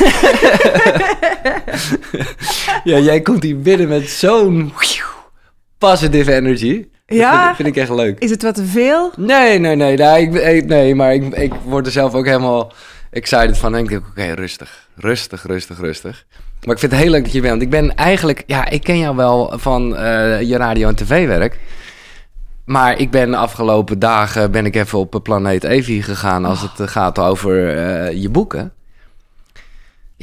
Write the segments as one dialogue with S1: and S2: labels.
S1: ja, jij komt hier binnen met zo'n positive energy. Dat
S2: Ja?
S1: vind, vind ik echt leuk.
S2: Is het wat te veel?
S1: Nee, nee, nee. Nee, ik, nee maar ik, ik word er zelf ook helemaal excited van. En ik denk, oké, rustig. Rustig, rustig, rustig. Maar ik vind het heel leuk dat je bent. Want ik ben eigenlijk... Ja, ik ken jou wel van eh, je radio- en tv-werk. Maar ik ben de afgelopen dagen... ben ik even op planeet Evi gegaan... als het eh, gaat over eh, je boeken.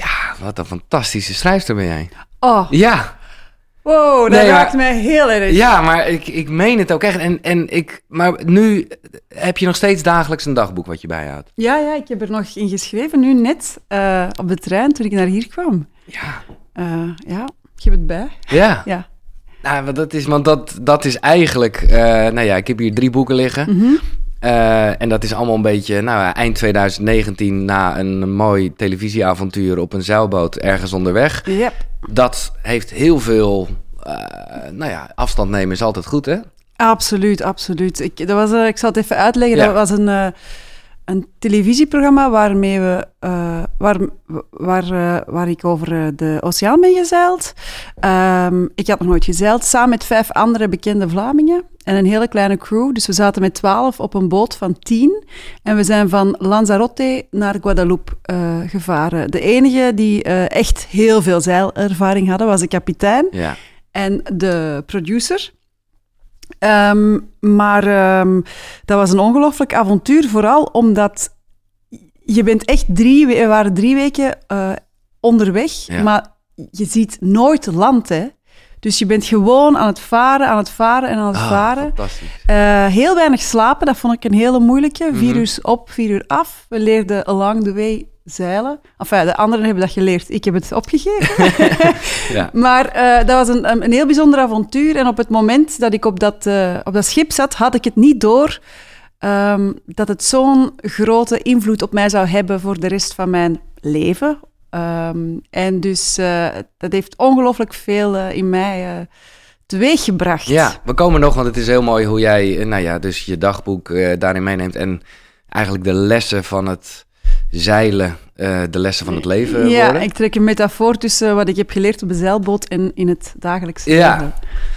S1: Ja, wat een fantastische schrijfster ben jij.
S2: Oh,
S1: Ja,
S2: wow, dat
S1: Nee, maar-
S2: raakt mij heel erg.
S1: ja maar ik, ik meen het ook echt. En, en ik, maar nu heb je nog steeds dagelijks een dagboek wat je bijhoudt.
S2: Ja, ja, ik heb er nog in geschreven, nu net, eh, op de trein, toen ik naar hier kwam.
S1: Ja.
S2: Eh, ja, ik heb het bij.
S1: Ja.
S2: Ja.
S1: Nou, want dat is, want dat, dat is eigenlijk... eh, nou ja, ik heb hier drie boeken liggen.
S2: Mhm.
S1: Eh, en dat is allemaal een beetje... Nou, ja, eind 2019 na een mooi televisieavontuur op een zeilboot ergens onderweg.
S2: Yep.
S1: Dat heeft heel veel... eh, nou ja, afstand nemen is altijd goed, hè?
S2: Absoluut, absoluut. Ik, dat was, eh, ik zal het even uitleggen.
S1: Ja.
S2: Dat was een, een televisieprogramma waarmee we, eh, waar, waar, eh, waar ik over eh, de oceaan ben gezeild. Ehm, ik had nog nooit gezeild, samen met vijf andere bekende Vlamingen en een hele kleine crew. Dus we zaten met twaalf op een boot van tien. En we zijn van Lanzarote naar Guadeloupe gevaren. De enige die echt heel veel zeilervaring hadden, was de kapitein
S1: Ja.
S2: en de producer. Ehm, maar ehm, dat was een ongelooflijk avontuur, vooral omdat je bent echt drie, we waren drie weken eh, onderweg,
S1: Ja.
S2: maar je ziet nooit land, hè. Dus je bent gewoon aan het varen, aan het varen en aan het
S1: Ah,
S2: varen. Eh, heel weinig slapen, dat vond ik een hele moeilijke. Vier
S1: Mhm.
S2: uur op, vier uur af. We leerden along the way zeilen. Enfin, de anderen hebben dat geleerd. Ik heb het opgegeven.
S1: Ja.
S2: Maar eh, dat was een, een, heel bijzonder avontuur. En op het moment dat ik op dat, eh, op dat schip zat, had ik het niet door ehm, dat het zo'n grote invloed op mij zou hebben voor de rest van mijn leven. Ehm, en dus eh, dat heeft ongelooflijk veel in mij teweeggebracht.
S1: Ja, we komen nog, want het is heel mooi hoe jij, nou ja, dus je dagboek daarin meeneemt en eigenlijk de lessen van het zeilen, eh, de lessen van het leven
S2: Ja,
S1: worden.
S2: ik trek een metafoor tussen wat ik heb geleerd op de zeilboot en in het dagelijkse
S1: Ja.
S2: leven.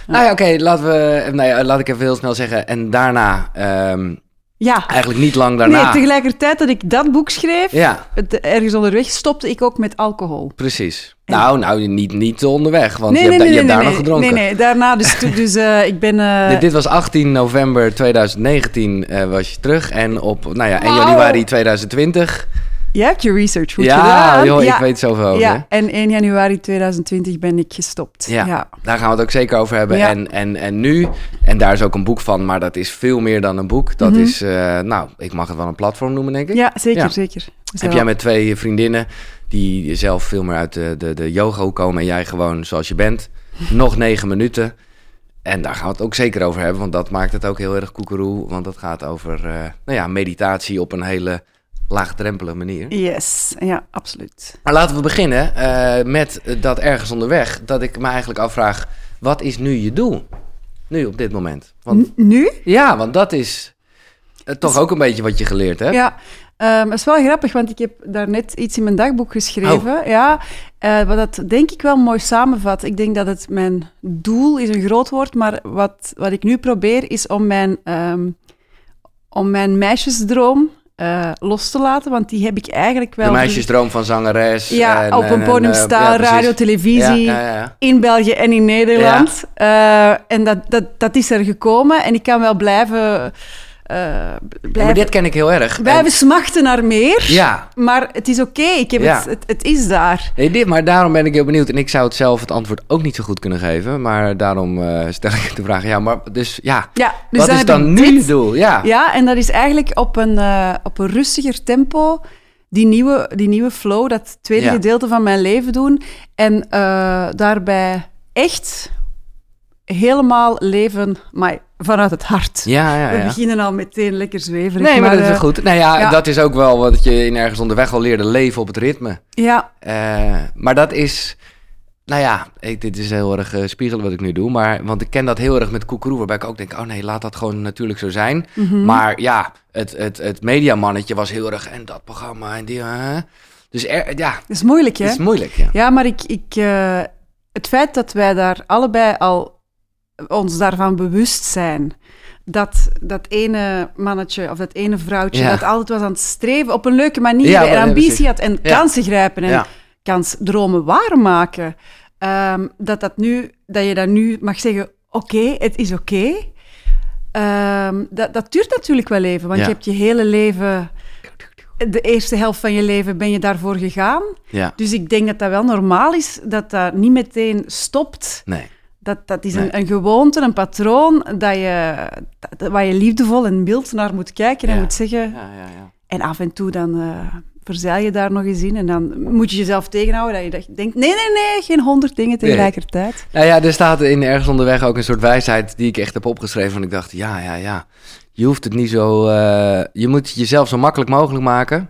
S1: Nou ja, oké, laten we, nou ja, laat ik even heel snel zeggen. En daarna, ehm,
S2: Ja.
S1: eigenlijk niet lang daarna.
S2: Nee, tegelijkertijd dat ik dat boek schreef,
S1: Ja,
S2: het, ergens onderweg, stopte ik ook met alcohol.
S1: precies.
S2: En-
S1: Nou, nou, niet, niet onderweg, want
S2: nee,
S1: je
S2: nee,
S1: hebt, da-
S2: nee,
S1: je hebt
S2: nee,
S1: daar
S2: nee,
S1: nog gedronken.
S2: Nee, nee, daarna. Dus, dus eh, ik ben... eh,
S1: Dit, dit was 18 november 2019 eh, was je terug. En op, nou ja, 1
S2: Wauw.
S1: januari 2020.
S2: Jij hebt je research goed
S1: ja,
S2: gedaan.
S1: joh,
S2: ja,
S1: ik weet zoveel over.
S2: Ja, en 1 januari 2020 ben ik gestopt.
S1: Ja.
S2: ja.
S1: Daar gaan we het ook zeker over hebben.
S2: Ja.
S1: En, en, en nu, en daar is ook een boek van, maar dat is veel meer dan een boek. Dat
S2: Mhm.
S1: is, eh, nou, ik mag het wel een platform noemen, denk ik.
S2: Ja, zeker, zeker. Zo.
S1: Heb jij met twee vriendinnen die zelf veel meer uit de, de, de yoga komen en jij gewoon zoals je bent, nog negen minuten. En daar gaan we het ook zeker over hebben, want dat maakt het ook heel erg koekeroe. Want dat gaat over eh, nou ja, meditatie op een hele laagdrempelige manier.
S2: Yes, ja, absoluut.
S1: Maar laten we beginnen eh, met dat ergens onderweg. Dat ik me eigenlijk afvraag, wat is nu je doel? Nu op dit moment. Want,
S2: nu?
S1: ja, want dat is eh, toch ook een beetje wat je geleerd hebt.
S2: Ja, ehm, is wel grappig, want ik heb daarnet iets in mijn dagboek geschreven.
S1: Oh.
S2: Ja, eh, wat dat denk ik wel mooi samenvat. Ik denk dat het mijn doel is een groot woord, maar wat, wat ik nu probeer is om mijn, ehm, om mijn meisjesdroom eh, los te laten, want die heb ik eigenlijk wel...
S1: De meisjesdroom van zangeres.
S2: Ja,
S1: en-
S2: op
S1: en-
S2: een
S1: en,
S2: podium
S1: eh,
S2: staan,
S1: ja, precies.
S2: radio, televisie,
S1: Ja,
S2: in België en in Nederland. Eh, en dat, dat, dat is er gekomen en ik kan wel blijven, eh,
S1: Ja,
S2: blijven,
S1: maar dit ken ik heel erg.
S2: blijven
S1: En-
S2: smachten naar meer.
S1: ja,
S2: Maar het is oké, ik heb
S1: Ja.
S2: het, het, het is daar.
S1: nee, dit, maar daarom ben ik heel benieuwd. En ik zou het zelf het antwoord ook niet zo goed kunnen geven. Maar daarom eh, stel ik de vraag. Ja, maar dus ja,
S2: Ja, dus
S1: wat is
S2: heb
S1: dan nu je doel? Ja,
S2: Ja, en dat is eigenlijk op een, eh, op een rustiger tempo die nieuwe, die nieuwe flow, dat tweede
S1: Ja.
S2: gedeelte van mijn leven doen. En daarbij echt helemaal leven maar vanuit het hart.
S1: ja, ja.
S2: We
S1: ja.
S2: beginnen al meteen lekker zweverig.
S1: Nee, maar, dat is
S2: eh,
S1: goed. Nou ja, dat is ook wel wat je in ergens onderweg al leerde leven op het ritme.
S2: Ja,
S1: Eh, maar dat is, nou ja, ik, dit is heel erg eh, spiegelen wat ik nu doe. Maar, want ik ken dat heel erg met koekeroe, waarbij ik ook denk, oh nee, laat dat gewoon natuurlijk zo zijn.
S2: mhm.
S1: Maar ja, het, het, het mediamannetje was heel erg, en dat programma en die? Dus er, ja,
S2: Dat is moeilijk, hè?
S1: het is moeilijk. Ja.
S2: Ja, maar ik, ik, het feit dat wij daar allebei al ons daarvan bewust zijn. Dat dat ene mannetje of dat ene vrouwtje
S1: Ja.
S2: dat altijd was aan het streven op een leuke manier
S1: Ja,
S2: en ambitie had en kansen grijpen en
S1: Ja.
S2: kans dromen waarmaken. Ehm, dat, dat, nu, dat je dat nu mag zeggen, oké, het is oké. Ehm, dat, dat duurt natuurlijk wel even, want je hebt je hele leven... De eerste helft van je leven ben je daarvoor gegaan.
S1: ja.
S2: Dus ik denk dat dat wel normaal is, dat dat niet meteen stopt.
S1: Nee.
S2: Dat, dat is
S1: Nee.
S2: een, een gewoonte, een patroon, dat je, dat, waar je liefdevol en mild naar moet kijken en
S1: Ja.
S2: moet zeggen.
S1: Ja, ja, ja.
S2: En af en toe dan eh verzeil je daar nog eens in en dan moet je jezelf tegenhouden dat je denkt, nee, nee, nee, geen honderd dingen tegelijkertijd.
S1: Nou ja, er staat in Ergens Onderweg ook een soort wijsheid die ik echt heb opgeschreven. En ik dacht, ja, ja, ja. Je hoeft het niet zo... eh, je moet jezelf zo makkelijk mogelijk maken.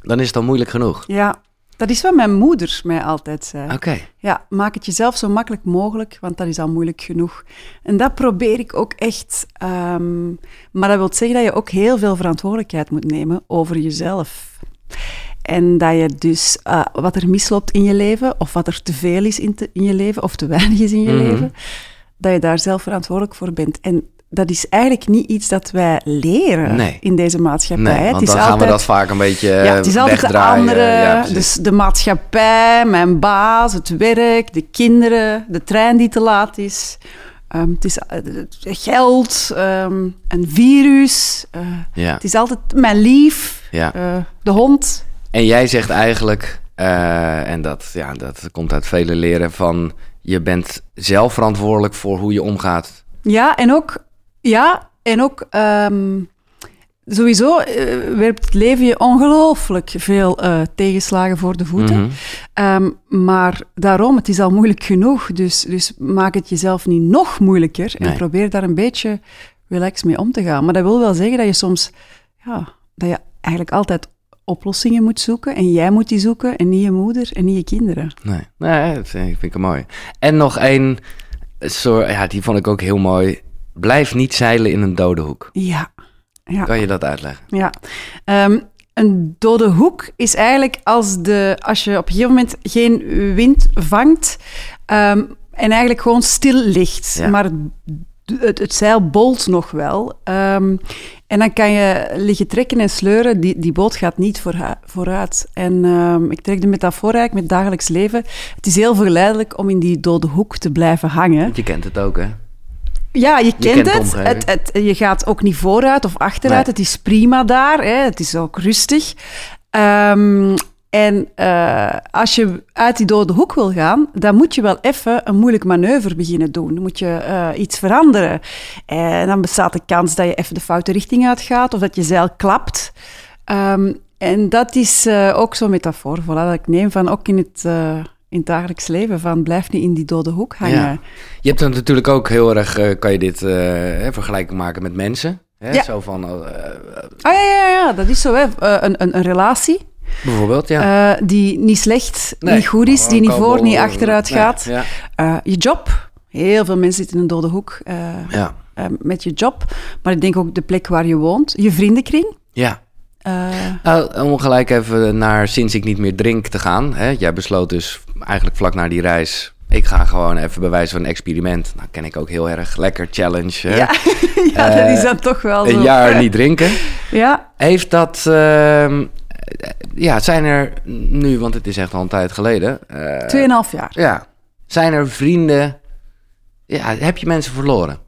S1: Dan is het al moeilijk genoeg.
S2: Ja, dat is wat mijn moeder mij altijd zei.
S1: Oké.
S2: Ja, maak het jezelf zo makkelijk mogelijk, want dat is al moeilijk genoeg. En dat probeer ik ook echt. ehm, maar dat wil zeggen dat je ook heel veel verantwoordelijkheid moet nemen over jezelf. En dat je dus eh, wat er misloopt in je leven, of wat er te veel is in, te- in je leven, of te weinig is in je
S1: Mhm.
S2: leven, dat je daar zelf verantwoordelijk voor bent. En dat is eigenlijk niet iets dat wij leren
S1: Nee.
S2: in deze maatschappij.
S1: Nee,
S2: Het is
S1: dan gaan we
S2: altijd-
S1: dat vaak een beetje
S2: ja, het is altijd de andere,
S1: Ja,
S2: dus de maatschappij, mijn baas, het werk, de kinderen, de trein die te laat is. Ehm, het is eh, geld, ehm, een virus. eh,
S1: ja,
S2: het is altijd mijn lief,
S1: ja.
S2: eh, de hond.
S1: En jij zegt eigenlijk, en dat, ja, dat komt uit vele leren, van je bent zelf verantwoordelijk voor hoe je omgaat.
S2: Ja, en ook, ja, en ook ehm, sowieso eh, werpt het leven je ongelooflijk veel eh, tegenslagen voor de voeten.
S1: Mhm.
S2: Ehm, maar daarom, het is al moeilijk genoeg. Dus, dus maak het jezelf niet nog moeilijker. En
S1: Nee.
S2: probeer daar een beetje relaxed mee om te gaan. Maar dat wil wel zeggen dat je soms... Ja, dat je eigenlijk altijd oplossingen moet zoeken. En jij moet die zoeken. En niet je moeder en niet je kinderen.
S1: Nee, nee dat vind ik vind ik mooi. En nog één, soort, ja, die vond ik ook heel mooi. Blijf niet zeilen in een dode hoek.
S2: Ja. Ja.
S1: Kan je dat uitleggen?
S2: Ja. Ehm, een dode hoek is eigenlijk als, de, als je op een gegeven moment geen wind vangt ehm, en eigenlijk gewoon stil ligt.
S1: Ja.
S2: Maar het, het, het zeil bolt nog wel. Ehm, en dan kan je liggen trekken en sleuren. Die, die boot gaat niet vooru- vooruit. En ik trek de metafoor eigenlijk met dagelijks leven. Het is heel verleidelijk om in die dode hoek te blijven hangen.
S1: Want je kent het ook, hè?
S2: Ja, je kent, het. het, het. Je gaat ook niet vooruit of achteruit.
S1: Nee.
S2: Het is prima daar. Hè. Het is ook rustig. Ehm, en eh, als je uit die dode hoek wil gaan, dan moet je wel even een moeilijk manoeuvre beginnen doen. Dan moet je eh, iets veranderen. En dan bestaat de kans dat je even de foute richting uitgaat of dat je zeil klapt. Ehm, en dat is eh, ook zo'n metafoor voilà, dat ik neem van ook in het, in het dagelijks leven. Van blijf niet in die dode hoek hangen.
S1: Ja. Je hebt dan natuurlijk ook heel erg, eh, kan je dit hè, vergelijking maken met mensen. Hè?
S2: Ja.
S1: Zo van,
S2: Ah ja, ja, ja, dat is zo. Hè. Een, een, een relatie
S1: bijvoorbeeld, ja.
S2: die niet slecht,
S1: Nee,
S2: niet goed is,
S1: maar
S2: die niet voor, niet achteruit
S1: nee,
S2: gaat.
S1: Ja,
S2: je job. Heel veel mensen zitten in een dode hoek
S1: ja,
S2: met je job. Maar ik denk ook de plek waar je woont. Je vriendenkring.
S1: ja.
S2: Eh,
S1: Nou, om gelijk even naar sinds ik niet meer drink te gaan. Hè? Jij besloot dus eigenlijk vlak na die reis. Ik ga gewoon even bewijzen van een experiment. Nou, ken ik ook heel erg. Lekker challenge. Hè?
S2: ja, ja
S1: Eh,
S2: dat is dan toch wel zo.
S1: Een jaar niet drinken.
S2: Ja,
S1: Heeft dat... ehm, ja, zijn er nu, want het is echt al een tijd geleden. eh,
S2: tweeënhalf jaar.
S1: ja, zijn er vrienden... Ja, heb je mensen verloren?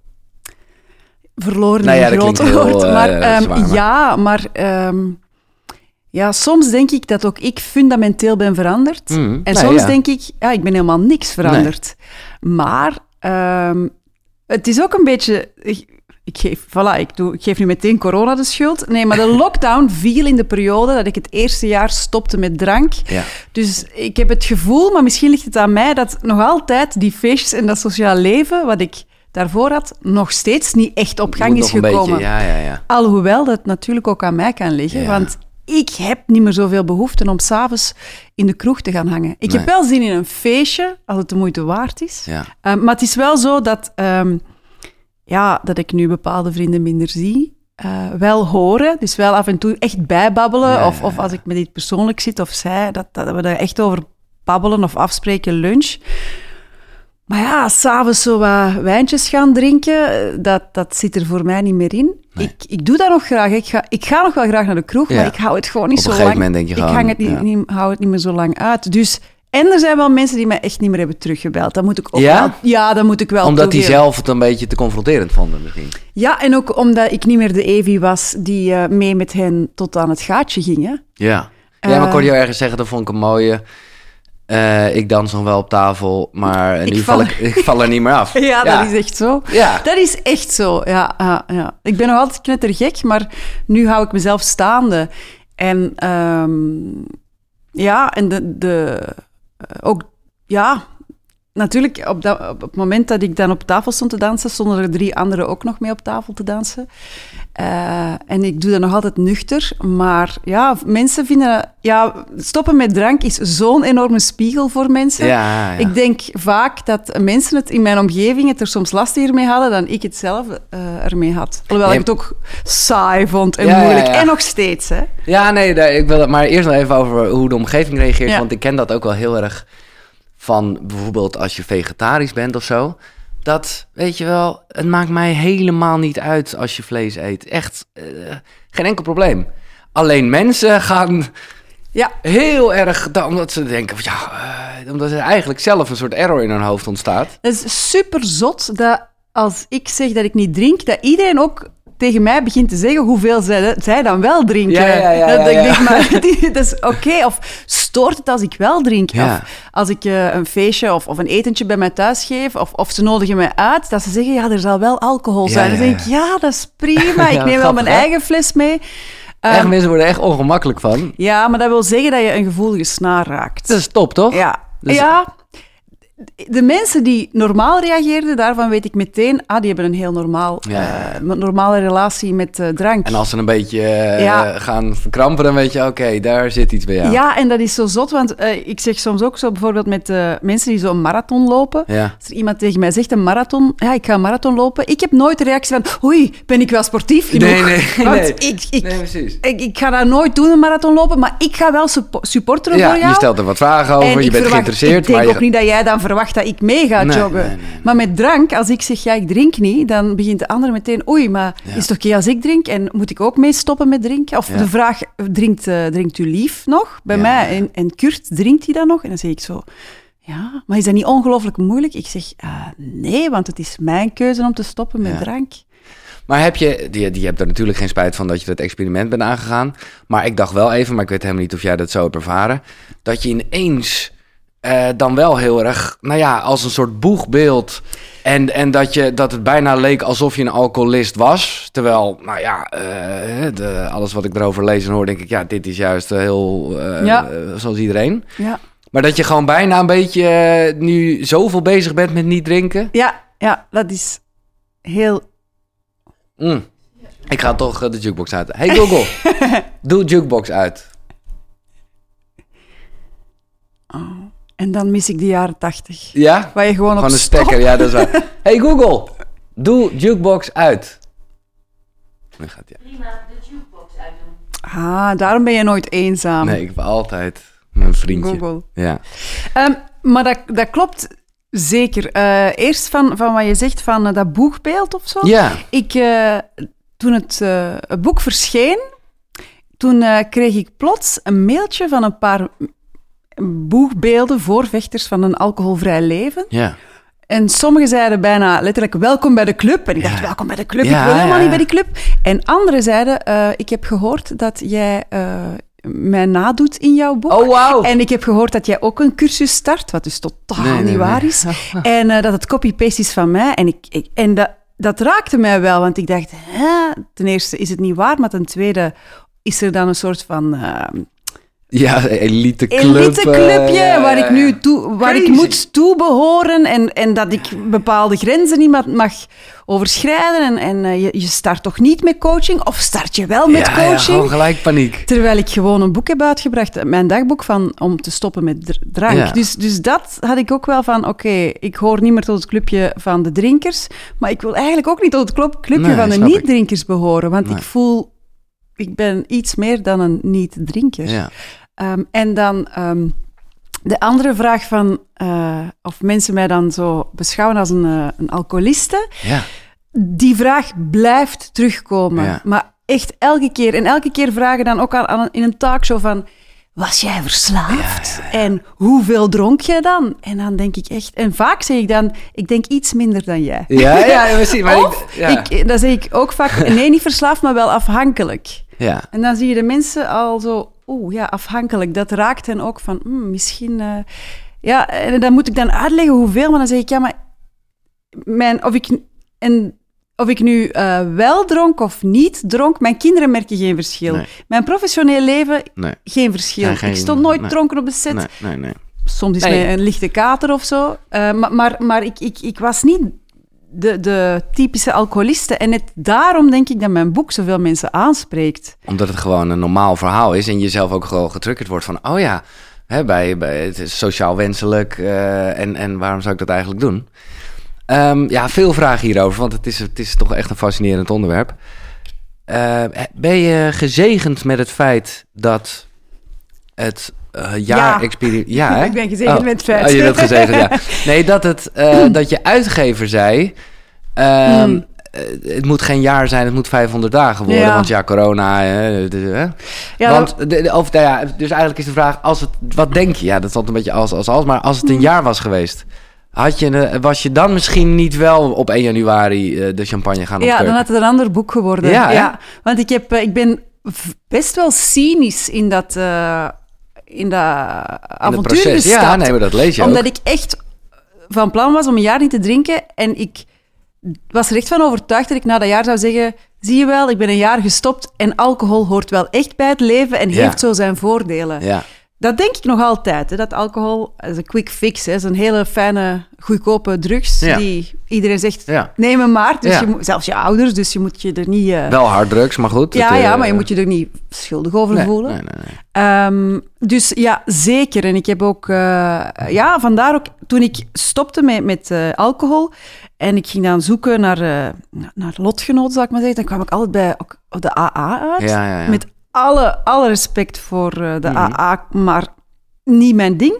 S2: Verloren
S1: Nou
S2: in
S1: ja,
S2: een groot
S1: heel,
S2: woord.
S1: eh,
S2: Maar ehm,
S1: zwaar, maar-
S2: ja, maar ehm, ja, soms denk ik dat ook ik fundamenteel ben veranderd.
S1: Mhm.
S2: En soms
S1: ja.
S2: denk ik, ja, ik ben helemaal niks veranderd. Maar ehm, het is ook een beetje... Ik, ik geef, voilà, ik, doe, ik geef nu meteen corona de schuld. Nee, maar de lockdown viel in de periode dat ik het eerste jaar stopte met drank.
S1: Ja.
S2: Dus ik heb het gevoel, maar misschien ligt het aan mij, dat nog altijd die feestjes en dat sociaal leven, wat ik daarvoor had, nog steeds niet echt op gang is gekomen.
S1: Beetje, ja, ja, ja.
S2: Alhoewel dat natuurlijk ook aan mij kan liggen, want ik heb niet meer zoveel behoefte om s'avonds in de kroeg te gaan hangen. Ik
S1: Nee.
S2: heb wel zin in een feestje, als het de moeite waard is.
S1: ja.
S2: Eh, maar het is wel zo dat, ehm, ja, dat ik nu bepaalde vrienden minder zie. eh, wel horen. Dus wel af en toe echt bijbabbelen. Of, of als ik met iets persoonlijk zit of zij, dat, dat we daar echt over babbelen of afspreken, lunch. Maar ja, s'avonds zo wat wijntjes gaan drinken, eh, dat, dat zit er voor mij niet meer in.
S1: Nee.
S2: Ik, ik doe dat nog graag. Ik ga, ik ga nog wel graag naar de kroeg,
S1: Ja.
S2: maar ik hou het gewoon niet
S1: Op een
S2: zo
S1: gegeven
S2: lang.
S1: moment denk je
S2: ik hang het niet,
S1: ja.
S2: niet, hou het niet meer zo lang uit. Dus, en er zijn wel mensen die mij echt niet meer hebben teruggebeld. Dat moet ik ook
S1: Ja?
S2: wel... Ja, dat moet ik wel
S1: Omdat die zelf het een beetje te confronterend vonden misschien.
S2: Ja, en ook omdat ik niet meer de Evie was die eh, mee met hen tot aan het gaatje ging. Hè?
S1: Ja. Ja, maar ik
S2: Eh.
S1: hoorde jou ergens zeggen, dat vond ik een mooie. Eh, ik dans nog wel op tafel, maar
S2: Ik
S1: nu
S2: val-
S1: val ik, ik val er niet meer af.
S2: Ja, dat is echt zo.
S1: Ja.
S2: Dat is echt zo, ja, ja, ja. Ik ben nog altijd knettergek, maar nu hou ik mezelf staande. En ehm, ja, en de, de, eh, ook, ja, natuurlijk, op, dat, op het moment dat ik dan op tafel stond te dansen, stonden er drie anderen ook nog mee op tafel te dansen. Eh, en ik doe dat nog altijd nuchter, maar ja, mensen vinden, ja, stoppen met drank is zo'n enorme spiegel voor mensen.
S1: Ja, ja.
S2: Ik denk vaak dat mensen het in mijn omgeving het er soms lastiger mee hadden dan ik het zelf eh, ermee had. Alhoewel
S1: Nee.
S2: ik het ook saai vond en
S1: Ja,
S2: moeilijk. En nog steeds, hè.
S1: Ja, nee, ik wil het maar eerst nog even over hoe de omgeving reageert. Want ik ken dat ook wel heel erg van bijvoorbeeld als je vegetarisch bent of zo. Dat, weet je wel, het maakt mij helemaal niet uit als je vlees eet. Echt, eh, geen enkel probleem. Alleen mensen gaan
S2: Ja,
S1: heel erg, da- omdat ze denken, ja, eh, omdat er eigenlijk zelf een soort error in hun hoofd ontstaat.
S2: het is super zot dat als ik zeg dat ik niet drink, dat iedereen ook tegen mij begint te zeggen hoeveel zij, zij dan wel drinken.
S1: Ja, ja, ja,
S2: dat ik denk, maar dat is oké. Of stoort het als ik wel drink? Of als ik eh, een feestje of, of een etentje bij mij thuis geef, of, of ze nodigen mij uit, dat ze zeggen, ja, er zal wel alcohol zijn. Dan denk ik, ja, dat is prima. Ik neem wel mijn
S1: hè?
S2: eigen fles mee.
S1: echt,
S2: Ehm,
S1: mensen worden echt ongemakkelijk van.
S2: ja, maar dat wil zeggen dat je een gevoelige snaar raakt.
S1: Dat is top, toch?
S2: Ja.
S1: Dus-
S2: ja. De mensen die normaal reageerden, daarvan weet ik meteen, ah, die hebben een heel normaal,
S1: Ja.
S2: eh, normale relatie met eh, drank.
S1: En als ze een beetje eh,
S2: Ja.
S1: gaan verkrampen, dan weet je, oké, daar zit iets bij jou.
S2: ja. en dat is zo zot, want ik zeg soms ook zo bijvoorbeeld met mensen die zo'n marathon lopen.
S1: Ja.
S2: Als er iemand tegen mij zegt een marathon, ja, ik ga een marathon lopen. Ik heb nooit de reactie van, oei, ben ik wel sportief genoeg?
S1: Nee, nee,
S2: Want
S1: nee.
S2: Ik, ik,
S1: Nee, precies.
S2: ik, ik ga daar nooit doen, een marathon lopen, maar ik ga wel suppo- supporteren
S1: Ja,
S2: voor jou.
S1: je stelt er wat vragen over,
S2: En
S1: je bent
S2: verwacht-
S1: geïnteresseerd.
S2: Ik denk
S1: maar je...
S2: ook niet dat jij dan verwacht dat ik mee ga
S1: Nee,
S2: joggen.
S1: nee, nee, nee.
S2: Maar met drank, als ik zeg, ja, ik drink niet, dan begint de ander meteen, oei, maar
S1: Ja.
S2: is het oké als ik drink? En moet ik ook mee stoppen met drinken? Of
S1: Ja.
S2: de vraag, drinkt, eh, drinkt u lief nog? Bij
S1: Ja.
S2: mij. En, en Kurt, drinkt hij dan nog? En dan zeg ik zo, ja, maar is dat niet ongelooflijk moeilijk? Ik zeg, eh, nee, want het is mijn keuze om te stoppen met drank.
S1: Maar heb je, die, die hebt er natuurlijk geen spijt van dat je dat experiment bent aangegaan. Maar ik dacht wel even, maar ik weet helemaal niet of jij dat zo hebt ervaren. Dat je ineens eh, dan wel heel erg, nou ja, als een soort boegbeeld. En, en dat, je, dat het bijna leek alsof je een alcoholist was. Terwijl, nou ja, eh, de, alles wat ik erover lees en hoor, denk ik, ja, dit is juist eh, heel
S2: Ja.
S1: zoals iedereen.
S2: Ja,
S1: Maar dat je gewoon bijna een beetje nu zoveel bezig bent met niet drinken.
S2: ja, ja dat is heel...
S1: Mm. Ik ga toch de jukebox uit. Hey Google, doe jukebox uit.
S2: En dan mis ik de jaren tachtig.
S1: Ja?
S2: Waar je gewoon op
S1: Gewoon een
S2: stop-
S1: stekker, ja, dat is waar. Hey Google, doe jukebox uit. Dan gaat ja.
S3: Prima, de jukebox uitdoen.
S2: Ah, daarom ben je nooit eenzaam.
S1: Nee, ik heb altijd mijn vriendje.
S2: Google.
S1: Ja.
S2: Ehm, maar dat, dat klopt zeker. Eh, eerst van, van wat je zegt van eh, dat boegbeeld of zo.
S1: Ja.
S2: Ik, eh, toen het, eh, het boek verscheen, toen eh, kreeg ik plots een mailtje van een paar boegbeelden voor vechters van een alcoholvrij leven.
S1: Ja.
S2: En sommigen zeiden bijna letterlijk welkom bij de club. En ik dacht,
S1: Ja.
S2: welkom bij de club,
S1: Ja,
S2: ik wil helemaal niet bij die club. En anderen zeiden, eh, ik heb gehoord dat jij eh, mij nadoet in jouw boek.
S1: Oh, wauw.
S2: En ik heb gehoord dat jij ook een cursus start, wat dus totaal
S1: Nee, nee,
S2: niet waar
S1: nee.
S2: is. En eh, dat het copy-paste is van mij. En, ik, ik- en dat, dat raakte mij wel, want ik dacht, hè, ten eerste is het niet waar, maar ten tweede is er dan een soort van...
S1: Ja, elite club.
S2: eliteclubje
S1: eh,
S2: waar
S1: ja,
S2: ik nu
S1: ja.
S2: toe, waar ik moet toebehoren en, en dat ik bepaalde grenzen niet ma- mag overschrijden. En, en eh, je, je start toch niet met coaching? Of start je wel met
S1: Ja, ja,
S2: coaching?
S1: gewoon gelijk paniek.
S2: Terwijl ik gewoon een boek heb uitgebracht, mijn dagboek van om te stoppen met dr- drank.
S1: Ja.
S2: Dus, dus dat had ik ook wel van, oké, ik hoor niet meer tot het clubje van de drinkers, maar ik wil eigenlijk ook niet tot het club- clubje
S1: Nee,
S2: van de niet-drinkers behoren, want
S1: Nee.
S2: ik voel, ik ben iets meer dan een niet-drinker.
S1: Ja.
S2: Ehm, en dan ehm, de andere vraag van eh, of mensen mij dan zo beschouwen als een, eh, een alcoholiste.
S1: ja.
S2: Die vraag blijft terugkomen.
S1: Ja.
S2: Maar echt elke keer. En elke keer vragen dan ook aan, aan- in een talkshow van... Was jij verslaafd? En hoeveel dronk jij dan? En dan denk ik echt... En vaak zeg ik dan, ik denk iets minder dan jij.
S1: Ja, ja, precies. Maar
S2: of,
S1: ik, ja.
S2: ik, dan zeg ik ook vaak, nee, niet verslaafd, maar wel afhankelijk.
S1: Ja.
S2: En dan zie je de mensen al zo, oeh, ja, afhankelijk. Dat raakt hen ook van, hmm, misschien... eh, ja, en dan moet ik dan uitleggen hoeveel, maar dan zeg ik, ja, maar... Mijn, of, ik, en, of ik nu eh, wel dronk of niet dronk, mijn kinderen merken geen verschil.
S1: Nee.
S2: Mijn professioneel leven,
S1: Nee,
S2: geen verschil.
S1: Geen-
S2: ik stond nooit
S1: nee.
S2: dronken op de set.
S1: nee, nee, nee.
S2: Soms is
S1: Nee.
S2: mij een lichte kater of zo. Eh, maar maar, maar ik, ik, ik was niet de, de typische alcoholiste. En net daarom denk ik dat mijn boek zoveel mensen aanspreekt.
S1: Omdat het gewoon een normaal verhaal is en je zelf ook gewoon getriggerd wordt van, oh ja, hè, bij, bij, het is sociaal wenselijk eh, en, en waarom zou ik dat eigenlijk doen? Ehm, ja, veel vragen hierover, want het is, het is toch echt een fascinerend onderwerp. Eh, ben je gezegend met het feit dat het eh jaar
S2: Ja.
S1: Ja?
S2: Ik ben gezegend
S1: Oh.
S2: met feit.
S1: Oh, je bent gezegend, ja. Nee, dat, het, eh, dat je uitgever zei... ehm,
S2: Mm.
S1: eh, het moet geen jaar zijn, het moet 500 dagen worden.
S2: Ja.
S1: Want ja, corona... hè, de- hè.
S2: Ja,
S1: want, de, de- of, nou ja, dus eigenlijk is de vraag, als het, wat denk je? Ja, dat altijd een beetje als, als, als. Maar als het een jaar was geweest... Had je, was je dan misschien niet wel op 1 januari de champagne gaan
S2: Ja,
S1: opkurken?
S2: dan had het een ander boek geworden.
S1: Ja,
S2: Ja, want ik, heb, ik ben best wel cynisch in dat, in dat
S1: In
S2: avontuur
S1: proces. Ja,
S2: gestapt.
S1: nee, maar dat lees je
S2: Omdat
S1: ook.
S2: ik echt van plan was om een jaar niet te drinken. En ik was er echt van overtuigd dat ik na dat jaar zou zeggen... Zie je wel, ik ben een jaar gestopt en alcohol hoort wel echt bij het leven en
S1: Ja.
S2: heeft zo zijn voordelen.
S1: Ja,
S2: Dat denk ik nog altijd, hè, dat alcohol is een quick fix. Hè, is een hele fijne, goedkope drugs
S1: Ja.
S2: die iedereen zegt,
S1: ja.
S2: neem hem maar. Dus
S1: Ja.
S2: je moet, zelfs je ouders, dus je moet je er niet... eh,
S1: Wel harddrugs, maar goed.
S2: ja,
S1: het, eh,
S2: ja, maar je moet je er niet schuldig over
S1: nee,
S2: voelen.
S1: Nee, nee, nee.
S2: Ehm, dus ja, zeker. En ik heb ook... eh, ja, vandaar ook... Toen ik stopte met, met alcohol en ik ging dan zoeken naar, naar lotgenoten, zal ik maar zeggen, dan kwam ik altijd bij de AA uit.
S1: Ja, ja, ja.
S2: Met alle, alle respect voor eh, de
S1: Mhm.
S2: AA, maar niet mijn ding.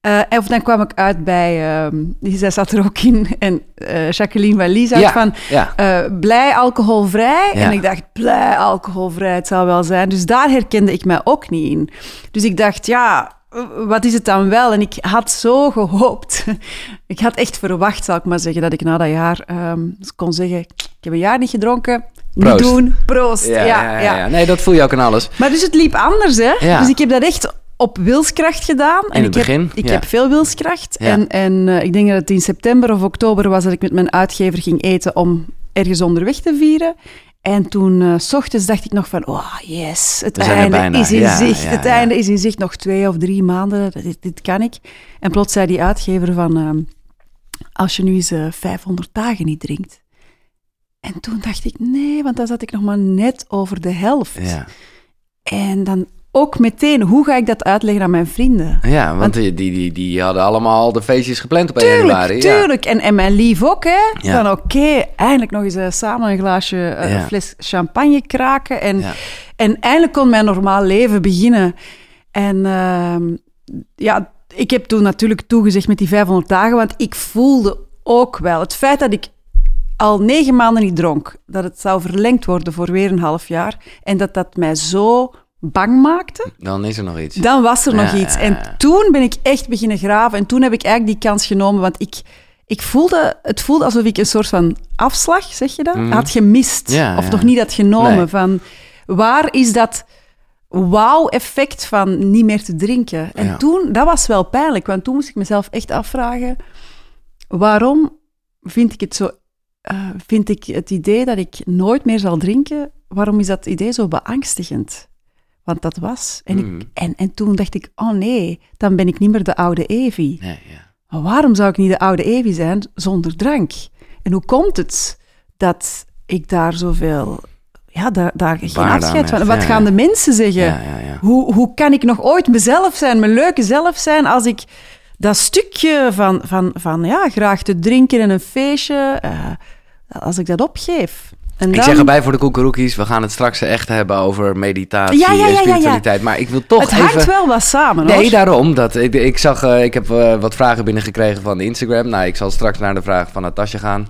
S2: Eh, en of dan kwam ik uit bij... ehm, die zij zat er ook in. En eh, Jacqueline Wallis uit
S1: Ja,
S2: van...
S1: ja.
S2: eh, blij alcoholvrij.
S1: Ja.
S2: En ik dacht, blij alcoholvrij, het zal wel zijn. Dus daar herkende ik mij ook niet in. Dus ik dacht, ja, eh, wat is het dan wel? En ik had zo gehoopt. ik had echt verwacht, zal ik maar zeggen, dat ik na dat jaar ehm, kon zeggen... Ik heb een jaar niet gedronken.
S1: Proost.
S2: Niet doen. Proost.
S1: Ja, ja, ja, ja. Nee, dat voel je ook aan alles.
S2: Maar dus het liep anders, hè?
S1: Ja.
S2: Dus ik heb dat echt op wilskracht gedaan. En
S1: In het
S2: ik
S1: begin,
S2: Heb, ik
S1: ja.
S2: heb veel wilskracht.
S1: Ja.
S2: En, en eh, ik denk dat het in september of oktober was dat ik met mijn uitgever ging eten om ergens onderweg te vieren. En toen, eh, s ochtends, dacht ik nog van, oh yes, het einde is in
S1: Ja,
S2: zicht.
S1: ja,
S2: het
S1: ja.
S2: einde is in zicht, nog twee of drie maanden, dit, dit kan ik. En plots zei die uitgever van, ehm, als je nu eens eh, 500 dagen niet drinkt. En toen dacht ik, nee, want dan zat ik nog maar net over de helft.
S1: Ja,
S2: En dan ook meteen, hoe ga ik dat uitleggen aan mijn vrienden?
S1: ja want die, die, die, die hadden allemaal de feestjes gepland op 1 januari.
S2: Tuurlijk,
S1: ja.
S2: tuurlijk. En, en mijn lief ook, hè.
S1: Ja.
S2: Van oké, eindelijk nog eens eh, samen een glaasje, eh,
S1: Ja.
S2: fles champagne kraken. En, en eindelijk kon mijn normaal leven beginnen. En ehm, ja, ik heb toen natuurlijk toegezegd met die 500 dagen, want ik voelde ook wel het feit dat ik al negen maanden niet dronk, dat het zou verlengd worden voor weer een half jaar. En dat dat mij zo bang maakte.
S1: Dan is er nog iets.
S2: Dan was er nog iets. En toen ben ik echt beginnen graven. En toen heb ik eigenlijk die kans genomen. Want ik, ik voelde, het voelde alsof ik een soort van afslag, zeg je dat,
S1: Mhm.
S2: had gemist.
S1: Ja,
S2: of
S1: ja.
S2: nog niet had genomen.
S1: Nee.
S2: Van waar is dat wauw-effect van niet meer te drinken? En toen, dat was wel pijnlijk. Want toen moest ik mezelf echt afvragen: waarom vind ik het zo. Eh, vind ik het idee dat ik nooit meer zal drinken, waarom is dat idee zo beangstigend? Want dat was. En, ik, en, en toen dacht ik, oh nee, dan ben ik niet meer de oude Evie.
S1: Nee, ja.
S2: Maar waarom zou ik niet de oude Evie zijn zonder drank? En hoe komt het dat ik daar zoveel... Ja, daar, daar geen afscheid van... Wat
S1: ja,
S2: gaan
S1: ja.
S2: de mensen zeggen?
S1: Ja.
S2: Hoe, hoe kan ik nog ooit mezelf zijn, mijn leuke zelf zijn, als ik dat stukje van, van, van ja, graag te drinken en een feestje, eh, als ik dat opgeef? En
S1: Ik
S2: dan-
S1: zeg erbij voor de koekeroekies, we gaan het straks echt hebben over meditatie
S2: Ja, ja, ja,
S1: en spiritualiteit. Maar ik wil toch
S2: het hangt
S1: even...
S2: wel wat samen, hoor.
S1: Nee, daarom. Dat, ik, ik zag, eh, ik heb eh, wat vragen binnengekregen van Instagram. Nou, ik zal straks naar de vraag van Natasja gaan.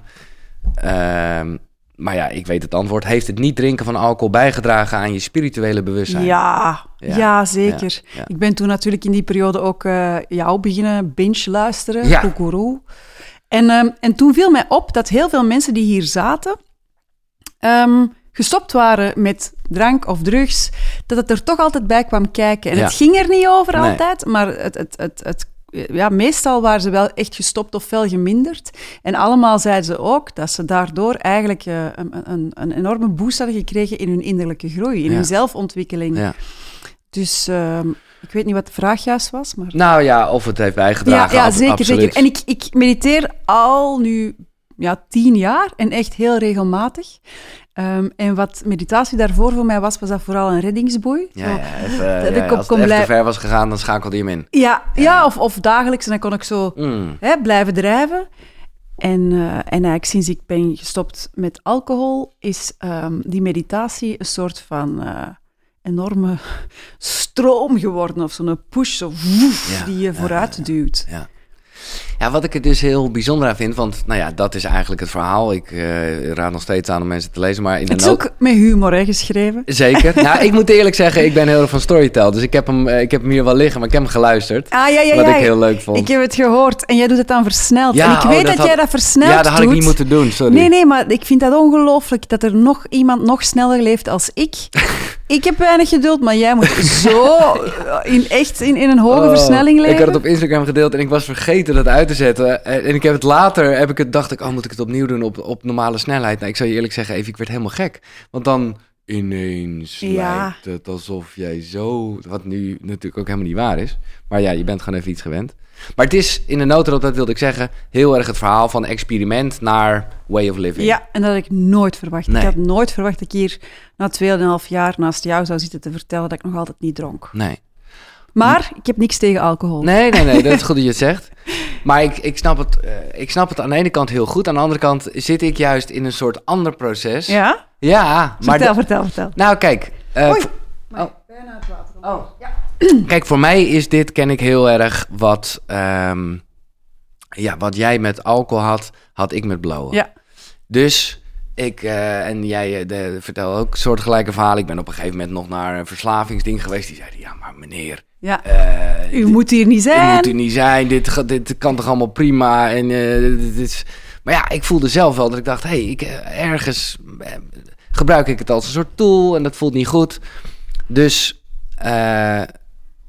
S1: Maar ja, ik weet het antwoord. Heeft het niet drinken van alcohol bijgedragen aan je spirituele bewustzijn?
S2: Ja,
S1: Ja,
S2: ja, zeker.
S1: ja, ja.
S2: Ik ben toen natuurlijk in die periode ook eh, jou beginnen binge luisteren,
S1: Ja.
S2: Koekeroe. En, ehm, en toen viel mij op dat heel veel mensen die hier zaten, ehm, gestopt waren met drank of drugs, dat het er toch altijd bij kwam kijken. En
S1: Ja.
S2: het ging er niet over
S1: Nee.
S2: altijd, maar het, het, het, het, ja, meestal waren ze wel echt gestopt of fel geminderd. En allemaal zeiden ze ook dat ze daardoor eigenlijk eh, een, een, een enorme boost hadden gekregen in hun innerlijke groei, in
S1: Ja.
S2: hun zelfontwikkeling.
S1: Ja.
S2: Dus ehm, ik weet niet wat de vraag juist was, maar...
S1: Nou ja, of het heeft
S2: Ja,
S1: bijgedragen.
S2: ja
S1: ab-
S2: zeker,
S1: absoluut.
S2: zeker. En ik, ik mediteer al nu ja, tien jaar en echt heel regelmatig. Ehm, en wat meditatie daarvoor voor mij was, was dat vooral een reddingsboei.
S1: Ja,
S2: Zo,
S1: ja, even,
S2: Dat
S1: ja,
S2: ik op
S1: als
S2: kon
S1: het te ver was gegaan, dan schakelde je hem in.
S2: ja, ja, of, of dagelijks. En dan kon ik zo
S1: Mm.
S2: hè, blijven drijven. En, eh, en eigenlijk sinds ik ben gestopt met alcohol, is ehm, die meditatie een soort van eh, enorme stroom geworden. Of zo'n push, zo woef, die je vooruit duwt.
S1: Ja. Wat ik er dus heel bijzonder aan vind, want nou ja, dat is eigenlijk het verhaal. Ik eh, raad nog steeds aan om mensen te lezen, maar in de
S2: Het is ook met humor hè, geschreven.
S1: Zeker. nou, ik moet eerlijk zeggen, ik ben heel erg van Storytel, dus ik heb, hem, eh, ik heb hem hier wel liggen, maar ik heb hem geluisterd.
S2: Ah, ja, ja,
S1: wat
S2: ja.
S1: ik heel leuk vond.
S2: Ik heb het gehoord en jij doet het dan versneld.
S1: Ja,
S2: en ik
S1: oh,
S2: weet
S1: dat
S2: dat,
S1: had-
S2: jij dat versneld
S1: ja, dat had ik
S2: doet.
S1: niet moeten doen, sorry.
S2: Nee, nee, maar ik vind dat ongelooflijk dat er nog iemand nog sneller leeft als ik. ik heb weinig geduld, maar jij moet zo in, echt in, in een hoge
S1: Oh,
S2: versnelling leven.
S1: Ik had het op Instagram gedeeld en ik was vergeten dat uit te zetten. En, en ik heb het later, heb ik het, dacht ik, oh, moet ik het opnieuw doen op, op normale snelheid? Nou, ik zal je eerlijk zeggen, even, ik werd helemaal gek. Want dan ineens
S2: Ja.
S1: lijkt het alsof jij zo... Wat nu natuurlijk ook helemaal niet waar is. Maar ja, je bent gewoon even iets gewend. Maar het is, in de notendop, dat wilde ik zeggen, heel erg het verhaal van experiment naar way of living.
S2: Ja, en dat had ik nooit verwacht.
S1: Nee.
S2: Ik had nooit verwacht dat ik hier na 2,5 jaar naast jou zou zitten te vertellen dat ik nog altijd niet dronk.
S1: Nee.
S2: Maar ik heb niks tegen alcohol.
S1: Nee, nee, nee, dat is goed dat je het zegt. Maar ik, ik, snap het, eh, ik snap het aan de ene kant heel goed. Aan de andere kant zit ik juist in een soort ander proces.
S2: Ja?
S1: Ja, maar...
S2: Vertel, vertel, vertel.
S1: nou, kijk. eh,
S2: Oei.
S1: voor-
S2: Maar bijna het water.
S1: Oh. Kijk, voor mij is dit, ken ik heel erg wat... ehm, ja, wat jij met alcohol had, had ik met blowen.
S2: Ja.
S1: Dus ik, eh, en jij eh, de, vertel ook soortgelijke verhalen. Ik ben op een gegeven moment nog naar een verslavingsding geweest. Die zeiden, ja, maar meneer...
S2: Ja.
S1: eh,
S2: U moet hier niet zijn.
S1: moet er niet zijn. Dit, kan toch allemaal prima. En, dit is... Maar ja, ik voelde zelf wel dat ik dacht... hé, hey, ik, ergens gebruik ik het als een soort tool... en dat voelt niet goed. Dus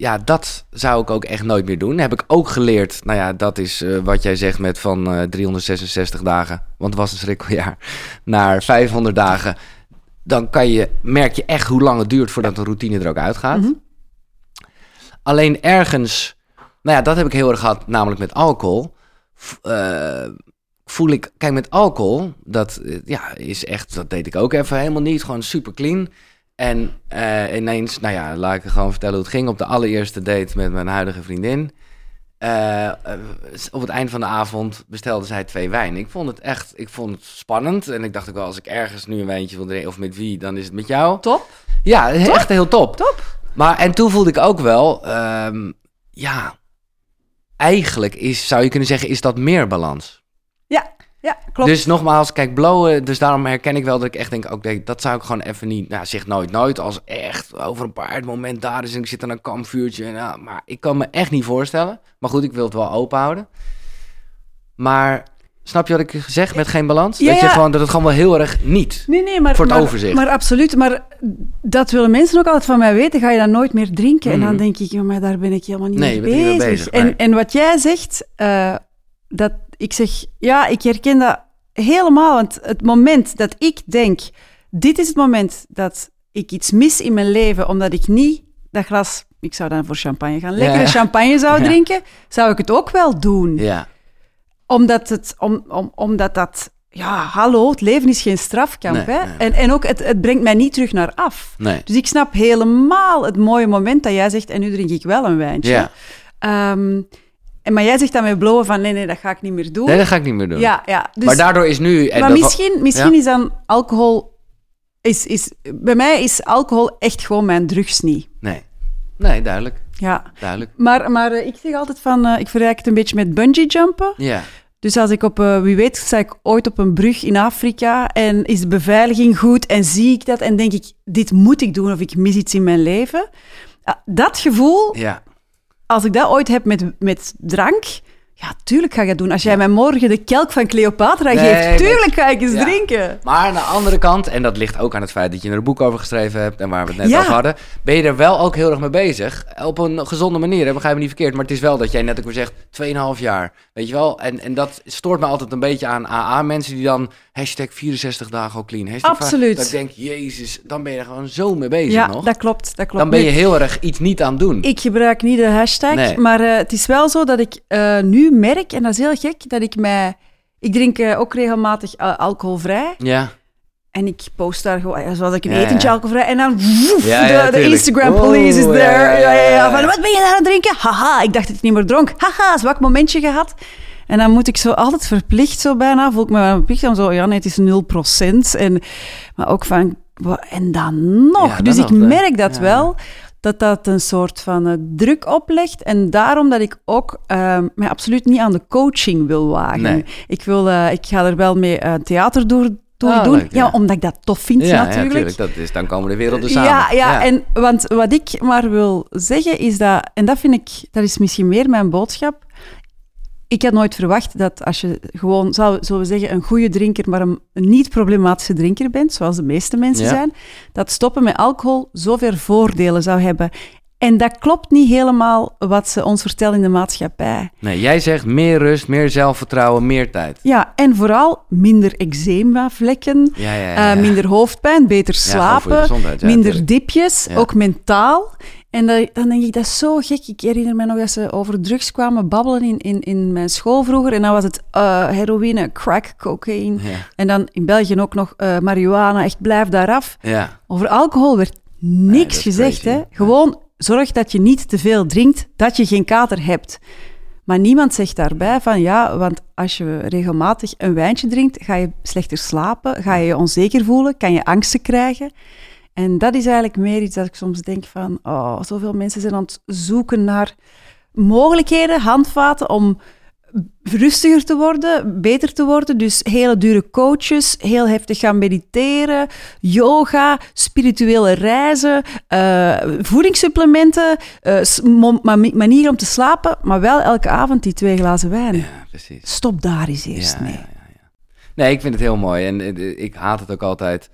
S1: ja, dat zou ik ook echt nooit meer doen. Heb ik ook geleerd. Nou ja, dat is eh, wat jij zegt met van eh 366 dagen... want het was een schrikkeljaar... naar 500 dagen... dan kan je, merk je echt hoe lang het duurt... voordat een routine er ook uitgaat.
S2: Mhm.
S1: Alleen ergens, nou ja, dat heb ik heel erg gehad, namelijk met alcohol. Eh, voel ik, kijk, met alcohol, dat eh, ja, is echt, dat deed ik ook even helemaal niet, gewoon super clean. En eh, ineens, nou ja, laat ik je gewoon vertellen hoe het ging op de allereerste date met mijn huidige vriendin. Eh, op het eind van de avond bestelde zij twee wijn. Ik vond het echt, ik vond het spannend. En ik dacht ook wel, als ik ergens nu een wijntje wil drinken, of met wie, dan is het met jou.
S2: Top.
S1: Ja, echt heel top.
S2: Top.
S1: Maar en toen voelde ik ook wel, ehm, ja, eigenlijk is, zou je kunnen zeggen, is dat meer balans.
S2: Ja, klopt.
S1: Dus nogmaals, kijk, blowen, dus daarom herken ik wel dat ik echt denk, oké, dat zou ik gewoon even niet, nou, zeg nooit nooit, als echt over een paar het moment daar is en ik zit aan een kampvuurtje, ja, maar ik kan me echt niet voorstellen. Maar goed, ik wil het wel open houden. Maar snap je wat ik zeg met geen balans?
S2: Ja,
S1: dat je
S2: ja.
S1: gewoon, dat het gewoon wel heel erg niet.
S2: Nee, nee, maar,
S1: Voor het
S2: maar,
S1: overzicht.
S2: Maar absoluut. Maar dat willen mensen ook altijd van mij weten. Ga je dan nooit meer drinken? En dan
S1: Mhm.
S2: denk ik, ja, maar daar ben ik helemaal niet
S1: Nee,
S2: mee
S1: bent niet
S2: bezig.
S1: bezig,
S2: en, en wat jij zegt, eh, dat ik zeg, ja, ik herken dat helemaal. Want het moment dat ik denk, dit is het moment dat ik iets mis in mijn leven omdat ik niet dat glas, ik zou dan voor champagne gaan, lekkere
S1: ja.
S2: champagne zou
S1: Ja.
S2: drinken, zou ik het ook wel doen.
S1: Ja,
S2: Omdat, het, om, om, omdat dat, ja, hallo, het leven is geen strafkamp.
S1: Nee,
S2: hè?
S1: nee.
S2: En, en ook, het, het brengt mij niet terug naar af.
S1: nee.
S2: Dus ik snap helemaal het mooie moment dat jij zegt, en nu drink ik wel een wijntje.
S1: Ja.
S2: Ehm, en, maar jij zegt dan met blowen van, nee, nee, dat ga ik niet meer doen.
S1: Nee, dat ga ik niet meer doen.
S2: ja, ja. Dus,
S1: maar daardoor is nu... en
S2: maar
S1: dat-
S2: misschien, misschien
S1: Ja?
S2: is dan alcohol... Is, is, bij mij is alcohol echt gewoon mijn drugs niet.
S1: Nee. Nee, duidelijk.
S2: Ja.
S1: Duidelijk.
S2: Maar, maar eh, ik zeg altijd van, eh, ik vergelijk het een beetje met bungee jumpen.
S1: Ja.
S2: Dus als ik op, eh, wie weet, sta ik ooit op een brug in Afrika en is de beveiliging goed en zie ik dat en denk ik, dit moet ik doen of ik mis iets in mijn leven. Ah, Dat gevoel,
S1: Ja.
S2: Als ik dat ooit heb met, met drank, ja, tuurlijk ga ik dat doen. Als jij mij morgen de kelk van Cleopatra
S1: Nee,
S2: geeft, tuurlijk ga ik eens
S1: Ja.
S2: drinken.
S1: Maar aan de andere kant, en dat ligt ook aan het feit dat je er een boek over geschreven hebt en waar we het net
S2: Ja.
S1: over hadden, ben je er wel ook heel erg mee bezig. Op een gezonde manier, hè, begrijp me niet verkeerd. Maar het is wel dat jij net ook weer zegt, 2,5 jaar. Weet je wel? En, en dat stoort me altijd een beetje aan AA-mensen die dan hashtag 64 dagen al clean. Hashtag
S2: Absoluut.
S1: Dat ik denk, jezus, dan ben je er gewoon zo mee bezig
S2: Ja,
S1: nog.
S2: dat klopt. Dat klopt.
S1: Dan ben je heel erg iets niet aan doen.
S2: Ik gebruik niet de hashtag,
S1: Nee.
S2: maar eh, het is wel zo dat ik eh, nu merk, en dat is heel gek, dat ik mij... Ik drink eh, ook regelmatig eh, alcoholvrij.
S1: Ja.
S2: En ik post daar gewoon, zoals ik een
S1: Ja,
S2: alcoholvrij, en dan woef,
S1: Ja,
S2: de. Instagram police is there.
S1: ja,
S2: Ja. Van, wat ben je daar aan het drinken? Haha, ik dacht dat ik niet meer dronk. Haha, zwak momentje gehad. En dan moet ik zo altijd verplicht, zo bijna, voel ik me verplicht om zo, ja nee, het is 0%. En, maar ook van, en dan nog. Dus ik merk dat wel, dat dat een soort van eh, druk oplegt. En daarom dat ik ook eh, mij absoluut niet aan de coaching wil wagen.
S1: Nee.
S2: Ik, wil, eh, ik ga er wel mee eh, theater door, door
S1: Ah,
S2: doen.
S1: leuk, ja.
S2: ja, omdat ik dat tof vind
S1: Ja, ja,
S2: natuurlijk.
S1: tuurlijk. Dat is, dan komen de werelden samen.
S2: Ja, ja, en want wat ik maar wil zeggen is dat, en dat vind ik, dat is misschien meer mijn boodschap. Ik had nooit verwacht dat als je gewoon, zullen we zeggen, een goede drinker, maar een, niet-problematische drinker bent, zoals de meeste mensen
S1: Ja.
S2: zijn, dat stoppen met alcohol zoveel voordelen zou hebben. En dat klopt niet helemaal wat ze ons vertellen in de maatschappij.
S1: Nee, jij zegt meer rust, meer zelfvertrouwen, meer tijd.
S2: Ja, en vooral minder eczema-vlekken,
S1: Ja, ja, ja.
S2: eh, minder hoofdpijn, beter slapen, minder dipjes, ook mentaal. En dat, dan denk ik, dat is zo gek. Ik herinner me nog dat ze over drugs kwamen babbelen in, in, in mijn school vroeger. En dan was het eh, heroïne, crack, cocaïne.
S1: Ja,
S2: En dan in België ook nog eh, marihuana, echt blijf daar af.
S1: ja.
S2: Over alcohol werd niks gezegd.
S1: crazy.
S2: Hè? Gewoon zorg dat je niet te veel drinkt, dat je geen kater hebt. Maar niemand zegt daarbij van ja, want als je regelmatig een wijntje drinkt, ga je slechter slapen, ga je je onzeker voelen, kan je angsten krijgen. En dat is eigenlijk meer iets dat ik soms denk van, oh, zoveel mensen zijn aan het zoeken naar mogelijkheden, handvaten om rustiger te worden, beter te worden. Dus hele dure coaches, heel heftig gaan mediteren, yoga, spirituele reizen, eh, voedingssupplementen, eh, s- mo- ma- manieren om te slapen, maar wel elke avond die twee glazen wijn.
S1: ja, precies.
S2: Stop daar eens eerst
S1: Ja,
S2: mee.
S1: ja, ja, ja. Nee, ik vind het heel mooi. En eh, ik haat het ook altijd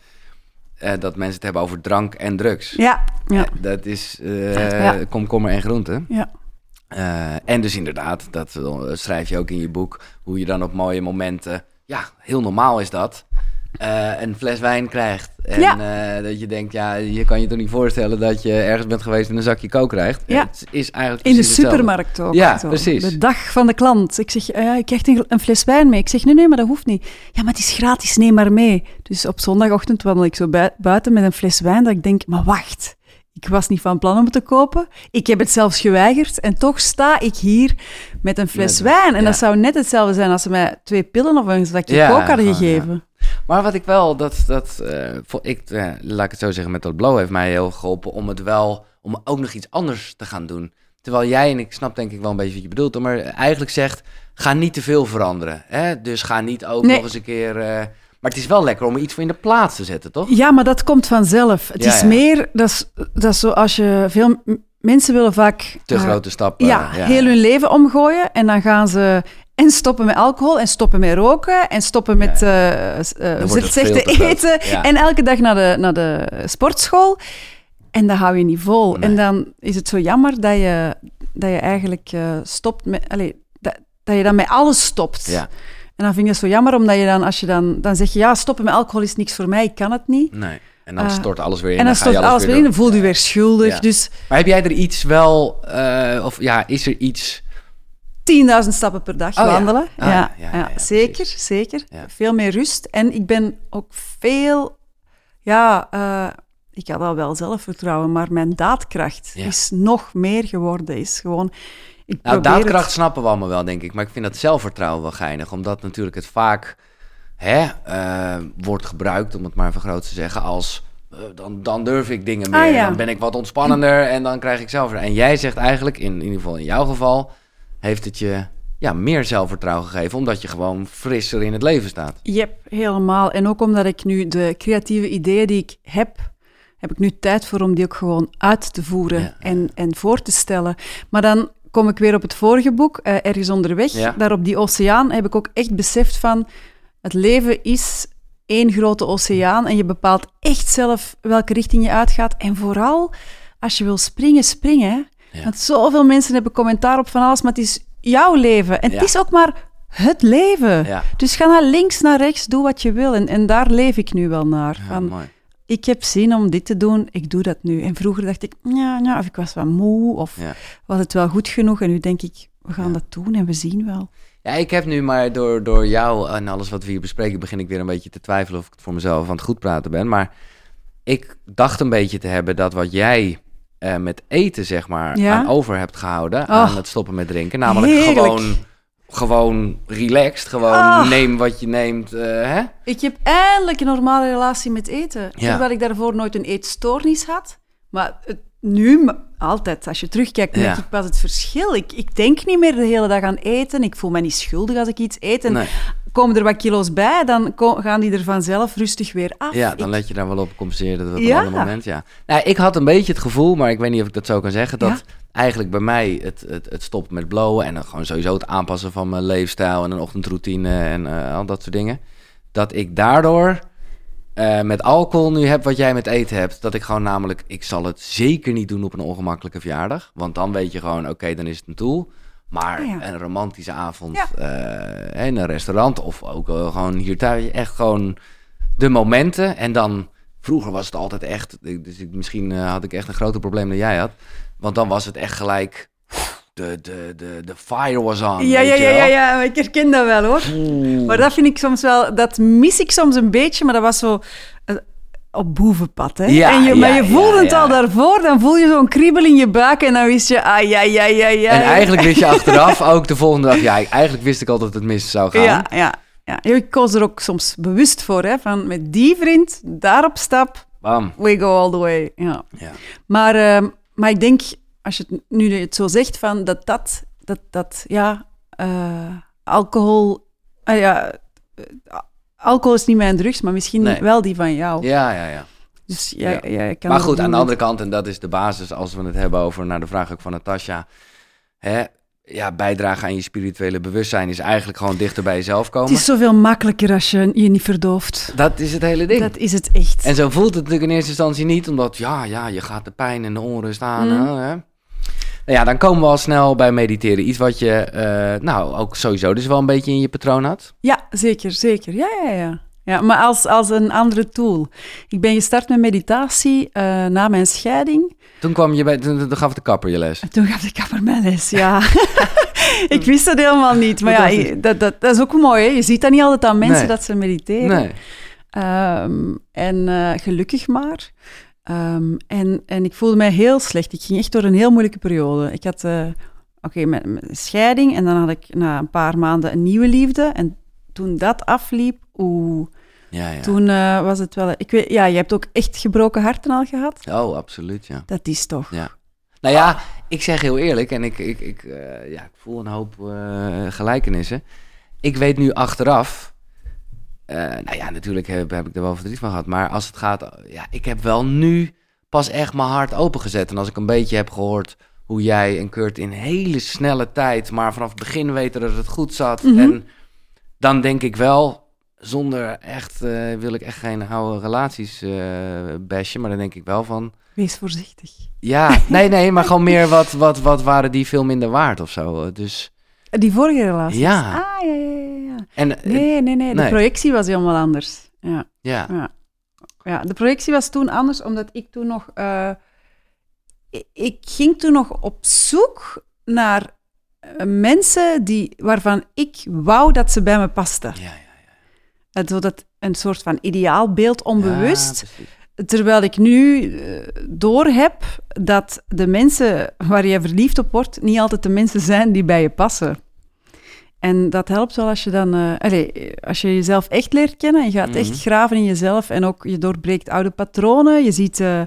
S1: eh, dat mensen het hebben over drank en drugs.
S2: Ja, ja,
S1: Eh, dat is eh,
S2: Ja.
S1: komkommer en groente.
S2: ja.
S1: En dus inderdaad, dat schrijf je ook in je boek, hoe je dan op mooie momenten, ja, heel normaal is dat, eh, een fles wijn krijgt. En
S2: Ja.
S1: eh, dat je denkt, ja, je kan je toch niet voorstellen dat je ergens bent geweest en een zakje kook krijgt.
S2: Ja.
S1: Het is eigenlijk
S2: In de
S1: hetzelfde.
S2: supermarkt ook.
S1: Ja, precies.
S2: De dag van de klant. Ik zeg, ja, ik krijg een, een fles wijn mee. Ik zeg, nee, nee, maar dat hoeft niet. Ja, maar het is gratis, neem maar mee. Dus op zondagochtend wandel ik zo bui- buiten met een fles wijn, dat ik denk, maar wacht. Ik was niet van plan om het te kopen. Ik heb het zelfs geweigerd. En toch sta ik hier met een fles
S1: Met-
S2: wijn. En
S1: ja.
S2: dat zou net hetzelfde zijn als ze mij twee pillen of een zakje
S1: Ja,
S2: coke hadden gegeven.
S1: Maar wat ik wel, dat, dat eh, vo- ik, eh, laat ik het zo zeggen, met dat blow heeft mij heel geholpen om het wel, om ook nog iets anders te gaan doen. Terwijl jij, en ik snap denk ik wel een beetje wat je bedoelt, maar eigenlijk zegt, ga niet te veel veranderen. Hè? Dus ga niet ook
S2: Nee.
S1: nog eens een keer, eh, maar het is wel lekker om er iets voor in de plaats te zetten, toch?
S2: Ja, maar dat komt vanzelf. Het
S1: Ja,
S2: is
S1: ja.
S2: meer, dat is, dat is zo als je veel mensen willen vaak
S1: Te
S2: eh,
S1: grote stappen.
S2: ja, heel hun leven omgooien. En dan gaan ze en stoppen met alcohol, en stoppen met roken, en stoppen met slechte
S1: veel te
S2: eten. En elke dag naar de, naar de sportschool. En dat hou je niet vol.
S1: Nee.
S2: En dan is het zo jammer dat je, dat je eigenlijk stopt met... Allez, dat, dat je dan met alles stopt.
S1: Ja,
S2: En dan vind ik het zo jammer, omdat je dan, als je dan, dan zeg je, ja, stoppen met alcohol is niks voor mij, ik kan het niet.
S1: nee. En dan
S2: Eh,
S1: stort alles weer in.
S2: en dan
S1: ga je
S2: stort alles weer in, dan voel je weer schuldig.
S1: Ja.
S2: Dus
S1: Maar heb jij er iets wel, eh, of ja, is er iets...
S2: 10.000 stappen per dag
S1: Oh, ja.
S2: wandelen.
S1: Ah,
S2: ja,
S1: ja,
S2: ja,
S1: ja, ja,
S2: zeker,
S1: precies.
S2: zeker.
S1: Ja.
S2: Veel meer rust. En ik ben ook veel... Ja, eh, ik had al wel zelfvertrouwen, maar mijn daadkracht
S1: Ja.
S2: is nog meer geworden. Is gewoon... Ik
S1: Nou, daadkracht
S2: het-
S1: snappen we allemaal wel, denk ik. Maar ik vind dat zelfvertrouwen wel geinig. Omdat natuurlijk het vaak hè, eh, wordt gebruikt, om het maar even groot te zeggen, als... eh, dan, dan durf ik dingen meer,
S2: Ah, ja.
S1: dan ben ik wat ontspannender en dan krijg ik zelfvertrouwen. En jij zegt eigenlijk, in, in ieder geval in jouw geval, heeft het je ja, meer zelfvertrouwen gegeven, omdat je gewoon frisser in het leven staat.
S2: Yep, helemaal. En ook omdat ik nu de creatieve ideeën die ik heb, heb ik nu tijd voor om die ook gewoon uit te voeren
S1: Ja.
S2: en, en voor te stellen. Maar dan kom ik weer op het vorige boek, eh, Ergens onderweg.
S1: Ja.
S2: Daar op die oceaan heb ik ook echt beseft van, het leven is één grote oceaan en je bepaalt echt zelf welke richting je uitgaat. En vooral, als je wil springen, springen.
S1: Ja.
S2: Want zoveel mensen hebben commentaar op van alles, maar het is jouw leven. En
S1: Ja.
S2: het is ook maar het leven.
S1: Ja,
S2: Dus ga naar links, naar rechts, doe wat je wil. En, en daar leef ik nu wel naar. Van,
S1: mooi.
S2: Ik heb zin om dit te doen, ik doe dat nu. En vroeger dacht ik, ja, ja of ik was wat moe, of
S1: Ja.
S2: was het wel goed genoeg. En nu denk ik, we gaan
S1: Ja.
S2: dat doen en we zien wel.
S1: Ja, ik heb nu maar door, door jou en alles wat we hier bespreken, begin ik weer een beetje te twijfelen of ik het voor mezelf aan het goed praten ben. Maar ik dacht een beetje te hebben dat wat jij eh, met eten, zeg maar,
S2: Ja?
S1: aan over hebt gehouden, aan het stoppen met drinken. Namelijk
S2: Heerlijk.
S1: gewoon, gewoon relaxed, gewoon
S2: Ah.
S1: neem wat je neemt. eh, hè?
S2: Ik heb eindelijk een normale relatie met eten.
S1: Ja.
S2: Terwijl ik daarvoor nooit een eetstoornis had. Maar het, nu, altijd, als je terugkijkt, merk
S1: Ja.
S2: ik pas het verschil. Ik, ik denk niet meer de hele dag aan eten. Ik voel me niet schuldig als ik iets eet. En
S1: Nee.
S2: Komen er wat kilo's bij, dan gaan die er vanzelf rustig weer af.
S1: Ja, dan let je daar wel op compenseren dat op
S2: Ja.
S1: een ander moment. Ja. Nou, ik had een beetje het gevoel, maar ik weet niet of ik dat zo kan zeggen, dat
S2: Ja?
S1: eigenlijk bij mij het, het, het stoppen met blowen en dan gewoon sowieso het aanpassen van mijn leefstijl en een ochtendroutine en eh, al dat soort dingen, dat ik daardoor eh, met alcohol nu heb wat jij met eten hebt. Dat ik gewoon namelijk, ik zal het zeker niet doen op een ongemakkelijke verjaardag, want dan weet je gewoon, oké, dan is het een tool. Maar
S2: ja.
S1: een romantische avond
S2: Ja.
S1: eh, in een restaurant of ook gewoon hier thuis, echt gewoon de momenten. En dan, vroeger was het altijd echt, dus ik, misschien eh, had ik echt een groter probleem dan jij had. Want dan was het echt gelijk, de, de, de, de fire was on.
S2: Ja, ja, ja, ja, ja, ik herken dat wel hoor.
S1: Oeh.
S2: Maar dat vind ik soms wel, dat mis ik soms een beetje, maar dat was zo op boevenpad. Hè?
S1: Ja,
S2: en je, maar je voelde
S1: ja,
S2: het al daarvoor, dan voel je zo'n kriebel in je buik en dan wist je, ah ja, ja, ja, ja.
S1: En eigenlijk wist je achteraf ook de volgende dag, ja, eigenlijk wist ik al dat het mis zou gaan.
S2: Ja, ja, ja. Ik koos er ook soms bewust voor, hè, van met die vriend, daar op stap,
S1: Bam.
S2: we go all the way. Ja.
S1: Ja.
S2: Maar, ehm, maar ik denk, als je het nu het zo zegt, van dat dat, dat, dat ja, eh, alcohol, ah ja, alcohol is niet mijn drugs, maar misschien
S1: Nee.
S2: wel die van jou.
S1: Ja, ja, ja.
S2: Dus ja,
S1: Ja.
S2: ja. kan
S1: Maar goed, aan de andere kant, en dat is de basis als we het hebben over, naar de vraag ook van Natasja, hè, ja, bijdragen aan je spirituele bewustzijn is eigenlijk gewoon dichter bij jezelf komen.
S2: Het is zoveel makkelijker als je je niet verdooft.
S1: Dat is het hele ding.
S2: Dat is het echt.
S1: En zo voelt het natuurlijk in eerste instantie niet, omdat ja, ja, je gaat de pijn en de onrust aan.
S2: Mm.
S1: hè, hè. Nou ja, dan komen we al snel bij mediteren. Iets wat je, eh, nou, ook sowieso dus wel een beetje in je patroon had.
S2: Ja, zeker, zeker. Ja, ja, ja. ja maar als, als een andere tool. Ik ben gestart met meditatie eh, na mijn scheiding.
S1: Toen kwam je bij, toen, toen gaf de kapper je les.
S2: En toen gaf de kapper mij les, ja. ik wist dat helemaal niet. Maar ja,
S1: Fantastisch.
S2: je- dat, dat, dat is ook mooi. Hè? Je ziet dat niet altijd aan mensen
S1: Nee.
S2: dat ze mediteren.
S1: Nee.
S2: Ehm, en eh, gelukkig maar. Ehm, en, en ik voelde mij heel slecht. Ik ging echt door een heel moeilijke periode. Ik had eh, oké, met, met een scheiding en dan had ik na een paar maanden een nieuwe liefde. En toen dat afliep, oeh,
S1: Ja, ja.
S2: toen eh, was het wel... Ik weet, ja, je hebt ook echt gebroken harten al gehad.
S1: Oh, absoluut, ja.
S2: Dat is toch...
S1: Ja. Nou ja, ik zeg heel eerlijk, en ik, ik, ik, eh, ja, ik voel een hoop gelijkenissen. Ik weet nu achteraf, eh, nou ja, natuurlijk heb, heb ik er wel verdriet van gehad, maar als het gaat, ja, ik heb wel nu pas echt mijn hart opengezet. En als ik een beetje heb gehoord hoe jij en Kurt in hele snelle tijd, maar vanaf het begin weten dat het goed zat.
S2: Mhm.
S1: En dan denk ik wel, zonder echt, eh, wil ik echt geen oude relaties bashen, maar dan denk ik wel van,
S2: Wees voorzichtig.
S1: ja, nee, nee, maar gewoon meer wat, wat, wat waren die veel minder waard of zo. Dus,
S2: Die vorige relatie.
S1: Ja.
S2: Ah, ja, ja, ja, ja.
S1: en, eh,
S2: Nee, nee, nee. De
S1: Nee.
S2: projectie was helemaal anders. Ja,
S1: ja.
S2: ja. ja, de projectie was toen anders, omdat ik toen nog... eh, ik- ging toen nog op zoek naar eh, mensen die, waarvan ik wou dat ze bij me pasten.
S1: Ja, ja.
S2: Uh, zodat een soort van ideaalbeeld onbewust.
S1: Ja.
S2: Terwijl ik nu eh, doorheb dat de mensen waar je verliefd op wordt, niet altijd de mensen zijn die bij je passen. En dat helpt wel als je dan, eh, allee, als je jezelf echt leert kennen en je gaat
S1: Mhm.
S2: echt graven in jezelf en ook je doorbreekt oude patronen. Je ziet eh,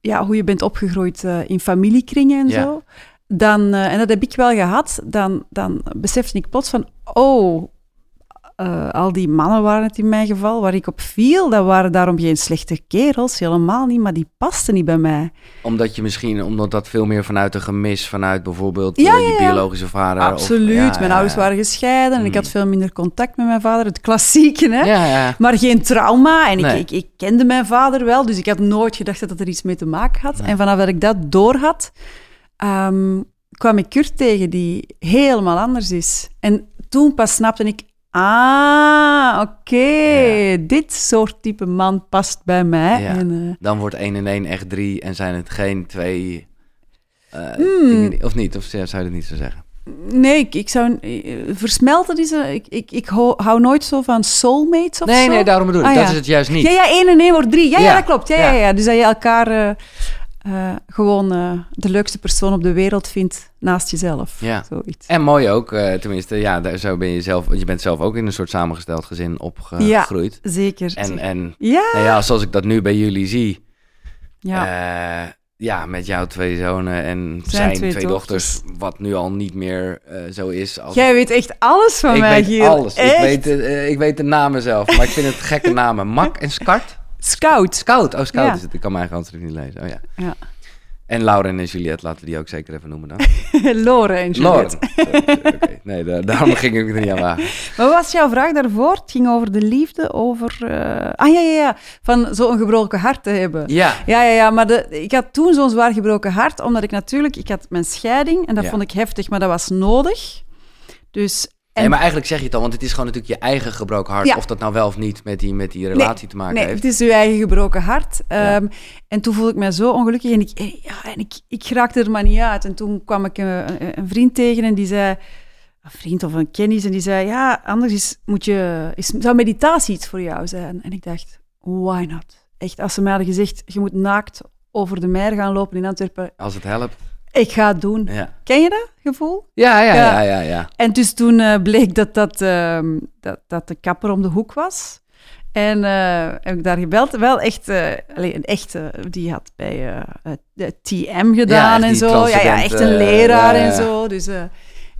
S2: ja, hoe je bent opgegroeid in familiekringen en
S1: Ja.
S2: zo. Dan, en dat heb ik wel gehad, dan, dan besefte ik plots van, oh, eh, al die mannen waren het in mijn geval, waar ik op viel, dat waren daarom geen slechte kerels, helemaal niet, maar die pasten niet bij mij.
S1: Omdat je misschien, omdat dat veel meer vanuit een gemis, vanuit bijvoorbeeld
S2: Ja,
S1: eh, je
S2: ja,
S1: biologische vader. of-
S2: Absoluut,
S1: ja,
S2: mijn ouders waren gescheiden en ik
S1: Mm.
S2: had veel minder contact met mijn vader, het klassieke, hè.
S1: Ja, ja.
S2: Maar geen trauma. En ik,
S1: Nee.
S2: ik, ik kende mijn vader wel, dus ik had nooit gedacht dat het er iets mee te maken had.
S1: Nee.
S2: En vanaf dat ik dat door had, ehm, kwam ik Kurt tegen, die helemaal anders is. En toen pas snapte ik, ah, oké, dit soort type man past bij mij.
S1: Ja.
S2: En, eh,
S1: Dan wordt 1 en 1 echt 3 en zijn het geen twee eh,
S2: Hmm.
S1: dingen Of niet? Of zou je het niet zo zeggen?
S2: nee, ik, ik zou... eh, versmelten is... een- Ik, ik, ik hou, nooit zo van soulmates of
S1: Nee,
S2: zo.
S1: nee, daarom bedoel ik.
S2: Ah,
S1: dat
S2: ja.
S1: is het juist niet.
S2: Ja, ja, één en één wordt drie. Ja, ja. Dat klopt. Ja, ja.
S1: Ja.
S2: Dus dat je elkaar eh, gewoon eh, de leukste persoon op de wereld vindt naast jezelf.
S1: Ja.
S2: Zoiets.
S1: En mooi ook, eh, tenminste, ja, daar, zo ben je zelf, want je bent zelf ook in een soort samengesteld gezin opgegroeid.
S2: Zeker.
S1: En, en
S2: ja.
S1: nou ja, zoals ik dat nu bij jullie zie,
S2: ja.
S1: ja, ja met jouw twee zonen en zijn,
S2: twee
S1: twee,
S2: dochters.
S1: dochters, wat nu al niet meer zo is. Als
S2: Jij weet echt alles van
S1: ik
S2: mij,
S1: weet
S2: Giel.
S1: alles. Ik weet, ik weet de namen zelf, maar ik vind het gekke namen. Mak en Skart.
S2: Scout.
S1: Scout, oh Scout
S2: Ja.
S1: is het. Ik kan mijn eigen handschrift niet lezen. Oh ja.
S2: Ja.
S1: En Lauren en Juliette, laten we die ook zeker even noemen dan.
S2: Lore en
S1: Lauren.
S2: Juliette.
S1: Nee, da- daarom ging ik er niet aan wagen.
S2: Maar wat was jouw vraag daarvoor? Het ging over de liefde, over... eh, Ah, ja, ja, ja. Van zo'n gebroken hart te hebben.
S1: Ja,
S2: Ja, ja, ja, maar de, ik had toen zo'n zwaar gebroken hart, omdat ik natuurlijk... Ik had mijn scheiding en dat
S1: Ja.
S2: vond ik heftig, maar dat was nodig. Dus... En
S1: nee, maar eigenlijk zeg je het al, want het is gewoon natuurlijk je eigen gebroken hart.
S2: Ja.
S1: Of dat nou wel of niet met die, met die relatie te maken
S2: Nee,
S1: heeft.
S2: het is uw eigen gebroken hart.
S1: Ja.
S2: Ehm, en toen voelde ik mij zo ongelukkig en ik, eh, ja, en ik, ik raakte er maar niet uit. En toen kwam ik een, een- een vriend tegen en die zei, een vriend of een kennis, en die zei, ja, anders is, moet je, is, zou meditatie iets voor jou zijn? En ik dacht, why not? Echt, als ze mij hadden gezegd, je moet naakt over de meer gaan lopen in Antwerpen,
S1: Als het helpt.
S2: Ik ga het doen.
S1: Ja,
S2: Ken je dat gevoel?
S1: ja, ja,
S2: Ja.
S1: ja, ja.
S2: En dus toen eh, bleek dat, dat, ehm, dat, dat de kapper om de hoek was. En eh, heb ik daar gebeld. Wel echt, eh allee, een echte, die had bij TM gedaan en zo. Ja, ja, echt een leraar en zo. Dus,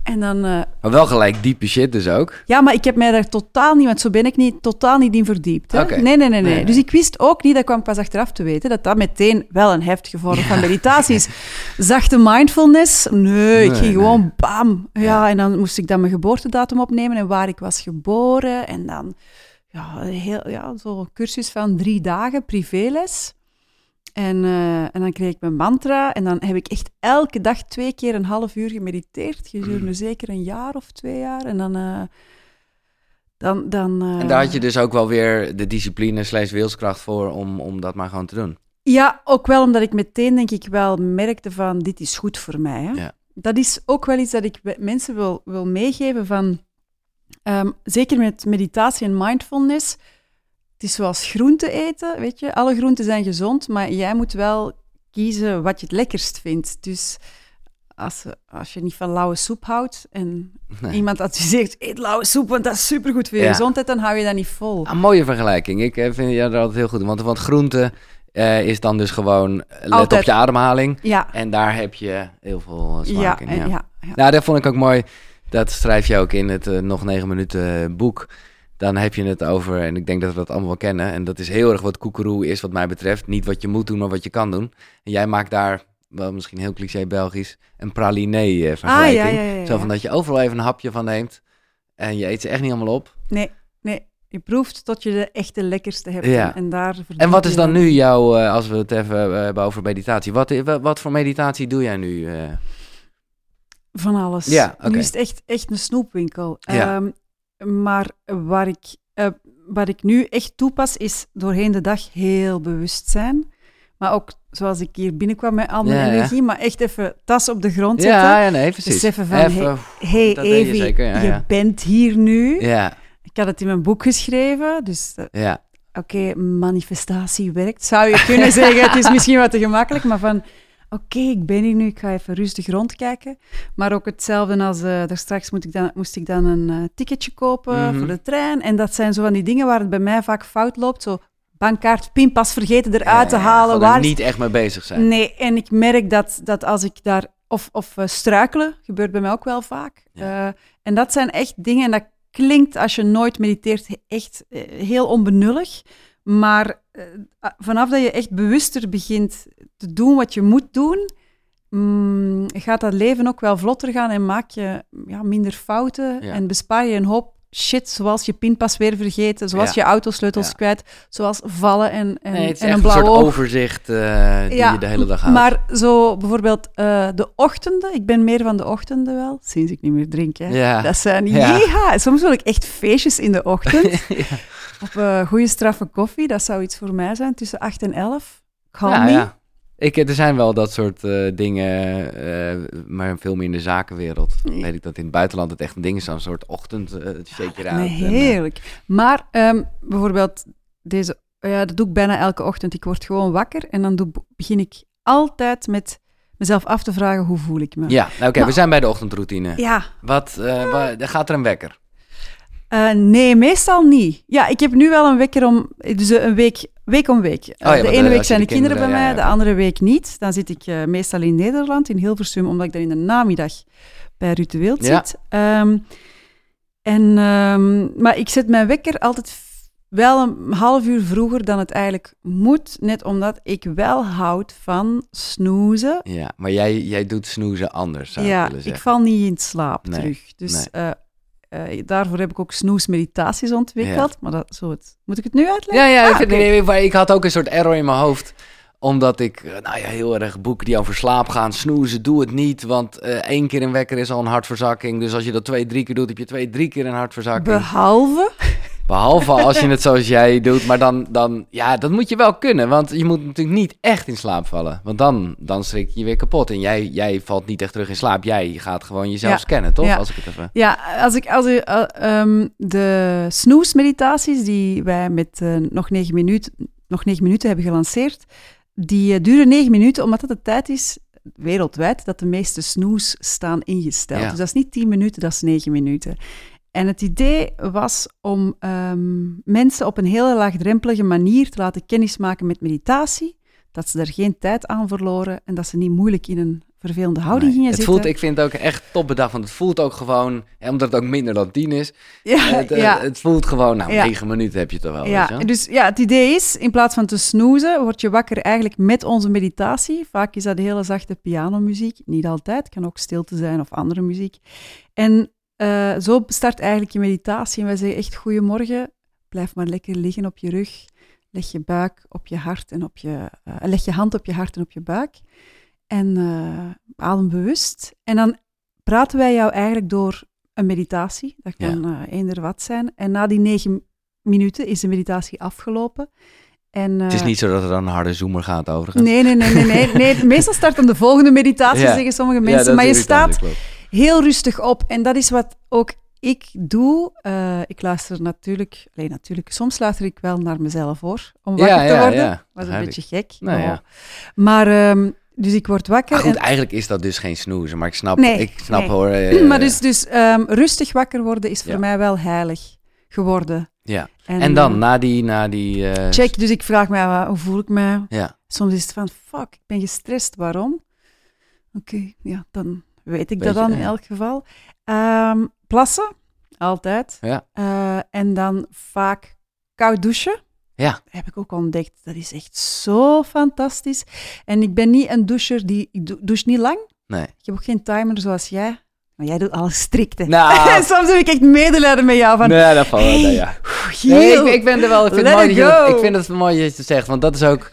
S2: en dan, eh,
S1: Maar wel gelijk diepe shit dus ook.
S2: ja, maar ik heb mij daar totaal niet, want zo ben ik niet, totaal niet in verdiept. Hè? Nee, nee, nee, nee,
S1: Nee,
S2: Dus ik wist ook niet, dat kwam ik pas achteraf te weten, dat dat meteen wel een heftige vorm van meditatie is. Zachte mindfulness? Nee, ik ging gewoon bam. Ja,
S1: Ja.
S2: en dan moest ik dan mijn geboortedatum opnemen en waar ik was geboren. En dan ja, heel, ja, zo'n cursus van drie dagen, privéles. En, eh, en dan kreeg ik mijn mantra en dan heb ik echt elke dag twee keer een half uur gemediteerd. Gedurende zeker een jaar of twee jaar. En dan... eh, dan, dan eh,
S1: En daar had je dus ook wel weer de discipline slash wilskracht voor om, om dat maar gewoon te doen.
S2: Ja, ook wel omdat ik meteen denk ik wel merkte van dit is goed voor mij. Hè?
S1: Ja.
S2: Dat is ook wel iets dat ik mensen wil, wil meegeven van, ehm, zeker met meditatie en mindfulness, het is zoals groente eten, weet je. Alle groenten zijn gezond, maar jij moet wel kiezen wat je het lekkerst vindt. Dus als, als je niet van lauwe soep houdt en
S1: Nee.
S2: iemand adviseert, eet lauwe soep, want dat is supergoed voor je
S1: Ja.
S2: gezondheid, dan hou je dat niet vol.
S1: Ah, mooie vergelijking. Ik eh, vind jou dat altijd heel goed. Want, want groente eh, is dan dus gewoon eh, let
S2: Altijd.
S1: op je ademhaling.
S2: Ja,
S1: En daar heb je heel veel eh,
S2: ja,
S1: smaak in. Ja.
S2: ja, ja.
S1: Nou, dat vond ik ook mooi. Dat schrijf je ook in het nog negen minuten boek. Dan heb je het over, en ik denk dat we dat allemaal wel kennen. En dat is heel erg wat koekeroe is wat mij betreft. Niet wat je moet doen, maar wat je kan doen. En jij maakt daar, wel misschien heel cliché Belgisch, een praliné eh, vergelijking.
S2: Ah, ja, ja, ja, ja.
S1: Zo van dat je overal even een hapje van neemt. En je eet ze echt niet allemaal op.
S2: Nee, nee. Je proeft tot je de echte lekkerste hebt.
S1: Ja.
S2: En, daar
S1: En wat is dan nu jouw, eh, als we het even eh, hebben over meditatie. Wat, wat, wat voor meditatie doe jij nu? eh?
S2: Van alles.
S1: Ja, oké.
S2: Nu is het echt, echt een snoepwinkel.
S1: Ja.
S2: Ehm, maar waar ik... eh, wat ik nu echt toepas, is doorheen de dag heel bewust zijn. Maar ook zoals ik hier binnenkwam met al mijn
S1: Ja, ja.
S2: energie, maar echt even tas op de grond zetten.
S1: Ja, ja, nee, precies.
S2: Beseffen van,
S1: Even,
S2: hey, hey
S1: je
S2: Evie,
S1: zeker,
S2: je bent hier nu.
S1: Ja,
S2: Ik had het in mijn boek geschreven, dus
S1: ja.
S2: oké, manifestatie werkt. Zou je kunnen zeggen, het is misschien wat te gemakkelijk, maar van, oké, ik ben hier nu, ik ga even rustig rondkijken. Maar ook hetzelfde als, daar straks moet ik dan, moest ik dan een eh, ticketje kopen
S1: Mhm.
S2: voor de trein. En dat zijn zo van die dingen waar het bij mij vaak fout loopt, zo bankkaart, pinpas vergeten eruit te
S1: Ja, ja,
S2: halen.
S1: er
S2: Waar
S1: niet echt mee bezig zijn.
S2: Nee, en ik merk dat, dat als ik daar... Of, of eh, struikelen, gebeurt bij mij ook wel vaak.
S1: Ja.
S2: En dat zijn echt dingen, en dat klinkt als je nooit mediteert echt heel onbenullig. Maar eh, vanaf dat je echt bewuster begint te doen wat je moet doen, mm, gaat dat leven ook wel vlotter gaan en maak je ja, minder fouten
S1: Ja.
S2: en bespaar je een hoop shit, zoals je pinpas weer vergeten, zoals
S1: Ja.
S2: je autosleutels
S1: Ja.
S2: kwijt, zoals vallen en, en,
S1: Nee, het is
S2: en
S1: echt
S2: een
S1: een
S2: blauw
S1: soort
S2: oog.
S1: overzicht eh, die je de hele dag houdt.
S2: Maar zo bijvoorbeeld eh, de ochtenden, ik ben meer van de ochtenden wel, sinds ik niet meer drink. Hè.
S1: Ja.
S2: Dat zijn,
S1: Ja.
S2: ja. soms wil ik echt feestjes in de ochtend. Op eh goede straffe koffie, dat zou iets voor mij zijn, tussen 8 en 11. Call
S1: Ja,
S2: me.
S1: ja. Ik, er zijn wel dat soort eh, dingen, eh, maar veel meer in de zakenwereld. Weet ik dat in het buitenland het echt een ding is, zo'n soort ochtend eh shake en, eh,
S2: heerlijk. Maar ehm, bijvoorbeeld deze, ja, dat doe ik bijna elke ochtend. Ik word gewoon wakker en dan doe, begin ik altijd met mezelf af te vragen hoe voel ik me.
S1: ja, nou, oké, we zijn bij de ochtendroutine.
S2: Ja,
S1: Wat, eh, wa- gaat er een wekker?
S2: Eh, nee, meestal niet. Ja, ik heb nu wel een wekker om... Dus een week, week om week. Eh,
S1: Oh ja,
S2: de ene
S1: eh,
S2: week zijn de
S1: de
S2: kinderen,
S1: kinderen-
S2: bij mij,
S1: ja.
S2: de andere week niet. Dan zit ik eh, meestal in Nederland, in Hilversum, omdat ik dan in de namiddag bij Ruud de Wild
S1: Ja.
S2: zit. Ehm, en, ehm, maar ik zet mijn wekker altijd wel een half uur vroeger dan het eigenlijk moet. Net omdat ik wel houd van snoezen.
S1: Ja, maar jij, jij doet snoezen anders, zou ik
S2: Ja,
S1: willen
S2: ik
S1: zeggen.
S2: val niet in slaap
S1: Nee,
S2: terug. Dus
S1: nee.
S2: eh, eh, daarvoor heb ik ook snoesmeditaties ontwikkeld. Maar dat, zo het, moet ik het nu uitleggen?
S1: Ja, ja,
S2: Ah,
S1: ik,
S2: oké.
S1: nee, maar ik had ook een soort error in mijn hoofd. Omdat ik, eh, nou ja, heel erg boeken die over slaap gaan. Snoezen, doe het niet. Want eh, één keer een wekker is al een hartverzakking. Dus als je dat twee, drie keer doet, heb je twee, drie keer een hartverzakking.
S2: Behalve,
S1: Behalve als je het zoals jij doet. Maar dan, dan, ja, dat moet je wel kunnen. Want je moet natuurlijk niet echt in slaap vallen. Want dan, dan schrik je je weer kapot. En jij, jij valt niet echt terug in slaap. Jij gaat gewoon jezelf
S2: Ja.
S1: scannen, toch?
S2: Ja.
S1: Als ik het even...
S2: ja, als ik, als ik eh, ehm, de snoesmeditaties die wij met eh, nog, negen minuten, nog negen minuten hebben gelanceerd, die eh, duren negen minuten, omdat het de tijd is wereldwijd dat de meeste snoes staan ingesteld.
S1: Ja.
S2: Dus dat is niet tien minuten, dat is negen minuten. En het idee was om ehm, mensen op een hele laagdrempelige manier te laten kennismaken met meditatie, dat ze er geen tijd aan verloren en dat ze niet moeilijk in een vervelende houding
S1: Nee.
S2: gingen
S1: het
S2: zitten.
S1: voelt, ik vind het ook echt top bedacht. Want het voelt ook gewoon, hè, omdat het ook minder dan tien is.
S2: ja,
S1: Het, eh,
S2: ja.
S1: het voelt gewoon, nou,
S2: Ja.
S1: negen minuten heb je toch wel. weet je
S2: Ja, dus ja, het idee is, in plaats van te snoezen, word je wakker eigenlijk met onze meditatie. Vaak is dat hele zachte pianomuziek, niet altijd, kan ook stilte zijn of andere muziek. En eh, zo start eigenlijk je meditatie. En wij zeggen echt, goedemorgen, blijf maar lekker liggen op je rug. Leg je buik op je hart en op je... eh, leg je hand op je hart en op je buik. En eh, adem bewust. En dan praten wij jou eigenlijk door een meditatie. Dat
S1: Ja.
S2: kan eh eender wat zijn. En na die negen minuten is de meditatie afgelopen. En,
S1: het is niet zo dat er dan een harde zoomer gaat overigens.
S2: Nee, nee, nee, nee, nee, nee. Meestal start dan de volgende meditatie,
S1: Ja.
S2: zeggen sommige
S1: Ja,
S2: mensen. maar je staat. Heel rustig op. En dat is wat ook ik doe. Eh, ik luister natuurlijk, alleen natuurlijk, soms luister ik wel naar mezelf hoor, om wakker
S1: Ja,
S2: te
S1: ja,
S2: worden.
S1: ja,
S2: is een beetje gek.
S1: Nou
S2: Oh. Maar, ehm, dus ik word wakker.
S1: Maar goed,
S2: en-
S1: eigenlijk is dat dus geen snoezen. Maar ik snap,
S2: Nee,
S1: ik snap
S2: nee.
S1: hoor. eh,
S2: maar dus, dus ehm, rustig wakker worden is voor mij wel heilig geworden.
S1: Ja. En dan,
S2: eh,
S1: na die... Na die eh,
S2: check, dus ik vraag me, af, hoe voel ik me?
S1: Ja,
S2: Soms is het van, fuck, ik ben gestrest, waarom? Oké, ja, dan weet ik dat dan in elk geval. Ehm, plassen, altijd.
S1: Ja.
S2: Eh, en dan vaak koud douchen.
S1: Ja.
S2: Heb ik ook ontdekt. Dat is echt zo fantastisch. En ik ben niet een doucher die... Ik dou- douche niet lang.
S1: nee.
S2: Ik heb ook geen timer zoals jij. Maar jij doet alles strikt, hè.
S1: Nou,
S2: Soms heb ik echt medelijden met jou. Van,
S1: nee, dat valt wel.
S2: hey,
S1: ja. Nee, ik, ik ben er wel. Ik vind, het mooi dat ik vind het mooi dat je het zegt. Want dat is ook.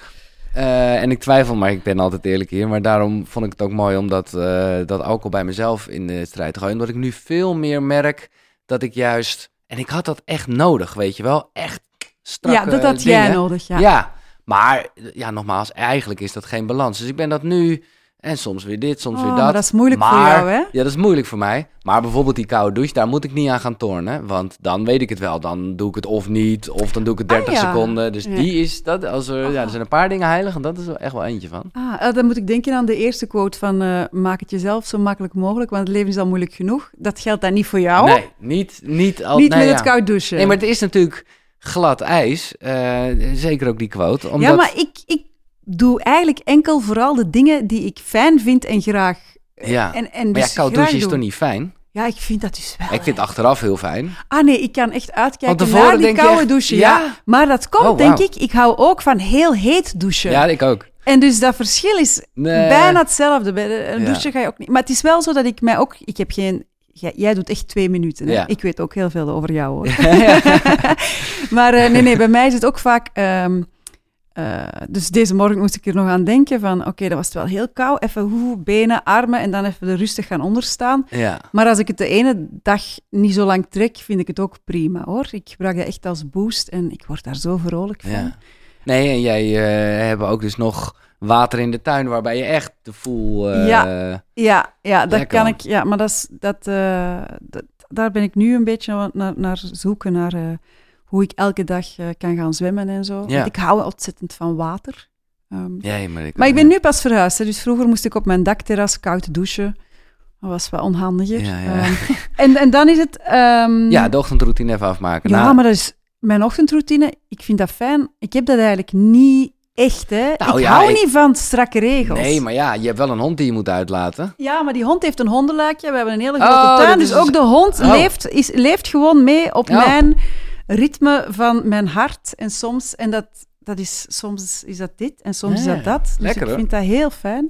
S1: Eh, en ik twijfel, maar ik ben altijd eerlijk hier. Maar daarom vond ik het ook mooi om dat, eh, dat alcohol bij mezelf in de strijd te gooien. Omdat ik nu veel meer merk dat ik juist. En ik had dat echt nodig, weet je wel. Echt strakke
S2: ja, dat had jij nodig, ja.
S1: Ja. maar ja, nogmaals, eigenlijk is dat geen balans. Dus ik ben dat nu en soms weer dit, soms
S2: Oh,
S1: weer dat.
S2: maar dat is moeilijk voor
S1: Maar-
S2: jou, hè?
S1: Ja, dat is moeilijk voor mij. Maar bijvoorbeeld die koude douche, daar moet ik niet aan gaan tornen. Want dan weet ik het wel. Dan doe ik het of niet, of dan doe ik het 30
S2: Ah, ja.
S1: seconden. Dus
S2: Ja.
S1: die is dat. Als er, ja, er zijn een paar dingen heilig en dat is er echt wel eentje van.
S2: Ah, eh, dan moet ik denken aan de eerste quote van eh, maak het jezelf zo makkelijk mogelijk, want het leven is al moeilijk genoeg. Dat geldt dan niet voor jou.
S1: Nee, niet, niet al.
S2: niet
S1: nee,
S2: met
S1: ja.
S2: het koud douchen.
S1: Nee, maar het is natuurlijk glad ijs. eh, zeker ook die quote. Omdat,
S2: Ja, maar ik, ik doe eigenlijk enkel vooral de dingen die ik fijn vind en graag.
S1: Ja.
S2: En, en
S1: maar
S2: dus
S1: ja, koud douchen is toch niet fijn?
S2: Ja, ik vind dat dus wel.
S1: ik vind het achteraf heel fijn.
S2: Ah nee, ik kan echt uitkijken naar die koude
S1: echt,
S2: douche.
S1: ja?
S2: Ja. Maar dat komt,
S1: Oh,
S2: denk ik. Ik hou ook van heel heet douchen.
S1: Ja, ik ook.
S2: En dus dat verschil is
S1: Nee.
S2: bijna hetzelfde. Bij een
S1: Ja.
S2: douche ga je ook niet. Maar het is wel zo dat ik mij ook. Ik heb geen. Jij, jij doet echt twee minuten. Hè?
S1: Ja.
S2: Ik weet ook heel veel over jou hoor. maar eh, nee, nee, bij mij is het ook vaak. ehm, eh, dus deze morgen moest ik er nog aan denken van, oké, dat was het wel heel koud. Even hoe, benen, armen en dan even er rustig gaan onderstaan.
S1: Ja.
S2: Maar als ik het de ene dag niet zo lang trek, vind ik het ook prima hoor. Ik gebruik dat echt als boost en ik word daar zo vrolijk van.
S1: Ja. Nee, en jij eh hebben ook dus nog water in de tuin waarbij je echt de voel. eh,
S2: Ja. Ja, ja dat kan ik. Ja, maar dat is, dat, dat, daar ben ik nu een beetje naar, naar zoeken, naar hoe ik elke dag eh, kan gaan zwemmen en zo.
S1: Ja.
S2: Want ik hou ontzettend van water. Ehm,
S1: Ja, maar ik,
S2: maar ik ben nu pas verhuisd, hè, dus vroeger moest ik op mijn dakterras koud douchen. Dat was wel onhandiger.
S1: Ja, ja.
S2: Ehm, en, en dan is het... ehm,
S1: Ja, de ochtendroutine even afmaken.
S2: ja,
S1: Nou,
S2: maar dat is mijn ochtendroutine. Ik vind dat fijn. Ik heb dat eigenlijk niet echt, hè.
S1: Nou
S2: ik
S1: ja,
S2: hou
S1: ik-
S2: niet van strakke regels.
S1: Nee, maar ja, je hebt wel een hond die je moet uitlaten.
S2: Ja, maar die hond heeft een hondenluikje. We hebben een hele grote
S1: Oh,
S2: tuin. Dus
S1: is-
S2: ook de hond
S1: Oh.
S2: leeft, is, leeft gewoon mee op
S1: Oh.
S2: mijn ritme van mijn hart. En soms, en dat, dat is, soms is dat dit en soms is dat dat. Dus
S1: lekker,
S2: ik
S1: hoor.
S2: vind dat heel fijn.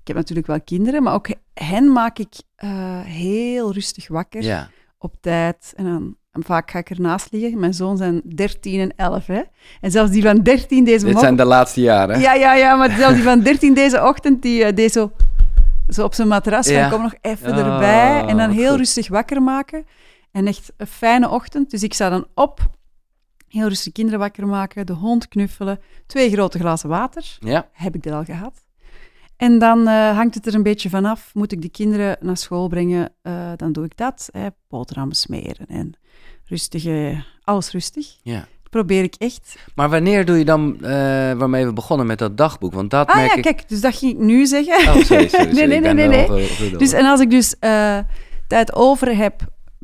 S2: Ik heb natuurlijk wel kinderen, maar ook hen maak ik eh, heel rustig wakker
S1: Ja.
S2: op tijd. En dan en vaak ga ik ernaast liggen. Mijn zoon zijn 13 en 11. Hè? En zelfs die van 13 deze
S1: Dit
S2: morgen.
S1: zijn de laatste jaren.
S2: Ja, ja, ja, maar zelfs die van 13 deze ochtend, die eh, deed zo, zo op zijn matras van,
S1: Ja.
S2: kom nog even
S1: Oh,
S2: erbij. En dan heel
S1: goed.
S2: rustig wakker maken. En echt een fijne ochtend. Dus ik sta dan op, heel rustig kinderen wakker maken, de hond knuffelen, twee grote glazen water.
S1: Ja.
S2: Heb ik dat al gehad. En dan eh, hangt het er een beetje vanaf. Moet ik de kinderen naar school brengen, eh, dan doe ik dat. Hè, boterhammen smeren en rustige, alles rustig.
S1: ja.
S2: Probeer ik echt.
S1: Maar wanneer doe je dan, eh, waarmee we begonnen met dat dagboek? Want dat
S2: Ah
S1: merk
S2: ja,
S1: ik...
S2: kijk, dus dat ging ik nu zeggen.
S1: Oh, sorry, sorry, sorry.
S2: Nee, nee, nee, nee,
S1: op- op- op- op-
S2: Dus, en als ik dus eh, tijd over heb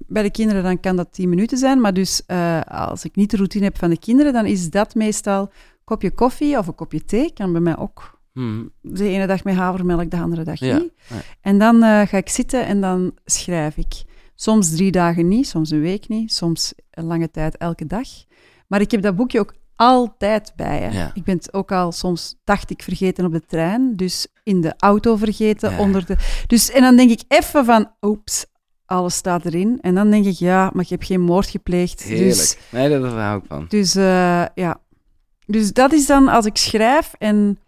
S2: bij de kinderen, dan kan dat 10 minuten zijn. Maar dus eh, als ik niet de routine heb van de kinderen, dan is dat meestal een kopje koffie of een kopje thee. Kan bij mij ook
S1: Hmm,
S2: de ene dag met havermelk, de andere dag
S1: Ja,
S2: niet.
S1: ja.
S2: En dan eh, ga ik zitten en dan schrijf ik. Soms drie dagen niet, soms een week niet, soms een lange tijd elke dag. Maar ik heb dat boekje ook altijd bij. Hè.
S1: Ja.
S2: Ik ben het ook al soms, dacht ik, vergeten op de trein. Dus in de auto vergeten.
S1: Ja.
S2: Onder de, dus, en dan denk ik even van, oeps, alles staat erin. En dan denk ik, ja, maar ik heb geen moord gepleegd.
S1: Heerlijk.
S2: Dus,
S1: Nee, dat hou ik van.
S2: dus eh, ja. Dus dat is dan als ik schrijf en...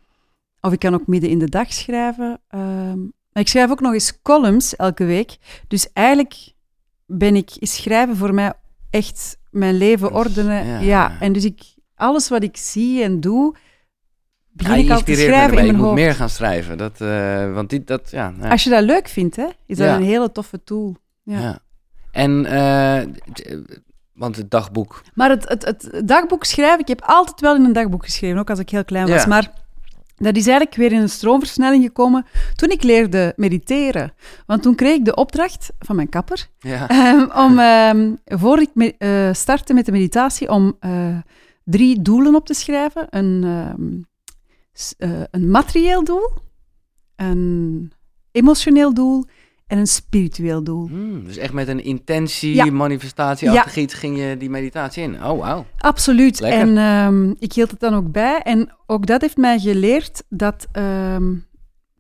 S2: Of ik kan ook midden in de dag schrijven. ehm, maar ik schrijf ook nog eens columns elke week. Dus eigenlijk ben ik, is schrijven voor mij echt mijn leven ordenen.
S1: ja,
S2: en dus ik, alles wat ik zie en doe, begin
S1: Ja, je
S2: ik al te
S1: me
S2: schrijven
S1: ermee.
S2: in
S1: Ik
S2: mijn
S1: moet
S2: hoofd.
S1: meer gaan schrijven. Dat, eh, want die, dat, ja.
S2: Als je dat leuk vindt, hè, is dat
S1: Ja.
S2: een hele toffe tool. Ja.
S1: ja. En, eh, t- want het dagboek.
S2: Maar het, het, het dagboek schrijven, ik heb altijd wel in een dagboek geschreven, ook als ik heel klein was.
S1: Ja.
S2: Maar dat is eigenlijk weer in een stroomversnelling gekomen toen ik leerde mediteren. Want toen kreeg ik de opdracht van mijn kapper
S1: Ja.
S2: ehm, om, ehm, voor ik me, eh, startte met de meditatie, om eh, drie doelen op te schrijven. Een, ehm, eh, een materieel doel, een emotioneel doel en een spiritueel doel.
S1: Hmm, dus echt met een intentie,
S2: Ja.
S1: manifestatie,
S2: Ja.
S1: iets ging je die meditatie in. Oh, wauw.
S2: Absoluut.
S1: Lekker.
S2: En ehm, ik hield het dan ook bij. En ook dat heeft mij geleerd dat... ehm,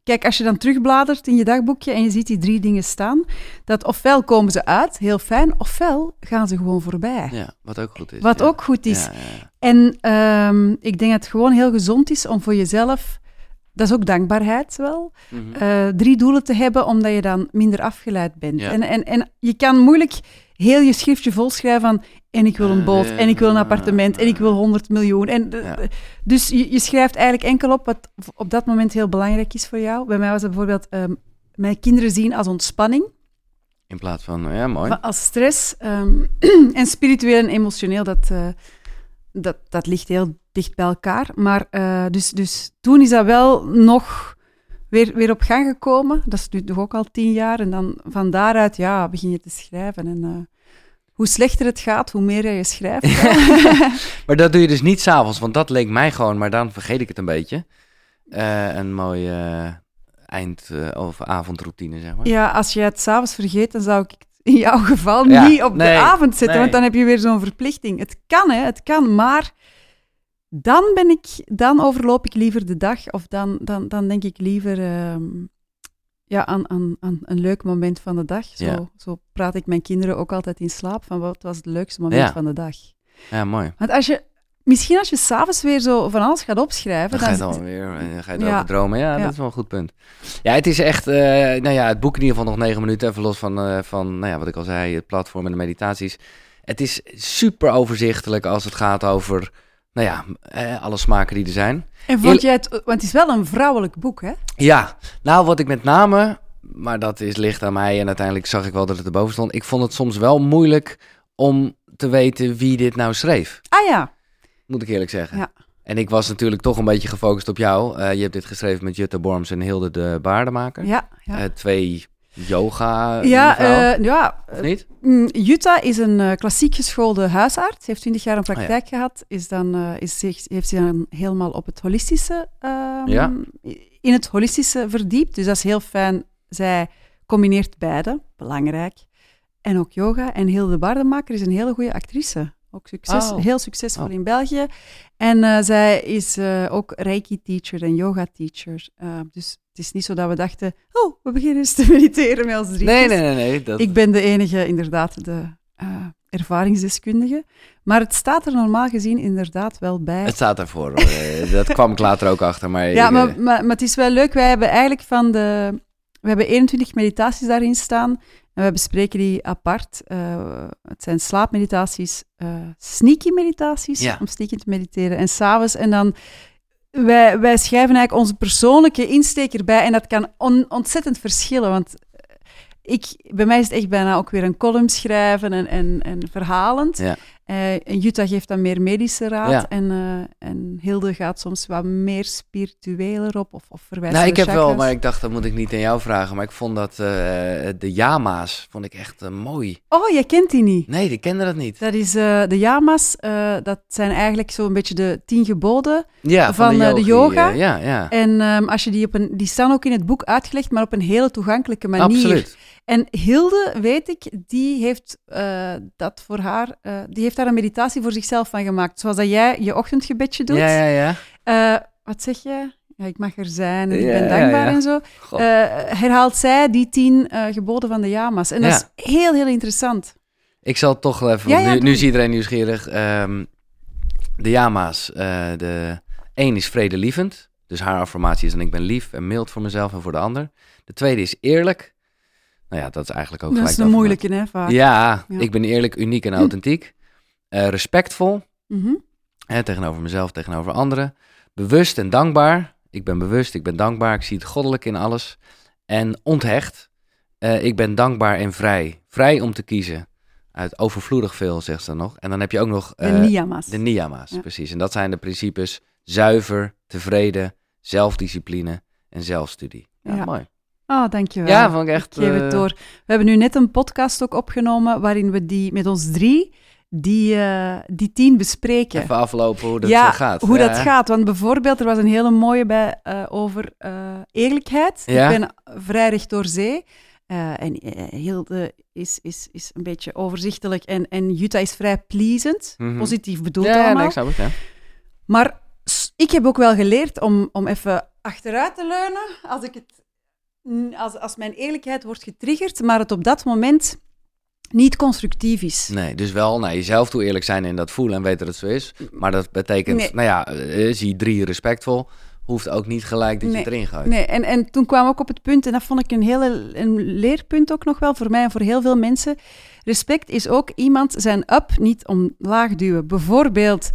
S2: kijk, als je dan terugbladert in je dagboekje en je ziet die drie dingen staan, dat ofwel komen ze uit, heel fijn, ofwel gaan ze gewoon voorbij.
S1: Ja, wat ook goed is.
S2: Wat
S1: ja.
S2: ook goed is. En ehm, ik denk dat het gewoon heel gezond is om voor jezelf... Dat is ook dankbaarheid wel.
S1: Mhm.
S2: eh, drie doelen te hebben, omdat je dan minder afgeleid bent.
S1: Ja.
S2: En, en, en je kan moeilijk heel je schriftje volschrijven van en ik wil een boot, en ik wil een appartement, en ik wil 100 miljoen. En, eh,
S1: Ja.
S2: Dus je, je schrijft eigenlijk enkel op wat op dat moment heel belangrijk is voor jou. Bij mij was het bijvoorbeeld ehm, mijn kinderen zien als ontspanning,
S1: In plaats van, ja, mooi.
S2: als stress. ehm, en spiritueel en emotioneel, dat, eh, dat, dat ligt heel dicht bij elkaar. Maar eh, dus, dus toen is dat wel nog weer, weer op gang gekomen. Dat is nu toch ook al tien jaar. En dan van daaruit ja, begin je te schrijven. En eh, hoe slechter het gaat, hoe meer je schrijft.
S1: Maar dat doe je dus niet s'avonds, want dat leek mij gewoon, maar dan vergeet ik het een beetje. Eh, een mooie eind- of avondroutine, zeg maar.
S2: ja, als je het s'avonds vergeet, dan zou ik in jouw geval
S1: Ja,
S2: niet op
S1: nee,
S2: de avond zetten.
S1: nee.
S2: Want dan heb je weer zo'n verplichting. Het kan, hè, het kan. Maar dan ben ik, dan overloop ik liever de dag. Of dan, dan, dan denk ik liever ehm, ja, aan, aan, aan een leuk moment van de dag. Zo,
S1: Ja.
S2: zo praat ik mijn kinderen ook altijd in slaap. Van wat was het leukste moment
S1: Ja.
S2: van de dag.
S1: Ja, mooi.
S2: Want als je, misschien als je s'avonds weer zo van alles gaat opschrijven.
S1: Dan ga je
S2: dan,
S1: weer eh, dan ga je
S2: Ja.
S1: dromen. Ja,
S2: Ja.
S1: dat is wel een goed punt. Ja, het is echt, eh, nou ja, het boek in ieder geval nog negen minuten, even los van, eh, van nou ja, wat ik al zei, het platform en de meditaties. Het is super overzichtelijk als het gaat over, nou ja, eh, alle smaken die er zijn.
S2: En vond jij het, want het is wel een vrouwelijk boek, hè?
S1: Ja, nou wat ik met name, maar dat is licht aan mij en uiteindelijk zag ik wel dat het erboven stond. Ik vond het soms wel moeilijk om te weten wie dit nou schreef,
S2: Ah ja,
S1: moet ik eerlijk zeggen.
S2: Ja.
S1: En ik was natuurlijk toch een beetje gefocust op jou. Eh, je hebt dit geschreven met Jutta Borms en Hilde de Baardenmaker.
S2: ja, ja.
S1: Eh, twee yoga
S2: ja, eh, ja,
S1: of niet?
S2: Mm, Jutta is een klassiek geschoolde huisarts. Heeft 20 jaar een
S1: Oh
S2: praktijk gehad. Is dan, is zich, heeft zich dan helemaal op het holistische, ehm,
S1: Ja.
S2: in het holistische verdiept. Dus dat is heel fijn. Zij combineert beide, belangrijk. En ook yoga. En Hilde Baardemaker is een hele goede actrice. Ook succes,
S1: Oh.
S2: heel succesvol
S1: Oh.
S2: in België. En eh, zij is eh, ook Reiki-teacher en yoga-teacher. Eh, dus het is niet zo dat we dachten, oh, we beginnen eens te mediteren met ons drietjes.
S1: Nee, nee, nee. nee dat...
S2: Ik ben de enige, inderdaad, de ervaringsdeskundige. Maar het staat er normaal gezien inderdaad wel bij.
S1: Het staat. Eh, dat kwam ik later ook achter. Maar
S2: ja,
S1: ik,
S2: maar, maar, maar het is wel leuk. Wij hebben eigenlijk van de... We hebben 21 meditaties daarin staan. En we bespreken die apart. Eh, het zijn slaapmeditaties, eh sneaky meditaties,
S1: Ja.
S2: om sneaky te mediteren. En s'avonds, en dan... Wij, wij schrijven eigenlijk onze persoonlijke insteek erbij. En dat kan on- ontzettend verschillen, want ik, bij mij is het echt bijna ook weer een column schrijven en, en, en verhalend.
S1: Ja.
S2: En Jutta geeft dan meer medische raad.
S1: Ja.
S2: En, eh, en Hilde gaat soms wat meer spiritueler op of, of verwijst
S1: nou, ik
S2: de
S1: heb wel, maar ik dacht dat moet ik niet aan jou vragen. Maar ik vond dat eh, de Yama's vond ik echt mooi.
S2: Oh, jij kent die niet.
S1: Nee, die kende dat niet.
S2: Dat is de yamas. dat zijn eigenlijk zo'n beetje de tien geboden.
S1: Ja,
S2: van, eh, de
S1: yogi,
S2: yoga.
S1: ja, ja.
S2: En ehm, als je die op een, die staan ook in het boek uitgelegd, maar op een hele toegankelijke manier.
S1: Absoluut.
S2: En Hilde, weet ik, die heeft eh, dat voor haar, eh, die heeft daar een meditatie voor zichzelf van gemaakt. Zoals dat jij je ochtendgebedje doet.
S1: Ja, ja, ja.
S2: Eh, wat zeg je? Ja, ik mag er zijn en ik ben dankbaar en zo. Herhaalt zij die tien geboden van de Yamas. En dat is heel, heel interessant.
S1: Ik zal toch even,
S2: Ja,
S1: want
S2: ja,
S1: nu, nu is iedereen nieuwsgierig. Ehm, de Yama's. de één is vredelievend. Dus haar affirmatie is en ik ben lief en mild voor mezelf en voor de ander. De tweede is eerlijk. Nou ja, dat is eigenlijk ook
S2: dat
S1: gelijk
S2: is
S1: de
S2: een moeilijke, hè, vaak.
S1: Ja,
S2: Ja.
S1: ik ben eerlijk, uniek en authentiek. Eh, respectvol
S2: Mhm.
S1: hè, tegenover mezelf, tegenover anderen. Bewust en dankbaar. Ik ben bewust, ik ben dankbaar. Ik zie het goddelijke in alles. En onthecht. Eh, ik ben dankbaar en vrij. Vrij om te kiezen. Uit overvloedig veel, zegt ze dan nog. En dan heb je ook nog
S2: De
S1: eh,
S2: Niyamas.
S1: de niyama's,
S2: Ja.
S1: precies. En dat zijn de principes zuiver, tevreden, zelfdiscipline en zelfstudie. Ja,
S2: Ja.
S1: mooi.
S2: Oh, dankjewel.
S1: Ja, vond ik echt...
S2: Ik geef
S1: eh,
S2: het door. We hebben nu net een podcast ook opgenomen waarin we die met ons drie, die, eh, die tien bespreken.
S1: Even aflopen hoe dat
S2: ja,
S1: eh, gaat.
S2: hoe
S1: Ja,
S2: dat gaat. Want bijvoorbeeld, er was een hele mooie bij eh, over eh, eerlijkheid.
S1: Ja.
S2: Ik ben vrij recht door zee. Eh, en eh, Hilde is, is, is een beetje overzichtelijk. En, en Jutta is vrij pleasend.
S1: Mhm.
S2: Positief bedoeld
S1: Ja, ja,
S2: allemaal.
S1: nee, ja.
S2: Maar ik heb ook wel geleerd om, om even achteruit te leunen als, ik het, als, als mijn eerlijkheid wordt getriggerd, maar het op dat moment niet constructief is.
S1: Nee, dus wel naar jezelf toe eerlijk zijn en dat voelen en weten dat het zo is. Maar dat betekent,
S2: Nee.
S1: nou ja, eh, zie drie respectvol. hoeft ook niet gelijk dat je
S2: Nee.
S1: erin gooit.
S2: Nee, en, en toen kwam ook op het punt, en dat vond ik een hele een leerpunt ook nog wel voor mij en voor heel veel mensen. Respect is ook iemand zijn up niet omlaag duwen. Bijvoorbeeld,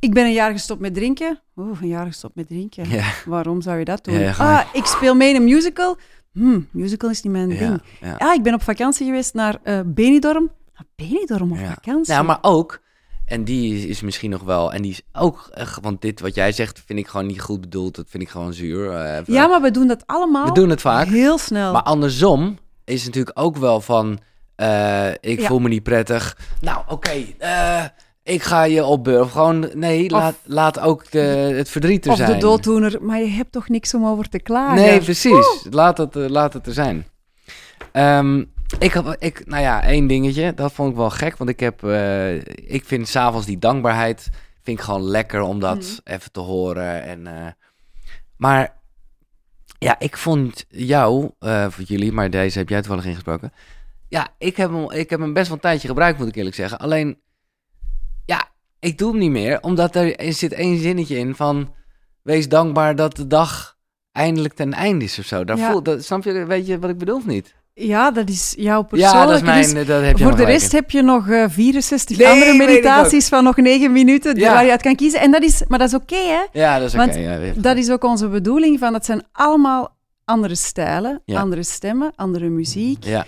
S2: ik ben een jaar gestopt met drinken. Oeh, een jaar gestopt met drinken.
S1: Ja.
S2: Waarom zou je dat doen?
S1: Ja, ja,
S2: ah, ik speel mee in een musical. Hm, musical is niet mijn
S1: Ja,
S2: ding.
S1: ja.
S2: Ah, ik ben op vakantie geweest naar eh Benidorm. Ah, Benidorm op
S1: Ja.
S2: vakantie?
S1: Nou, maar ook, en die is, is misschien nog wel, en die is ook, want dit wat jij zegt vind ik gewoon niet goed bedoeld. Dat vind ik gewoon zuur. eh,
S2: ja, maar we doen dat allemaal
S1: We doen het vaak.
S2: heel snel.
S1: Maar andersom is het natuurlijk ook wel van, eh, ik
S2: Ja.
S1: voel me niet prettig. Nou, oké, eh, ik ga je opbeuren. Of gewoon, nee,
S2: Of-
S1: laat, laat ook de, het verdriet er
S2: of
S1: zijn.
S2: de dooddoener, maar je hebt toch niks om over te klagen?
S1: Nee, precies. Laat het, eh, laat het er zijn. Ehm, ik, had- ik, nou ja, één dingetje. Dat vond ik wel gek. Want ik heb, eh, ik vind s'avonds die dankbaarheid, vind ik gewoon lekker om dat
S2: Mhm.
S1: even te horen. En, eh, maar ja, ik vond jou, eh, voor jullie, maar deze heb jij toevallig ingesproken. Ja, ik heb, hem, ik heb hem best wel een tijdje gebruikt, moet ik eerlijk zeggen. Alleen, ik doe hem niet meer. Omdat er, zit één zinnetje in van, wees dankbaar dat de dag eindelijk ten einde is of zo. Daar
S2: Ja.
S1: voel, dat, snap je, weet je wat ik bedoel of niet?
S2: Ja, dat is jouw persoonlijke.
S1: Ja, dat is mijn,
S2: dus
S1: dat heb je
S2: voor de rest heb je nog eh, 64
S1: Nee,
S2: andere meditaties van nog 9 minuten
S1: Ja.
S2: waar je uit kan kiezen. En dat is, maar dat is oké, hè?
S1: Ja, dat is oké. Ja.
S2: Dat is ook onze bedoeling. Van, dat zijn allemaal andere stijlen, andere stemmen, andere muziek,
S1: Ja,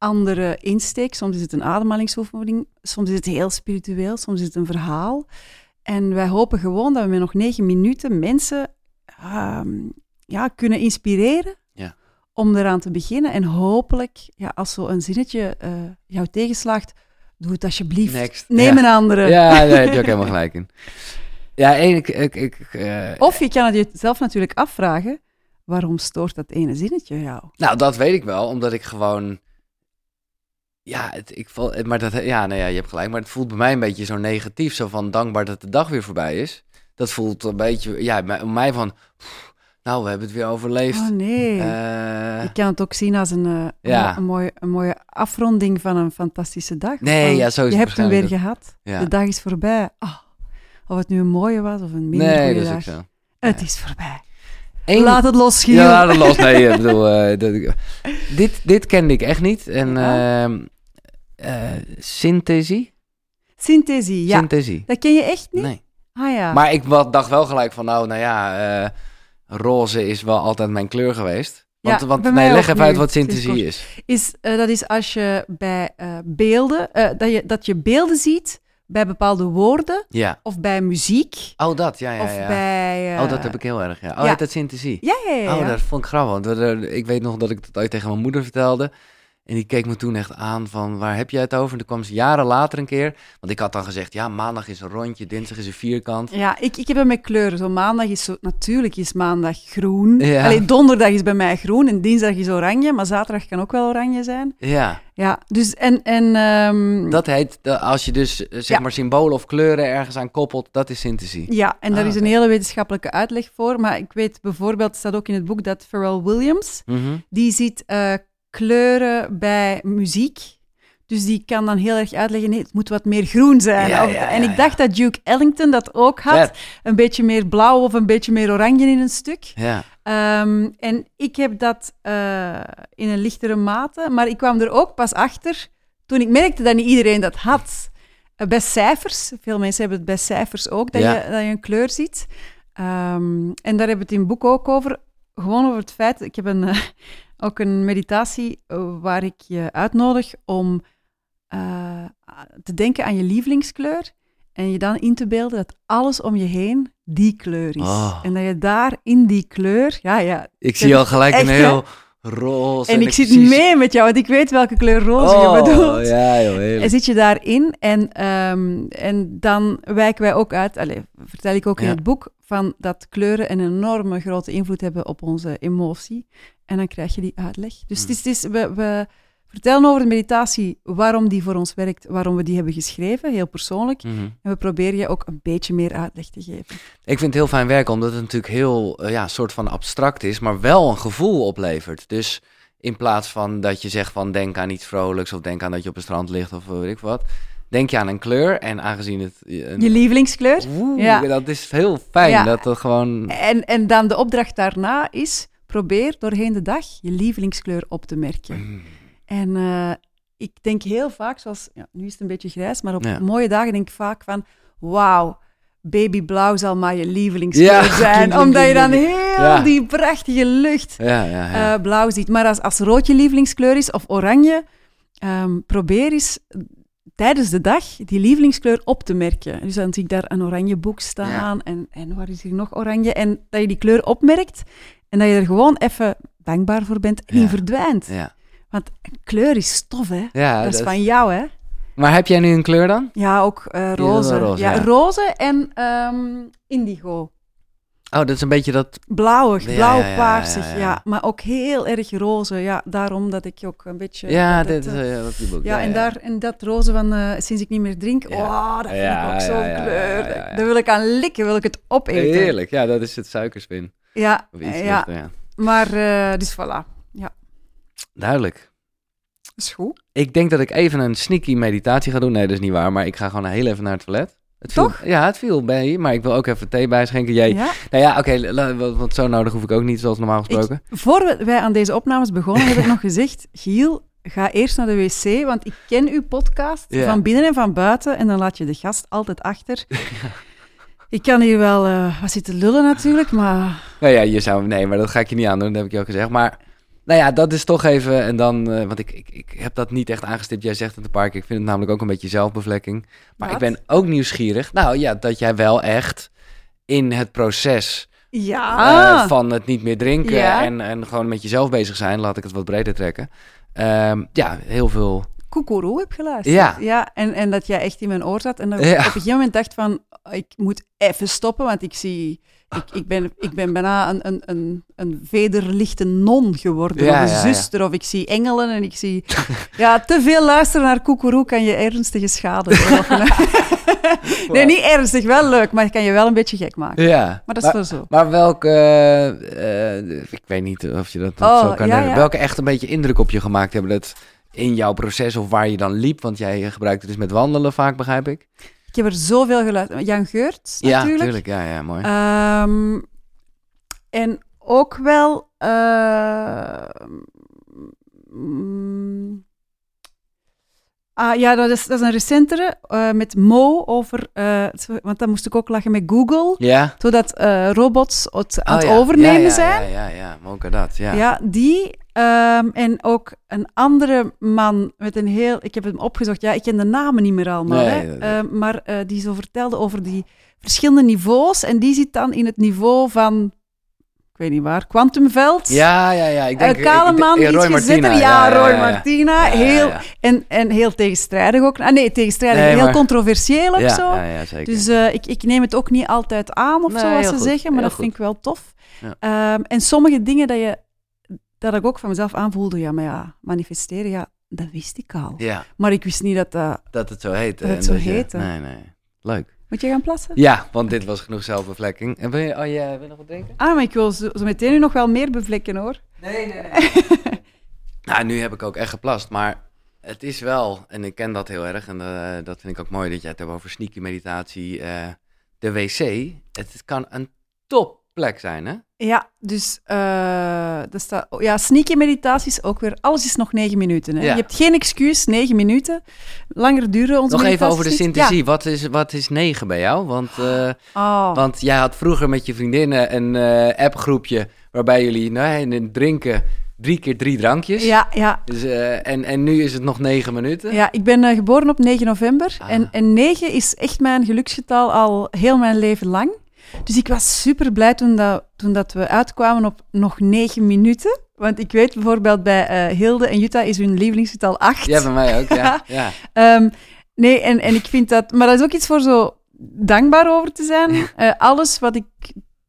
S2: andere insteek. Soms is het een ademhalingsoefening, soms is het heel spiritueel, soms is het een verhaal. En wij hopen gewoon dat we met nog 9 minuten mensen ehm, ja, kunnen inspireren
S1: Ja.
S2: om eraan te beginnen. En hopelijk, ja, als zo'n zinnetje eh, jou tegenslaagt, doe het alsjeblieft.
S1: next.
S2: Neem
S1: ja.
S2: een andere.
S1: Ja, daar heb je ook helemaal gelijk in. Ja, één, ik, ik, ik, eh,
S2: Of je kan het jezelf natuurlijk afvragen, waarom stoort dat ene zinnetje jou?
S1: Nou, dat weet ik wel, omdat ik gewoon. Ja, het, ik val, maar dat, ja, nou ja, je hebt gelijk. Maar het voelt bij mij een beetje zo negatief. Zo van dankbaar dat de dag weer voorbij is. Dat voelt een beetje, ja, bij mij van. pff, nou, we hebben het weer overleefd.
S2: Oh nee.
S1: Eh,
S2: Je kan het ook zien als een, eh,
S1: Ja.
S2: een, een mooie, een mooie afronding van een fantastische dag.
S1: Nee,
S2: Van,
S1: ja, zo is
S2: Je
S1: het
S2: hebt hem weer gehad.
S1: ja.
S2: De dag is voorbij. Ah, of het nu een mooie was of een minder
S1: Nee,
S2: goede
S1: dat is
S2: dag.
S1: ook zo.
S2: Het is voorbij.
S1: Eén-
S2: Laat het los, Giel.
S1: Ja, dat los. Nee, ik bedoel, eh, ik- dit, dit kende ik echt niet. En Eh, synthesie?
S2: Synthesie, ja.
S1: Synthesie.
S2: Dat ken je echt niet?
S1: Nee.
S2: Ah ja.
S1: Maar ik dacht wel gelijk van, nou, nou ja, eh, roze is wel altijd mijn kleur geweest. Want,
S2: Ja,
S1: want nee, leg even uit wat synthesie is.
S2: is, eh, dat is als je bij beelden, dat, je, dat je beelden ziet bij bepaalde woorden
S1: Ja.
S2: of bij muziek
S1: Oh, dat, ja, ja,
S2: of
S1: ja.
S2: bij...
S1: oh, dat heb ik heel erg, ja. Oh,
S2: ja.
S1: dat synthesie?
S2: Ja, ja, ja.
S1: Oh,
S2: ja.
S1: dat vond ik grappig. Want ik weet nog dat ik dat ooit tegen mijn moeder vertelde. En die keek me toen echt aan van, waar heb jij het over? En toen kwam ze jaren later een keer. Want ik had dan gezegd, ja, maandag is een rondje, dinsdag is een vierkant.
S2: Ja, ik, ik heb het met kleuren. Zo maandag is zo, natuurlijk is maandag groen.
S1: Ja.
S2: Alleen donderdag is bij mij groen en dinsdag is oranje, maar zaterdag kan ook wel oranje zijn.
S1: Ja,
S2: Ja, dus en... en ehm,
S1: dat heet, als je dus, eh, zeg
S2: Ja.
S1: maar, symbolen of kleuren ergens aan koppelt, dat is synthesie.
S2: Ja, en daar
S1: Ah,
S2: is een hele wetenschappelijke uitleg voor. Maar ik weet bijvoorbeeld, het staat ook in het boek, dat Pharrell Williams,
S1: Mhm.
S2: die ziet eh, kleuren bij muziek. Dus die kan dan heel erg uitleggen, nee, het moet wat meer groen zijn.
S1: Ja,
S2: Of-
S1: ja,
S2: en ik dacht dat Duke Ellington dat ook had. Een beetje meer blauw of een beetje meer oranje in een stuk.
S1: Ja.
S2: Ehm, en ik heb dat eh, in een lichtere mate, maar ik kwam er ook pas achter toen ik merkte dat niet iedereen dat had. Eh, bij cijfers, veel mensen hebben het bij cijfers ook, dat, je, dat je een kleur ziet. Ehm, en daar hebben we het in het boek ook over. Gewoon over het feit, ik heb een, ook een meditatie eh, waar ik je uitnodig om eh, te denken aan je lievelingskleur en je dan in te beelden dat alles om je heen die kleur is.
S1: Oh.
S2: En dat je daar in die kleur, ja, ja.
S1: Ik zie al gelijk
S2: Echt,
S1: een heel roze.
S2: En ik zit
S1: precies-
S2: mee met jou, want ik weet welke kleur roze
S1: Oh,
S2: je bedoelt.
S1: ja, joh, heerlijk.
S2: En zit je daarin en, ehm, en dan wijken wij ook uit, allez, vertel ik ook in het boek, van dat kleuren een enorme grote invloed hebben op onze emotie. En dan krijg je die uitleg. Dus
S1: Mm.
S2: het is, het is, we, we vertellen over de meditatie, waarom die voor ons werkt, waarom we die hebben geschreven, heel persoonlijk.
S1: Mhm.
S2: En we proberen je ook een beetje meer uitleg te geven.
S1: Ik vind het heel fijn werken, omdat het natuurlijk heel, eh, ja, soort van abstract is, maar wel een gevoel oplevert. Dus in plaats van dat je zegt van denk aan iets vrolijks of denk aan dat je op een strand ligt of weet ik wat, denk je aan een kleur. En aangezien het... Een,
S2: Je lievelingskleur.
S1: Oeh,
S2: Ja.
S1: dat is heel fijn
S2: Ja.
S1: dat dat gewoon...
S2: En, en dan de opdracht daarna is, probeer doorheen de dag je lievelingskleur op te merken.
S1: Mm.
S2: En eh, ik denk heel vaak, zoals, ja, nu is het een beetje grijs, maar op
S1: Ja.
S2: mooie dagen denk ik vaak van, wauw, babyblauw zal maar je lievelingskleur
S1: Ja,
S2: zijn. omdat je dan heel die prachtige lucht eh, blauw ziet. Maar als, als rood je lievelingskleur is, of oranje, ehm, probeer eens tijdens de dag die lievelingskleur op te merken. Dus dan zie ik daar een oranje boek staan en, en waar is hier nog oranje? En dat je die kleur opmerkt en dat je er gewoon even dankbaar voor bent en
S1: Ja.
S2: die verdwijnt.
S1: ja.
S2: Want kleur is stof, hè?
S1: ja
S2: dat is
S1: dat-
S2: van jou, hè?
S1: Maar heb jij nu een kleur dan?
S2: Ja, ook eh, roze.
S1: roze,
S2: ja,
S1: ja.
S2: roze en ehm, indigo.
S1: Oh, dat is een beetje dat...
S2: Blauwig,
S1: Ja,
S2: blauw,
S1: ja, ja, ja,
S2: ja,
S1: ja.
S2: Maar ook heel erg roze. Ja, daarom dat ik ook een beetje...
S1: Ja,
S2: dat,
S1: dit is... boek.
S2: ja, en, Daar, en dat roze van eh, sinds ik niet meer drink,
S1: Ja.
S2: oh, dat vind
S1: Ja,
S2: ik ook
S1: ja,
S2: zo'n
S1: ja, ja,
S2: kleur.
S1: ja, ja.
S2: Daar wil ik aan likken, wil ik het opeten.
S1: Heerlijk. Ja, dat is het suikerspin.
S2: Ja, ja.
S1: lichter, ja.
S2: maar eh, dus voilà.
S1: Duidelijk.
S2: Dat is goed.
S1: Ik denk dat ik even een sneaky meditatie ga doen. Nee, dat is niet waar. Maar ik ga gewoon heel even naar het toilet. Het viel,
S2: Toch?
S1: Ja, het viel bij. Maar ik wil ook even thee bijschenken. Jij,
S2: Ja.
S1: Nou ja, oké. want zo nodig hoef ik ook niet, zoals normaal gesproken.
S2: Voor we- wij aan deze opnames begonnen, heb ik nog gezegd, Giel, ga eerst naar de wc, want ik ken uw podcast
S1: Ja.
S2: van binnen en van buiten en dan laat je de gast altijd achter. Ik kan hier wel eh, wat zitten lullen natuurlijk, maar
S1: Nou ja, je zou... Nee, maar dat ga ik je niet aandoen. Dat heb ik je al gezegd. Maar... Nou ja, dat is toch even... En dan... eh, want ik, ik, ik heb dat niet echt aangestipt. Jij zegt het een paar keer. Ik vind het namelijk ook een beetje zelfbevlekking. Maar
S2: Wat?
S1: ik ben ook nieuwsgierig. Nou ja, dat jij wel echt in het proces
S2: ja.
S1: eh, van het niet meer drinken
S2: Ja.
S1: en, en gewoon met jezelf bezig zijn, laat ik het wat breder trekken. Ehm, ja, heel veel.
S2: Koekeroe heb geluisterd.
S1: Ja.
S2: ja en, en dat jij echt in mijn oor zat. En dat
S1: Ja.
S2: op een gegeven moment dacht van, ik moet even stoppen, want ik zie... Ik, ik, ben, ik ben bijna een, een, een, een vederlichte non geworden,
S1: Ja,
S2: of een zuster, of ik zie engelen en ik zie... Ja, te veel luisteren naar koekeroe kan je ernstige schade nee, niet ernstig, wel leuk, maar het kan je wel een beetje gek maken.
S1: Ja.
S2: Maar dat is wel zo.
S1: maar welke, eh, eh, ik weet niet of je dat
S2: Oh,
S1: zo kan
S2: ja,
S1: hebben.
S2: ja.
S1: Welke echt een beetje indruk op je gemaakt hebben dat in jouw proces of waar je dan liep, want jij gebruikt het dus met wandelen vaak, begrijp ik.
S2: Ik heb er zoveel geluisterd. Jan Geurt,
S1: Ja,
S2: natuurlijk.
S1: tuurlijk. Ja, ja, mooi.
S2: Ehm, en ook wel. eh, mm, ah, ja, dat is, dat is een recentere eh, met Mo over. eh, want dan moest ik ook lachen met Google.
S1: ja.
S2: Zodat eh, robots het aan
S1: Oh,
S2: het
S1: ja.
S2: overnemen
S1: ja, ja,
S2: zijn.
S1: Ja, ja, ja. Moka dat, ja.
S2: Ja, die. ehm, en ook een andere man met een heel... Ik heb hem opgezocht. Ja, ik ken de namen niet meer allemaal.
S1: Nee,
S2: hè. Ehm, maar die zo vertelde over die verschillende niveaus. En die zit dan in het niveau van... Ik weet niet waar. Quantumveld.
S1: Ja, ja, ja. Ik denk,
S2: Een kale
S1: ik-
S2: man,
S1: Roy
S2: iets gezetter.
S1: Martina.
S2: Ja, Roy
S1: ja, ja.
S2: Martina.
S1: Ja, ja,
S2: heel. En, en heel tegenstrijdig ook. Ah, nee, tegenstrijdig.
S1: Nee,
S2: heel
S1: maar-
S2: controversieel
S1: Ja,
S2: zo.
S1: zeker.
S2: Dus eh, ik, ik neem het ook niet altijd aan of
S1: Nee,
S2: zo,
S1: heel
S2: ze
S1: goed.
S2: zeggen, maar
S1: Heel
S2: dat
S1: goed.
S2: vind ik wel tof. Ehm, en sommige dingen dat, je, dat ik ook van mezelf aanvoelde, ja, maar ja, manifesteren, ja, dat wist ik al.
S1: ja,
S2: Maar ik wist niet dat dat...
S1: dat het zo heet.
S2: Dat het zo
S1: je-
S2: heette.
S1: Nee, nee. Leuk.
S2: Moet je gaan plassen?
S1: Ja, want dit was genoeg zelfbevlekking. En wil je, oh, ja, wil je nog wat drinken?
S2: Ah, maar ik wil zo, meteen nu nog wel meer bevlekken, hoor.
S1: Nee, nee, nee. nou, nu heb ik ook echt geplast, maar het is wel, en ik ken dat heel erg, en eh, dat vind ik ook mooi dat jij het hebt over sneaky meditatie. eh, de wc, het kan een topplek zijn, hè?
S2: Ja, dus eh dat staat, oh, ja, sneaky meditaties ook weer. Alles is nog negen minuten. Hè?
S1: Ja.
S2: Je hebt geen excuus, negen minuten. Langer duren onze
S1: Nog even over de synthesie. Wat, is, wat is negen bij jou? Want, eh.
S2: Oh.
S1: want jij had vroeger met je vriendinnen een eh, appgroepje waarbij jullie nou, in het drinken drie keer drie drankjes.
S2: ja, ja,
S1: Dus, en, en nu is het nog negen minuten.
S2: Ja, ik ben geboren op 9 november.
S1: Ah.
S2: En, en 9 is echt mijn geluksgetal al heel mijn leven lang. Dus ik was super blij toen, dat, toen dat we uitkwamen op nog 9 minuten. Want ik weet bijvoorbeeld bij eh, Hilde en Jutta is hun lievelingsgetal 8.
S1: Ja, bij mij ook. Ja, ja.
S2: Ehm, nee, en, en ik vind dat... Maar dat is ook iets voor zo dankbaar over te zijn. Eh, alles wat ik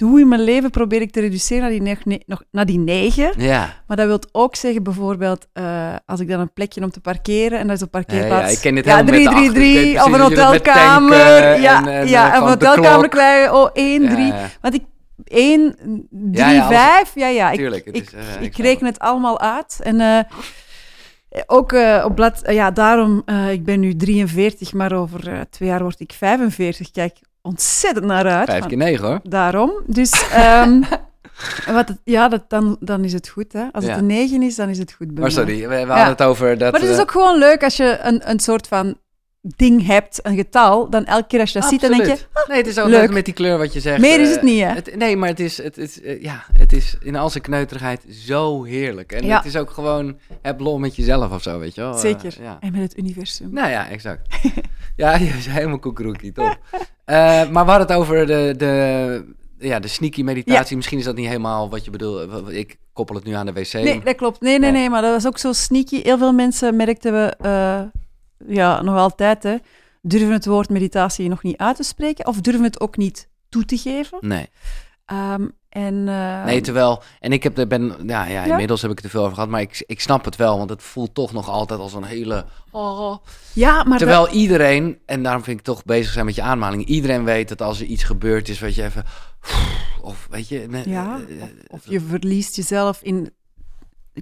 S2: doe in mijn leven probeer ik te reduceren naar die, neg- ne- nog, naar die 9.
S1: ja.
S2: Maar dat wil ook zeggen, bijvoorbeeld, eh, als ik dan een plekje om te parkeren en dat is op
S1: Ja,
S2: parkeerplaats.
S1: ja, ik ken dit
S2: ja,
S1: helemaal met de achter. Ik weet
S2: 333 of een hotelkamer.
S1: tanken
S2: ja,
S1: en- en,
S2: ja,
S1: eh,
S2: een hotelkamer
S1: klok.
S2: krijg je, oh, 1, 3.
S1: Ja,
S2: Want ik, 1, 3,
S1: Ja, ja, alles-
S2: 5, ja, ja. Ik,
S1: Tuurlijk, het
S2: ik,
S1: is, eh,
S2: ik, reken het allemaal uit. En Ook op blad... ja, daarom... eh, ik ben nu 43, maar over twee jaar word ik 45. Kijk ontzettend naar uit.
S1: Vijf keer negen hoor.
S2: Daarom. Dus ehm, wat het- ja, dat, dan, dan is het goed. Hè. Als
S1: Ja.
S2: het een 9 is, dan is het goed bij
S1: Maar sorry, we, we hadden het over dat...
S2: Maar het is
S1: eh,
S2: ook gewoon leuk als je een, een soort van ding hebt, een getal, dan elke keer als je dat ziet, dan denk je,
S1: nee, het is ook
S2: leuk.
S1: met die kleur wat je zegt.
S2: meer is
S1: eh,
S2: het niet, hè?
S1: Het, nee, maar het is, het, is, eh, ja, het is in al zijn kneuterigheid zo heerlijk. En
S2: Ja.
S1: het is ook gewoon, heb lol met jezelf of zo, weet je wel.
S2: Zeker.
S1: ja.
S2: En met het universum.
S1: Nou ja, exact. ja, je is helemaal koekeroekie, top. Eh, maar we hadden het over de, de, ja, de sneaky meditatie. Misschien is dat niet helemaal wat je bedoelt. Ik koppel het nu aan de wc.
S2: Nee, dat klopt. Nee, nee,
S1: Nee.
S2: nee, maar dat was ook zo sneaky. Heel veel mensen merkten we, eh, ja, nog altijd, hè, durven het woord meditatie nog niet uit te spreken of durven het ook niet toe te geven.
S1: Nee.
S2: Ehm, en, eh,
S1: Nee, terwijl, en ik heb er ben, ja, ja,
S2: Ja?
S1: inmiddels heb ik het er veel over gehad, maar ik, ik snap het wel, want het voelt toch nog altijd als een hele. Oh.
S2: ja, maar
S1: Terwijl iedereen, en daarom vind ik toch bezig zijn met je aanmaling, iedereen weet dat als er iets gebeurt is, wat je even, of weet je, ne-
S2: Ja,
S1: eh,
S2: of, of je verliest jezelf in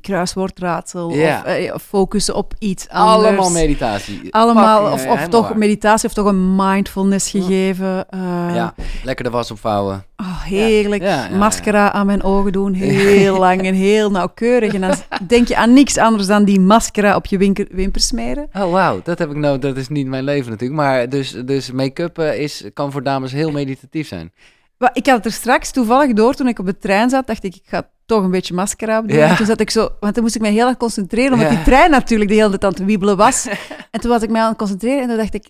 S2: kruiswoordraadsel of eh, focussen op iets anders.
S1: allemaal meditatie.
S2: Allemaal, of,
S1: eh,
S2: of toch
S1: waar.
S2: meditatie of toch een mindfulness gegeven. eh,
S1: Ja, lekker de was opvouwen.
S2: oh, heerlijk.
S1: Ja, ja, ja.
S2: Mascara aan mijn ogen doen, heel lang en heel nauwkeurig. En dan denk je aan niks anders dan die mascara op je winker, wimpers smeren.
S1: Oh, wauw, dat heb ik nou, dat is niet mijn leven natuurlijk. Maar dus, dus make-up is, kan voor dames heel meditatief zijn.
S2: Ik had het er straks toevallig door toen ik op de trein zat. Dacht ik, ik ga toch een beetje mascara op.
S1: Ja.
S2: Toen zat ik zo, want toen moest ik mij heel erg concentreren, omdat
S1: Ja.
S2: die trein natuurlijk de hele tijd aan het wiebelen was. en toen was ik mij aan het concentreren en toen dacht ik,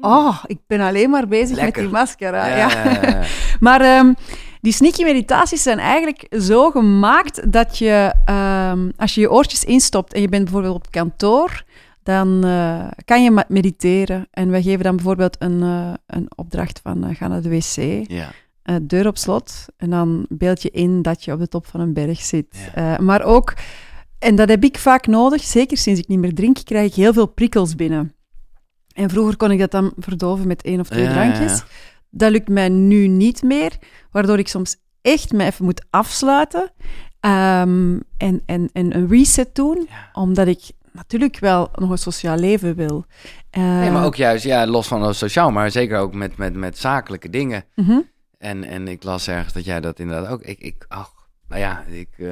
S2: oh, ik ben alleen maar bezig
S1: Lekker.
S2: met die mascara.
S1: Ja,
S2: Ja.
S1: ja, ja, ja.
S2: Maar ehm, die sneaky meditaties zijn eigenlijk zo gemaakt dat je, ehm, als je je oortjes instopt en je bent bijvoorbeeld op kantoor, dan eh, kan je mediteren. En wij geven dan bijvoorbeeld een, eh, een opdracht van eh, ga naar de wc,
S1: ja.
S2: Eh, deur op slot. En dan beeld je in dat je op de top van een berg zit.
S1: Ja.
S2: Eh, maar ook, en dat heb ik vaak nodig, zeker sinds ik niet meer drink, krijg ik heel veel prikkels binnen. En vroeger kon ik dat dan verdoven met één of twee
S1: Ja,
S2: drankjes.
S1: ja.
S2: Dat lukt mij nu niet meer, waardoor ik soms echt me even moet afsluiten ehm, en, en, en een reset doen, omdat ik natuurlijk wel nog een sociaal leven wil.
S1: Nee,
S2: Eh,
S1: maar ook juist, ja, los van het sociaal, maar zeker ook met, met, met zakelijke dingen.
S2: mhm.
S1: En, en ik las ergens dat jij dat inderdaad ook. Ik, ik ach, nou ja, ik, eh,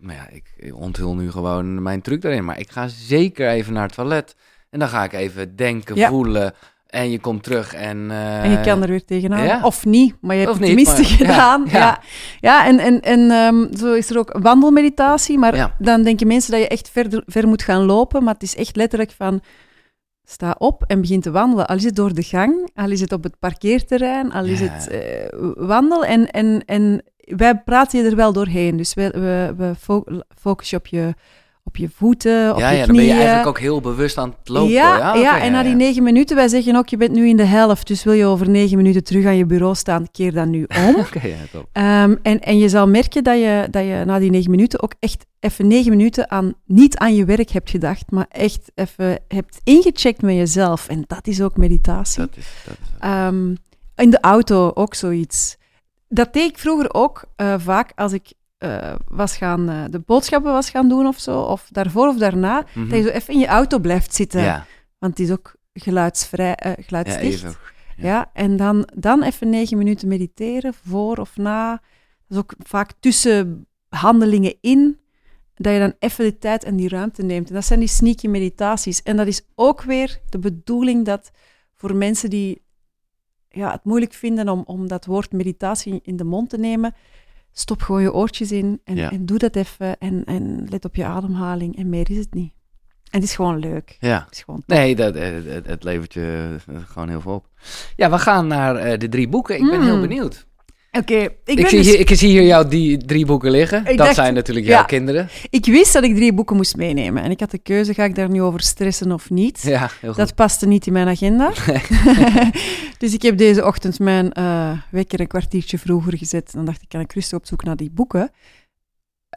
S1: maar ja, ik onthul nu gewoon mijn truc daarin. Maar ik ga zeker even naar het toilet. En dan ga ik even denken,
S2: Ja.
S1: voelen. En je komt terug en... eh,
S2: En je kan er weer tegenaan.
S1: ja.
S2: Of niet, maar je hebt het tenminste
S1: maar-
S2: gedaan. Ja,
S1: ja.
S2: ja. en, en, en ehm, zo is er ook wandelmeditatie. Maar dan denken mensen dat je echt verder, ver moet gaan lopen. Maar het is echt letterlijk van... Sta op en begin te wandelen. Al is het door de gang, al is het op het parkeerterrein, al is
S1: Ja.
S2: het eh, wandel. En, en, en wij praten je er wel doorheen. Dus we, we, we fo- focus je op je, op je voeten, op
S1: ja,
S2: je
S1: ja,
S2: knieën.
S1: dan ben je eigenlijk ook heel bewust aan het lopen.
S2: Ja,
S1: Ja,
S2: ja, en na die
S1: ja.
S2: negen minuten, wij zeggen ook, je bent nu in de helft, dus wil je over negen minuten terug aan je bureau staan, keer dan nu om.
S1: Oké, ja, top.
S2: Ehm, en, en je zal merken dat je, dat je na die negen minuten ook echt even negen minuten aan, niet aan je werk hebt gedacht, maar echt even hebt ingecheckt met jezelf. En dat is ook meditatie.
S1: Dat is, dat is,
S2: Ehm, in de auto ook zoiets. Dat deed ik vroeger ook eh, vaak als ik eh, was gaan, eh, de boodschappen was gaan doen of zo, of daarvoor of daarna,
S1: Mhm.
S2: dat je zo even in je auto blijft zitten.
S1: ja,
S2: Want het is ook geluidsvrij,
S1: ja,
S2: geluidsdicht. Ja. en dan, dan even negen minuten mediteren, voor of na. Dat is ook vaak tussen handelingen in, dat je dan even de tijd en die ruimte neemt. En dat zijn die sneaky meditaties. En dat is ook weer de bedoeling dat voor mensen die ja, het moeilijk vinden om, om dat woord meditatie in de mond te nemen, stop gewoon je oortjes in en,
S1: Ja.
S2: en doe dat even en, en let op je ademhaling. En meer is het niet. En het is gewoon leuk.
S1: Ja.
S2: Het is gewoon
S1: Nee, dat, eh, het, het levert je eh, gewoon heel veel op. Ja, we gaan naar eh, de drie boeken. Ik ben
S2: Mm.
S1: heel benieuwd.
S2: Oké, ik,
S1: Ik,
S2: dus-
S1: ik zie hier jou die drie boeken liggen.
S2: Ik
S1: dat
S2: dacht-
S1: zijn natuurlijk
S2: ja.
S1: jouw kinderen.
S2: ik wist dat ik drie boeken moest meenemen. En ik had de keuze, ga ik daar nu over stressen of niet?
S1: Ja, heel goed.
S2: Dat paste niet in mijn agenda. dus ik heb deze ochtend mijn eh, wekker een kwartiertje vroeger gezet. Dan dacht ik, kan ik rustig op zoek naar die boeken.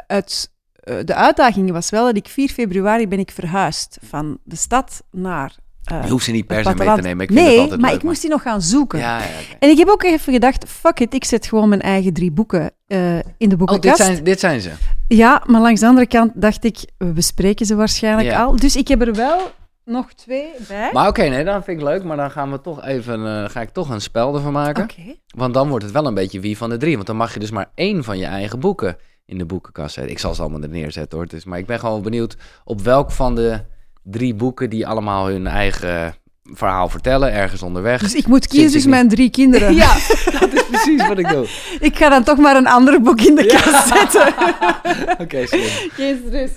S2: Uit, eh, de uitdaging was wel dat ik 4 februari ben ik verhuisd van de stad naar
S1: je hoeft ze niet per se mee te nemen. Ik vind
S2: nee,
S1: het altijd
S2: maar
S1: leuk,
S2: ik moest die nog gaan zoeken.
S1: Ja, ja.
S2: En ik heb ook even gedacht, fuck it, ik zet gewoon mijn eigen drie boeken eh, in de
S1: Oh, dit
S2: boekenkast.
S1: zijn, dit zijn ze.
S2: Ja, maar langs de andere kant dacht ik, we bespreken ze waarschijnlijk
S1: Ja.
S2: al. Dus ik heb er wel nog twee bij.
S1: Maar oké, nee, dat vind ik leuk. Maar dan gaan we toch even, eh, ga ik toch een spel ervan maken.
S2: Oké.
S1: Want dan wordt het wel een beetje wie van de drie. Want dan mag je dus maar één van je eigen boeken in de boekenkast zetten. Ik zal ze allemaal er neerzetten hoor. Dus, maar ik ben gewoon benieuwd op welk van de drie boeken die allemaal hun eigen verhaal vertellen, ergens onderweg.
S2: Dus ik moet kiezen tussen mijn drie kinderen.
S1: Ja, dat is precies wat ik doe.
S2: Ik ga dan toch maar een ander boek in de kast zetten.
S1: Oké, slim.
S2: Geen stress.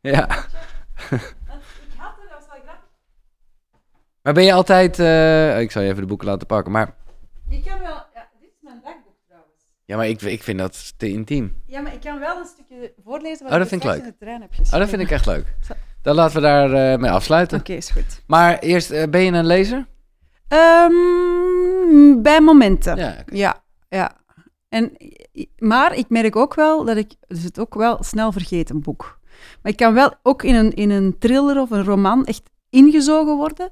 S1: Ja. Maar ben je altijd... eh, ik zal je even de boeken laten pakken. Maar,
S2: Ik kan wel... Ja, dit is mijn dagboek trouwens.
S1: Ja, maar ik, ik vind dat te intiem.
S2: Ja, maar ik kan wel een stukje voorlezen wat
S1: Oh, dat vind ik leuk.
S2: in de trein heb
S1: Oh, dat vind ik echt leuk. Dan laten we daar eh, mee afsluiten.
S2: Oké, is goed.
S1: Maar eerst, eh, ben je een lezer?
S2: Ehm, bij momenten.
S1: Ja.
S2: Ja, ja. En, maar ik merk ook wel dat ik dus het ook wel snel vergeet, een boek. Maar ik kan wel ook in een, in een thriller of een roman echt ingezogen worden.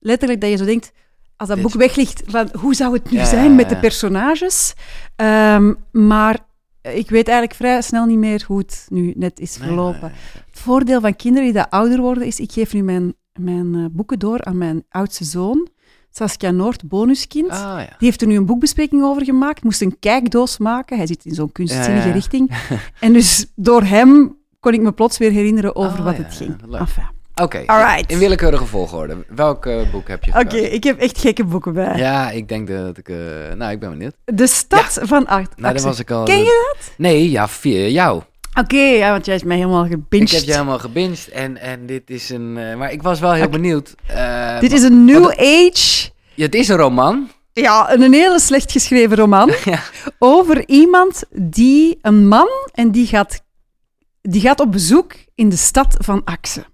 S2: Letterlijk dat je zo denkt, als dat
S1: Dit-
S2: boek weg ligt, van, hoe zou het nu
S1: Ja,
S2: zijn met de personages? Ehm, maar ik weet eigenlijk vrij snel niet meer hoe het nu net is verlopen.
S1: nee, nee.
S2: Het voordeel van kinderen die dat ouder worden is, ik geef nu mijn, mijn eh, boeken door aan mijn oudste zoon, Saskia Noord, bonuskind.
S1: Ah, ja.
S2: Die heeft er nu een boekbespreking over gemaakt, moest een kijkdoos maken. Hij zit in zo'n kunstzinnige
S1: Ja,
S2: richting. En dus door hem kon ik me plots weer herinneren over
S1: Oh,
S2: wat het ging.
S1: leuk.
S2: Enfin.
S1: Oké, in willekeurige volgorde. Welk eh, boek heb je
S2: Oké, ik heb echt gekke boeken bij.
S1: Ja, ik denk dat ik... eh, nou, ik ben benieuwd.
S2: De stad van Art.
S1: Nou, dat was ik al...
S2: Ken je dat?
S1: Nee, ja, via jou.
S2: Oké, ja, want jij is mij helemaal
S1: Ik
S2: gebinged.
S1: heb je helemaal gebinged en, en dit is een... eh, maar ik was wel heel benieuwd. eh,
S2: Dit is een New
S1: wat-
S2: Age...
S1: Ja, het is een roman.
S2: Ja, een hele slecht geschreven roman
S1: Ja.
S2: over iemand die, een man, en die gaat, die gaat op bezoek in de stad van Axe.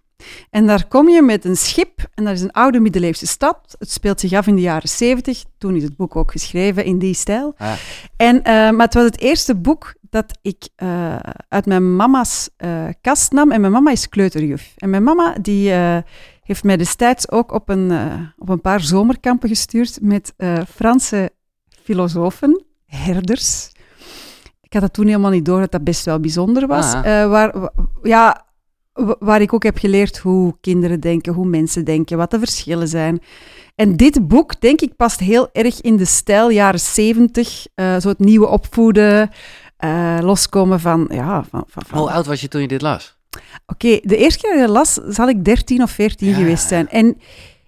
S2: En daar kom je met een schip, en dat is een oude middeleeuwse stad. Het speelt zich af in de jaren zeventig. Toen is het boek ook geschreven in die stijl.
S1: Ah.
S2: En, eh, maar het was het eerste boek dat ik eh, uit mijn mama's eh, kast nam. En mijn mama is kleuterjuf. En mijn mama die, heeft mij destijds ook op een, op een paar zomerkampen gestuurd met Franse filosofen, herders. Ik had dat toen helemaal niet door dat dat best wel bijzonder was.
S1: Ah.
S2: Waar, wa- ja, waar ik ook heb geleerd hoe kinderen denken, hoe mensen denken, wat de verschillen zijn. En dit boek, denk ik, past heel erg in de stijl jaren zeventig. eh, zo het nieuwe opvoeden, eh, loskomen van... Ja, van, van, van-
S1: Hoe oud was je toen je dit las?
S2: Oké, de eerste keer dat ik dat las, zal ik 13 of 14
S1: Ja.
S2: geweest zijn. En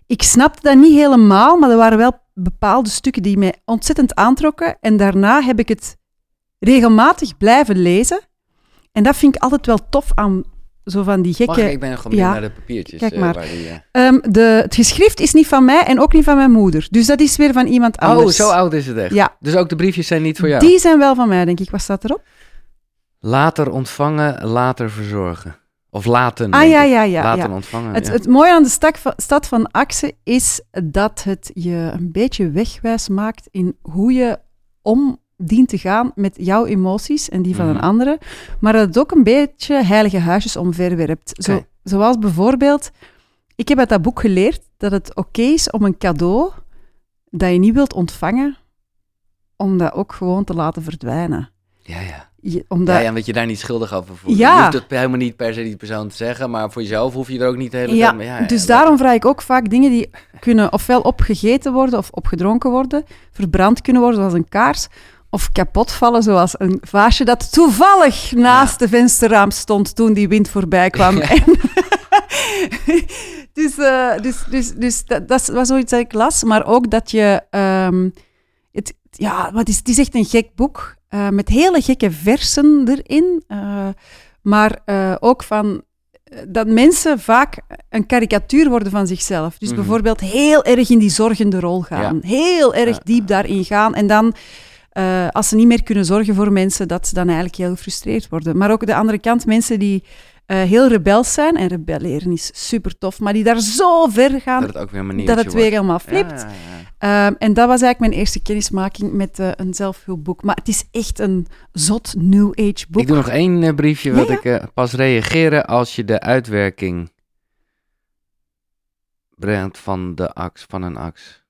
S2: ik snapte dat niet helemaal, maar er waren wel bepaalde stukken die mij ontzettend aantrokken. En daarna heb ik het regelmatig blijven lezen. En dat vind ik altijd wel tof aan zo van die
S1: Mag ik?
S2: gekke...
S1: Ik ben benieuwd
S2: Ja.
S1: naar de papiertjes.
S2: Kijk
S1: eh,
S2: maar.
S1: waar die, eh,
S2: Ehm, de, het geschrift is niet van mij en ook niet van mijn moeder. Dus dat is weer van iemand
S1: Oh,
S2: anders.
S1: zo oud is het echt.
S2: Ja,
S1: Dus ook de briefjes zijn niet voor jou.
S2: die zijn wel van mij, denk ik. Wat staat erop?
S1: Later ontvangen, later verzorgen. Of laten.
S2: Ah, ja, ja, ja.
S1: Later
S2: ja.
S1: ontvangen.
S2: Het,
S1: ja.
S2: het mooie aan de stad van, stad van Axe is dat het je een beetje wegwijs maakt in hoe je om dient te gaan met jouw emoties en die van
S1: Mhm.
S2: een andere, maar dat het ook een beetje heilige huisjes omverwerpt. Zo, zoals bijvoorbeeld, ik heb uit dat boek geleerd dat het oké is om een cadeau dat je niet wilt ontvangen, om dat ook gewoon te laten verdwijnen.
S1: ja, ja.
S2: Je, omdat,
S1: Ja, ja, omdat je daar niet schuldig over voelt.
S2: Ja.
S1: Je hoeft het helemaal niet per se die persoon te zeggen, maar voor jezelf hoef je er ook niet de hele
S2: Ja,
S1: tijd mee.
S2: dus daarom vraag ik ook vaak dingen die kunnen ofwel opgegeten worden of opgedronken worden, verbrand kunnen worden zoals een kaars, of kapot vallen zoals een vaasje dat toevallig naast de vensterraam stond toen die wind voorbij kwam. En- dus eh, dus, dus, dus dat, dat was zoiets dat ik las, maar ook dat je... ehm, het, ja, wat is, het is echt een gek boek, eh, met hele gekke versen erin, eh, maar ook van dat mensen vaak een karikatuur worden van zichzelf. Dus
S1: Mhm.
S2: bijvoorbeeld heel erg in die zorgende rol gaan. Heel erg diep daarin gaan. En dan, eh, als ze niet meer kunnen zorgen voor mensen, dat ze dan eigenlijk heel gefrustreerd worden. Maar ook de andere kant, mensen die eh, heel rebels zijn. En rebelleren is super tof, maar die daar zo ver gaan
S1: Dat het ook weer
S2: dat het weer helemaal flipt.
S1: Ja, ja, ja.
S2: Ehm, en dat was eigenlijk mijn eerste kennismaking met eh, een zelfhulpboek. Maar het is echt een zot New Age boek.
S1: Ik doe nog één briefje wat ik pas reageren als je de uitwerking brengt van de ax, van een ax.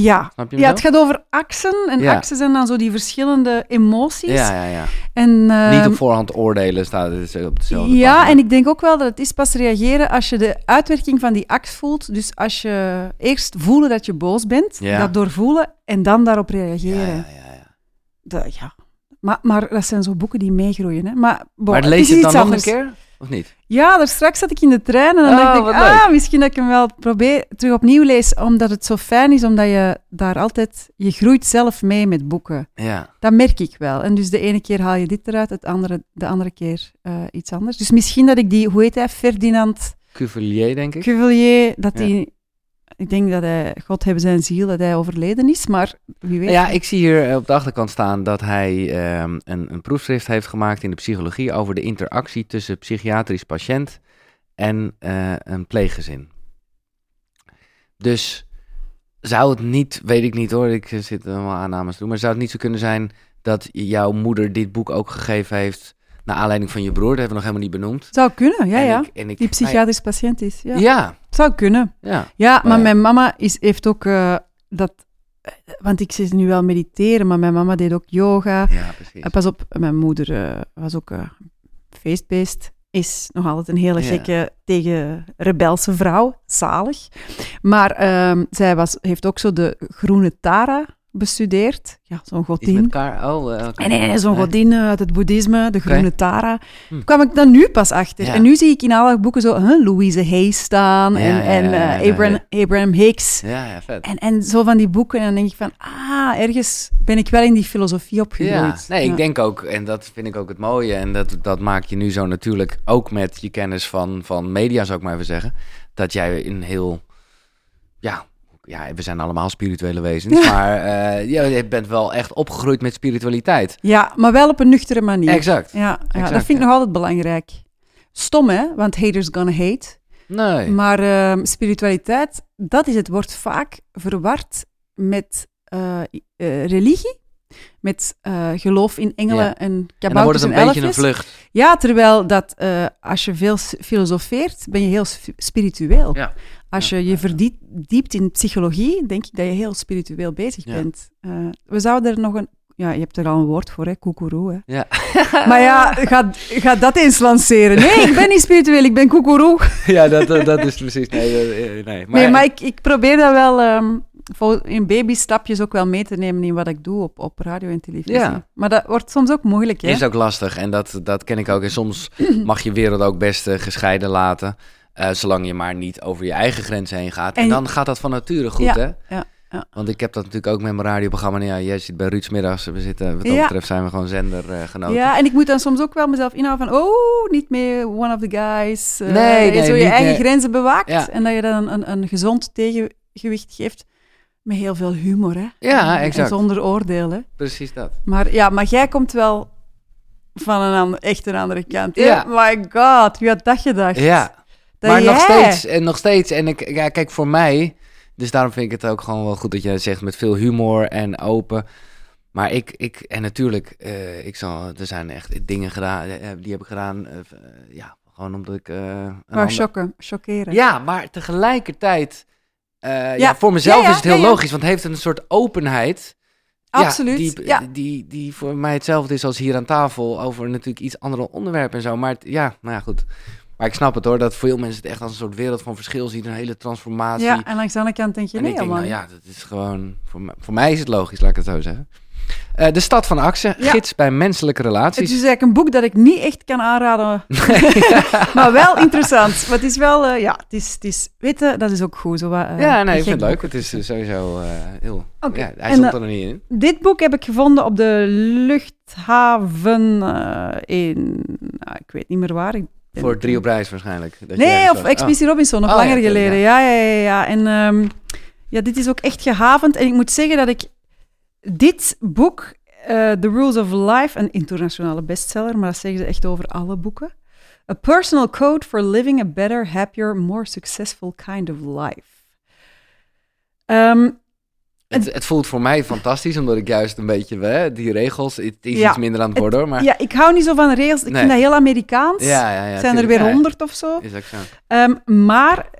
S1: Snap
S2: Ja.
S1: je
S2: ja, het gaat over aksen. En
S1: Ja.
S2: aksen zijn dan zo die verschillende emoties.
S1: Ja, ja, ja.
S2: En, ehm,
S1: Niet op voorhand oordelen staat het op dezelfde
S2: Ja,
S1: pagina.
S2: en ik denk ook wel dat het is pas reageren als je de uitwerking van die aks voelt. Dus als je eerst voelen dat je boos bent,
S1: Ja.
S2: dat doorvoelen en dan daarop reageren.
S1: ja, ja, ja.
S2: Ja. Maar, maar dat zijn zo boeken die meegroeien. Hè. Maar, bon,
S1: Maar
S2: het
S1: lees je het dan nog een keer? Of niet?
S2: Ja, daar straks zat ik in de trein en dan
S1: Oh,
S2: dacht ik, ah,
S1: leuk.
S2: misschien dat ik hem wel probeer terug opnieuw lees, omdat het zo fijn is, omdat je daar altijd, je groeit zelf mee met boeken.
S1: Ja.
S2: Dat merk ik wel. En dus de ene keer haal je dit eruit, het andere, de andere keer eh, iets anders. Dus misschien dat ik die, hoe heet hij, Ferdinand
S1: Cuvelier, denk ik.
S2: Cuvelier, dat
S1: Ja.
S2: die, ik denk dat hij, God hebben zijn ziel, dat hij overleden is, maar wie weet.
S1: Ja, ik zie hier eh, op de achterkant staan dat hij ehm, een, een proefschrift heeft gemaakt in de psychologie over de interactie tussen psychiatrisch patiënt en eh, een pleeggezin. Dus zou het niet, weet ik niet hoor, ik eh, zit allemaal aannames te doen, maar zou het niet zo kunnen zijn dat jouw moeder dit boek ook gegeven heeft naar aanleiding van je broer? Dat hebben we nog helemaal niet benoemd.
S2: Zou kunnen, ja,
S1: En
S2: ja.
S1: ik- en ik-
S2: Die psychiatrisch patiënt is. Ja.
S1: Ja,
S2: Zou kunnen.
S1: ja.
S2: Ja, maar
S1: ja.
S2: mijn mama is, heeft ook eh, dat. eh, Want ik zit nu wel mediteren, maar mijn mama deed ook yoga.
S1: Ja, precies.
S2: Eh, pas op, mijn moeder eh, was ook feestbeest. Is nog altijd een hele
S1: Ja.
S2: gekke, tegen rebelse vrouw. Zalig. Maar ehm, zij was, heeft ook zo de groene Tara bestudeerd. Ja, zo'n godin.
S1: elkaar. Oh, eh, oké.
S2: Nee, nee, zo'n godin eh, uit het boeddhisme, de groene Tara.
S1: Hm.
S2: kwam ik dan nu pas achter.
S1: Ja.
S2: En nu zie ik in alle boeken zo huh, Louise Hay staan
S1: Ja,
S2: en, en eh, Abraham, Abraham Hicks.
S1: Ja, ja, vet.
S2: En, en zo van die boeken. En dan denk ik van, ah, ergens ben ik wel in die filosofie opgegroeid.
S1: nee, ik denk ook, en dat vind ik ook het mooie, en dat, dat maak je nu zo natuurlijk ook met je kennis van, van media, zou ik maar even zeggen, dat jij een heel, ja, ja we zijn allemaal spirituele wezens,
S2: Ja.
S1: maar eh, ja, je bent wel echt opgegroeid met spiritualiteit.
S2: Ja, maar wel op een nuchtere manier.
S1: Exact.
S2: Ja, ja dat vind ik nog altijd belangrijk. Stom, hè? Want haters gonna hate.
S1: Nee.
S2: Maar ehm, spiritualiteit, dat is het, wordt vaak verward met eh, eh, religie, met eh, geloof in engelen
S1: Ja.
S2: en
S1: en dan wordt
S2: kabouters
S1: het een beetje een
S2: elfjes.
S1: vlucht.
S2: Ja, terwijl dat eh, als je veel filosofeert, ben je heel spiritueel.
S1: Ja.
S2: Als je je verdiept in psychologie, denk ik dat je heel spiritueel bezig bent. Eh, we zouden er nog een... Ja, je hebt er al een woord voor, hè? Koekeroe, hè?
S1: Ja.
S2: Maar ja, ga, ga dat eens lanceren. Nee, ik ben niet spiritueel, ik ben koekeroe.
S1: ja, dat, dat, dat is precies, nee, nee.
S2: nee, maar ik, ik probeer dat wel ehm, in babystapjes ook wel mee te nemen in wat ik doe op, op radio en televisie.
S1: Ja.
S2: Maar dat wordt soms ook moeilijk, hè?
S1: Is ook lastig en dat, dat ken ik ook. En soms mag je wereld ook best eh, gescheiden laten. eh, zolang je maar niet over je eigen grenzen heen gaat. En,
S2: En-
S1: dan gaat dat van nature goed,
S2: Ja,
S1: hè?
S2: ja, ja.
S1: Want ik heb dat natuurlijk ook met mijn radioprogramma. Nou ja, jij zit bij Ruud 's middags. We zitten, wat dat betreft zijn we gewoon zendergenoten.
S2: Ja, en ik moet dan soms ook wel mezelf inhouden van, oh, niet meer one of the guys. eh,
S1: Nee, nee,
S2: zo je eigen
S1: nee.
S2: grenzen bewaakt en dat je dan een, een gezond tegengewicht geeft met heel veel humor, hè.
S1: Ja, exact.
S2: En zonder oordeel, hè.
S1: Precies dat.
S2: Maar ja, maar jij komt wel van een ander, echt een andere kant.
S1: Ja.
S2: My god, wie had dat gedacht?
S1: Ja,
S2: Dat
S1: maar nog
S2: jij-
S1: steeds. En nog steeds. En ik, ja, kijk, voor mij... Dus daarom vind ik het ook gewoon wel goed dat je zegt met veel humor en open. Maar ik, ik en natuurlijk, eh, ik zal, er zijn echt dingen gedaan, eh, die heb ik gedaan, eh, eh, ja, gewoon omdat ik... eh,
S2: Maar
S1: ander-
S2: shocken, chockeren.
S1: Ja, maar tegelijkertijd, eh, ja.
S2: Ja.
S1: voor mezelf is het heel logisch, want het heeft een soort openheid. ja,
S2: Absoluut.
S1: die,
S2: Ja,
S1: Die, die voor mij hetzelfde is als hier aan tafel over natuurlijk iets andere onderwerpen en zo. Maar het- ja, nou ja, goed. Maar ik snap het hoor, dat veel mensen het echt als een soort wereld van verschil zien, een hele transformatie.
S2: ja, en langs de andere kant denk je,
S1: en
S2: nee,
S1: ik denk,
S2: man.
S1: nou ja, dat is gewoon, voor, mij- voor mij is het logisch, laat ik het zo zeggen. Eh, de Stad van Axen,
S2: Ja.
S1: gids bij menselijke
S2: Het
S1: relaties.
S2: is eigenlijk een boek dat ik niet echt kan aanraden, maar wel interessant. Maar het is wel, eh, ja, het is, het is, weet je, dat is ook goed. Zo, eh,
S1: ja, nee, ik vind het leuk. Het is sowieso heel...
S2: Oké,
S1: Ja, hij
S2: en,
S1: stond er nog niet in.
S2: Dit boek heb ik gevonden op de luchthaven in, nou, ik weet niet meer waar. Ik ben-
S1: Voor drie op reis waarschijnlijk. dat
S2: Nee, of. Expeditie Robinson, nog
S1: Oh,
S2: langer geleden. Ja, ja, ja. ja. En ehm, ja, dit is ook echt gehavend. En ik moet zeggen dat ik dit boek, eh, The Rules of Life, een internationale bestseller, maar dat zeggen ze echt over alle boeken. A personal code for living a better, happier, more successful kind of life. Ehm,
S1: Het, het voelt voor mij fantastisch, omdat ik juist een beetje, hè, die regels, het is
S2: Ja,
S1: iets minder aan het worden maar...
S2: ja, ik hou niet zo van regels. Ik
S1: Nee.
S2: vind dat heel Amerikaans.
S1: ja, ja, ja,
S2: Het zijn er weer honderd of zo.
S1: Is ook zo.
S2: Ehm, maar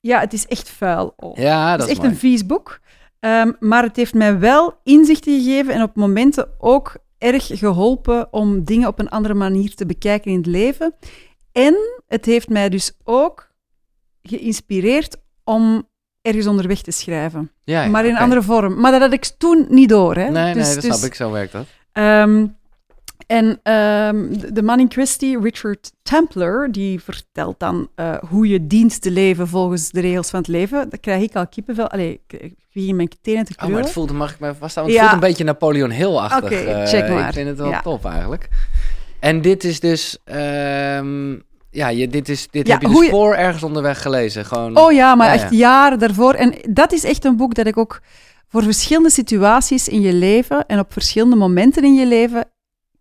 S2: ja, het is echt vuil. Oh.
S1: Ja,
S2: Het
S1: dat
S2: is
S1: is
S2: echt een vies boek. Ehm, maar het heeft mij wel inzichten gegeven en op momenten ook erg geholpen om dingen op een andere manier te bekijken in het leven. En het heeft mij dus ook geïnspireerd om ergens onderweg te schrijven.
S1: Ja, ja,
S2: maar in andere vorm. Maar dat had ik toen niet door. Hè?
S1: Nee,
S2: dus,
S1: nee, dat
S2: dus,
S1: snap ik. Zo werkt dat.
S2: Ehm, en ehm, de- man in kwestie, Richard Templer, die vertelt dan eh, hoe je dient te leven volgens de regels van het leven. Dan krijg ik al kippenvel. Allee, ik, begin mijn tenen te
S1: Oh, maar
S2: kreunen.
S1: het voelt, mag ik me vasthouden? Het
S2: Ja.
S1: voelt een beetje Napoleon Hill-achtig.
S2: Oké,
S1: eh,
S2: check maar.
S1: Ik vind het wel
S2: Ja.
S1: tof eigenlijk. En dit is dus... ehm, ja, je, dit, is, dit
S2: Ja,
S1: heb je dus
S2: je-
S1: voor ergens onderweg gelezen. Gewoon,
S2: Oh ja, maar echt
S1: ja.
S2: jaren daarvoor. En dat is echt een boek dat ik ook voor verschillende situaties in je leven en op verschillende momenten in je leven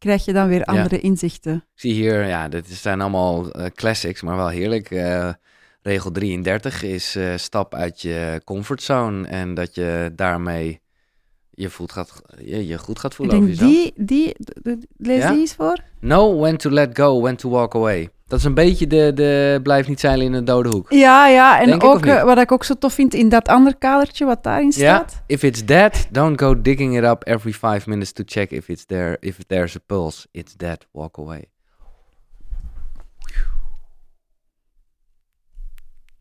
S2: krijg je dan weer andere inzichten.
S1: Ik zie hier, ja, dit zijn allemaal eh, classics, maar wel heerlijk. Eh, regel 33 is eh, stap uit je comfortzone en dat je daarmee je, voelt gaat, je, je goed gaat
S2: Ik
S1: voelen over
S2: denk,
S1: jezelf.
S2: die, die, lees
S1: Ja?
S2: die eens voor.
S1: Know when to let go, when to walk away. Dat is een beetje de, de blijf niet zeilen in een dode hoek.
S2: Ja, ja. En
S1: Denk
S2: ook eh, wat ik ook zo tof vind in dat andere kadertje wat daarin staat.
S1: if it's dead, don't go digging it up every five minutes to check if it's there. If there's a pulse, it's dead, walk away.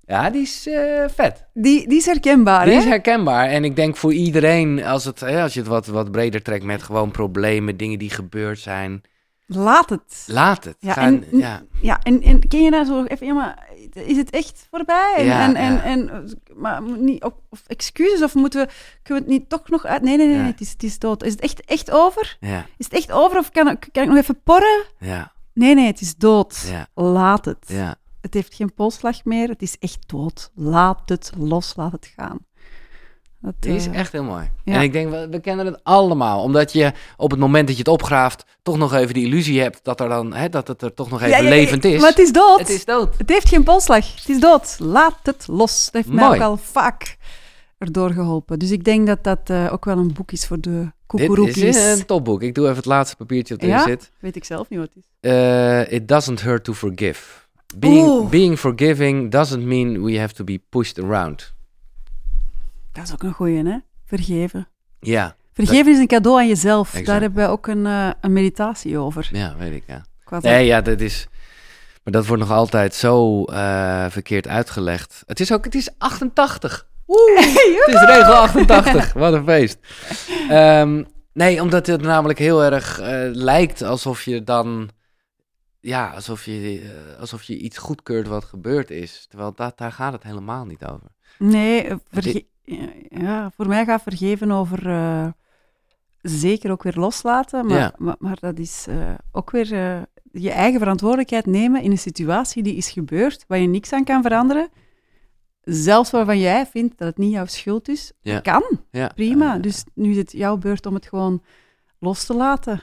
S1: Ja, die is eh, vet.
S2: Die, die is herkenbaar,
S1: Die
S2: hè?
S1: is herkenbaar. En ik denk voor iedereen, als, het, als je het wat, wat breder trekt met gewoon problemen, dingen die gebeurd zijn,
S2: Laat het.
S1: laat het.
S2: Ja, en-
S1: ja.
S2: Ja, en, en ken je nou zo even, ja, maar is het echt voorbij? En,
S1: Ja,
S2: en, en,
S1: ja.
S2: en, maar niet, of, of excuses, of moeten we, kunnen we het niet toch nog uit? Nee, nee, nee, het, is, het is dood. Is het echt, echt over?
S1: Ja,
S2: Is het echt over of kan, ik- kan ik nog even porren?
S1: ja,
S2: Nee, nee, het is dood.
S1: ja,
S2: Laat het.
S1: ja.
S2: Het heeft geen polsslag meer, het is echt dood. Laat het los, laat het gaan. Dat,
S1: Die is
S2: eh,
S1: echt heel mooi.
S2: ja.
S1: En ik denk, we, we kennen het allemaal. Omdat je op het moment dat je het opgraaft, toch nog even de illusie hebt dat, er dan, hè, dat het er toch nog even
S2: ja, ja, ja,
S1: levend is.
S2: Maar het is dood.
S1: Het is dood.
S2: Het heeft geen polsslag. Het is dood. Laat het los. Dat heeft mij
S1: Mooi.
S2: ook al vaak erdoor geholpen. Dus ik denk dat dat eh, ook wel een boek is voor de
S1: Dit
S2: koekeroekies.
S1: is een topboek. Ik doe even het laatste papiertje dat erin
S2: Ja?
S1: zit.
S2: Weet ik zelf niet wat het is.
S1: Eh, it doesn't hurt to forgive. Being,
S2: Oeh.
S1: being forgiving doesn't mean we have to be pushed around.
S2: Dat is ook een goeie, hè? Vergeven.
S1: Ja,
S2: Vergeven is een cadeau aan jezelf.
S1: Exact.
S2: Daar hebben wij ook een, eh, een meditatie over.
S1: ja, weet ik, ja. Nee, ja, dat is... Maar dat wordt nog altijd zo eh, verkeerd uitgelegd. Het is ook, het is 88. Woe, het is regel 88. Wat een feest. Ehm, nee, omdat het namelijk heel erg eh, lijkt alsof je dan... Ja, alsof je, alsof je iets goedkeurt wat gebeurd is. Terwijl dat, daar gaat het helemaal niet over.
S2: Nee, verge- ja, voor mij gaat vergeven over eh, zeker ook weer loslaten. Maar,
S1: Ja.
S2: maar, maar dat is eh, ook weer eh, je eigen verantwoordelijkheid nemen in een situatie die is gebeurd, waar je niks aan kan veranderen. Zelfs waarvan jij vindt dat het niet jouw schuld is.
S1: Ja.
S2: Kan,
S1: Ja,
S2: prima. Dus nu is het jouw beurt om het gewoon los te laten.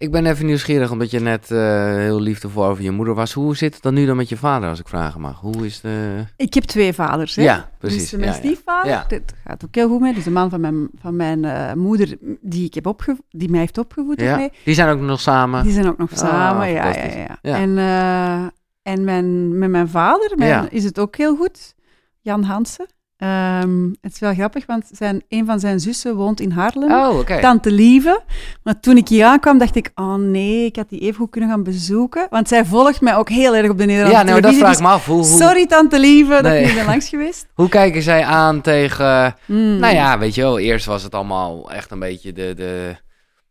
S1: Ik ben even nieuwsgierig, omdat je net eh, heel liefdevol over je moeder was. Hoe zit het dan nu dan met je vader, als ik vragen mag? Hoe is de...
S2: Ik heb twee vaders. Hè?
S1: Ja, precies.
S2: Dus mijn
S1: Ja,
S2: stiefvader,
S1: Ja.
S2: dat gaat ook heel goed mee. Dus de man van mijn, van mijn eh, moeder, die, ik heb opgevo- die mij heeft opgevoed.
S1: Ja,
S2: mee.
S1: die zijn ook nog samen.
S2: Die zijn ook nog
S1: Ah,
S2: samen. Ja, ja, ja. En, eh, en mijn, met mijn vader mijn, is het ook heel goed. Jan Hansen. Ehm, het is wel grappig, want zijn, een van zijn zussen woont in Haarlem.
S1: Oh.
S2: Tante Lieve. Maar toen ik hier aankwam, dacht ik, oh nee, ik had die even goed kunnen gaan bezoeken. Want zij volgt mij ook heel erg op de Nederlandse
S1: Ja, maar dat vraag ik me af. Hoe,
S2: dus
S1: hoe,
S2: Sorry, Tante Lieve, dat
S1: Nee.
S2: ik niet ben langs geweest.
S1: hoe kijken zij aan tegen...
S2: Hmm.
S1: Nou ja, weet je wel, eerst was het allemaal echt een beetje de, de,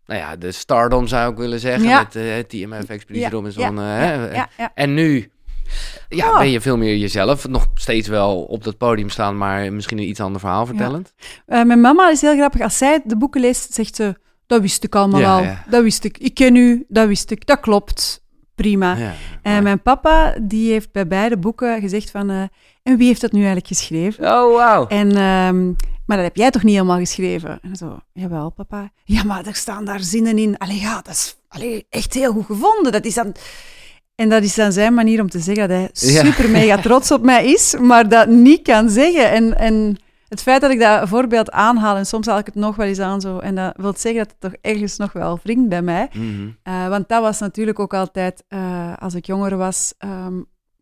S1: nou ja, de stardom zou ik willen zeggen.
S2: Ja.
S1: Met eh TMF Expeditie
S2: Ja,
S1: Robinson.
S2: ja,
S1: eh. En nu ja,
S2: Oh.
S1: ben je veel meer jezelf. Nog steeds wel op dat podium staan, maar misschien een iets ander verhaal vertellend.
S2: Eh, mijn mama is heel grappig. Als zij de boeken leest, zegt ze... Dat wist ik allemaal
S1: Ja,
S2: al.
S1: ja.
S2: Dat wist ik. Ik ken u. Dat wist ik. Dat klopt. Prima.
S1: Ja.
S2: En mijn papa, die heeft bij beide boeken gezegd van... eh, en wie heeft dat nu eigenlijk geschreven?
S1: Oh, wauw.
S2: En, ehm, maar dat heb jij toch niet helemaal geschreven? En zo, jawel, papa. Ja, maar er staan daar zinnen in. Allee, ja, dat is allee, echt heel goed gevonden. Dat is dan... En dat is dan zijn manier om te zeggen dat hij
S1: Ja.
S2: super mega trots op mij is, maar dat niet kan zeggen. En, en het feit dat ik dat voorbeeld aanhaal, en soms haal ik het nog wel eens aan zo, en dat wil zeggen dat het toch ergens nog wel wringt bij mij.
S1: Mhm.
S2: Eh, want dat was natuurlijk ook altijd, eh, als ik jonger was, ehm,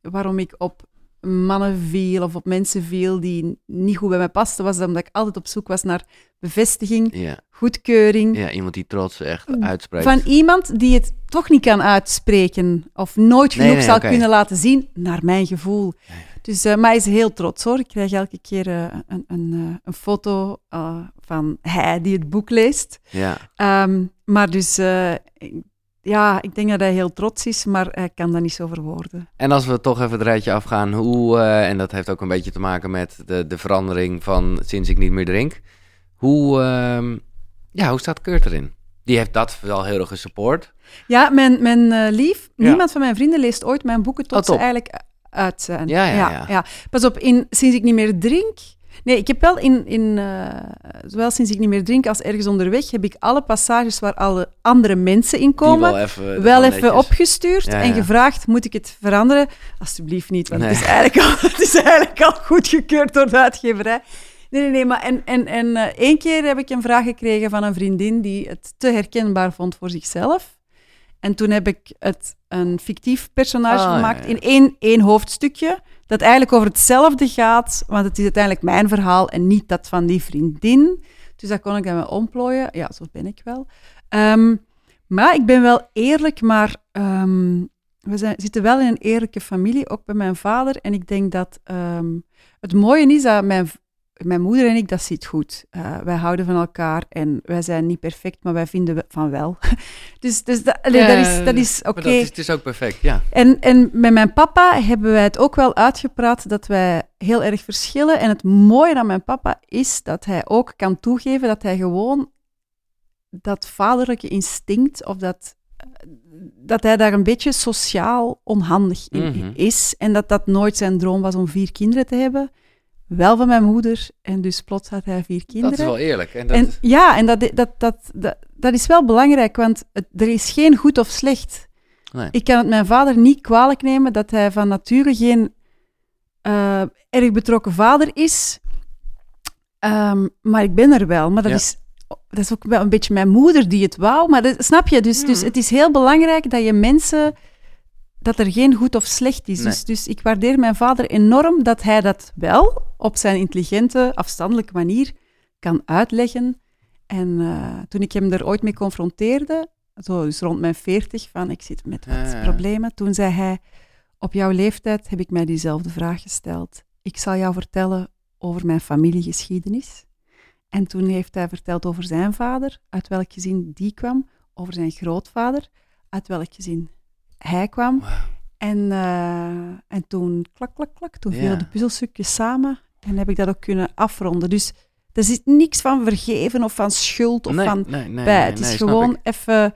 S2: waarom ik op mannen viel of op mensen viel die niet goed bij mij pasten, was omdat ik altijd op zoek was naar bevestiging,
S1: Ja.
S2: goedkeuring
S1: ja, iemand die trots echt uitspreekt.
S2: van iemand die het toch niet kan uitspreken of nooit genoeg
S1: nee,
S2: zal kunnen laten zien, naar mijn gevoel. Dus, eh, maar hij is heel trots hoor. Ik krijg elke keer eh, een, een, eh, een foto van hij die het boek leest.
S1: Ja.
S2: Ehm, maar dus, ja, ik denk dat hij heel trots is, maar hij kan dat niet zo verwoorden.
S1: En als we toch even het rijtje afgaan, hoe, en dat heeft ook een beetje te maken met de, de verandering van sinds ik niet meer drink. Hoe, ehm, ja, hoe staat Kurt erin? Die heeft dat wel heel erg gesupport.
S2: Ja, mijn, mijn eh, lief,
S1: Ja.
S2: niemand van mijn vrienden leest ooit mijn boeken tot
S1: Oh,
S2: ze eigenlijk uit zijn.
S1: Ja, ja, ja.
S2: Pas op, in, sinds ik niet meer drink... Nee, ik heb wel in, in eh, zowel sinds ik niet meer drink als ergens onderweg, heb ik alle passages waar alle andere mensen in komen,
S1: wel even,
S2: wel even opgestuurd en gevraagd, moet ik het veranderen? Alsjeblieft niet, want
S1: Nee.
S2: het, is eigenlijk al, het is eigenlijk al goedgekeurd door de uitgeverij. Nee, nee, nee, maar en, en, en eh, één keer heb ik een vraag gekregen van een vriendin die het te herkenbaar vond voor zichzelf. En toen heb ik het een fictief personage
S1: Ah,
S2: gemaakt
S1: ja.
S2: in één, één hoofdstukje, dat eigenlijk over hetzelfde gaat, want het is uiteindelijk mijn verhaal en niet dat van die vriendin. Dus dat kon ik dan wel omplooien. Ja, zo ben ik wel. Ehm, maar ik ben wel eerlijk, maar ehm, we zijn, zitten wel in een eerlijke familie, ook bij mijn vader. En ik denk dat ehm, het mooie is dat mijn, mijn moeder en ik, dat ziet goed. Eh, wij houden van elkaar en wij zijn niet perfect, maar wij vinden van wel. dus dus dat, dat is, dat is oké.
S1: het is ook perfect, ja.
S2: En, en met mijn papa hebben wij het ook wel uitgepraat dat wij heel erg verschillen. En het mooie aan mijn papa is dat hij ook kan toegeven dat hij gewoon dat vaderlijke instinct of dat, dat hij daar een beetje sociaal onhandig in
S1: Mhm.
S2: is. En dat dat nooit zijn droom was om vier kinderen te hebben. Wel van mijn moeder. En dus plots had hij vier kinderen.
S1: Dat is wel eerlijk. En dat,
S2: En ja, en dat, dat, dat, dat, dat is wel belangrijk, want het, er is geen goed of slecht.
S1: Nee.
S2: Ik kan het mijn vader niet kwalijk nemen dat hij van nature geen eh, erg betrokken vader is. Ehm, maar ik ben er wel. Maar dat,
S1: Ja.
S2: is, dat is ook wel een beetje mijn moeder die het wou. Maar dat, snap je? Dus, dus
S1: Mhm.
S2: het is heel belangrijk dat je mensen... Dat er geen goed of slecht is.
S1: Nee.
S2: Dus, dus ik waardeer mijn vader enorm dat hij dat wel op zijn intelligente, afstandelijke manier kan uitleggen. En eh, toen ik hem er ooit mee confronteerde, zo dus rond mijn veertig, van ik zit met wat
S1: ja.
S2: problemen, toen zei hij, op jouw leeftijd heb ik mij diezelfde vraag gesteld. Ik zal jou vertellen over mijn familiegeschiedenis. En toen heeft hij verteld over zijn vader, uit welk gezin die kwam, over zijn grootvader, uit welk gezin hij kwam. En, eh, en toen, klak, klak, klak, toen
S1: Ja.
S2: vielen de puzzelstukjes samen en heb ik dat ook kunnen afronden. Dus er zit niks van vergeven of van schuld of
S1: nee,
S2: van
S1: nee, nee,
S2: bij. het is gewoon even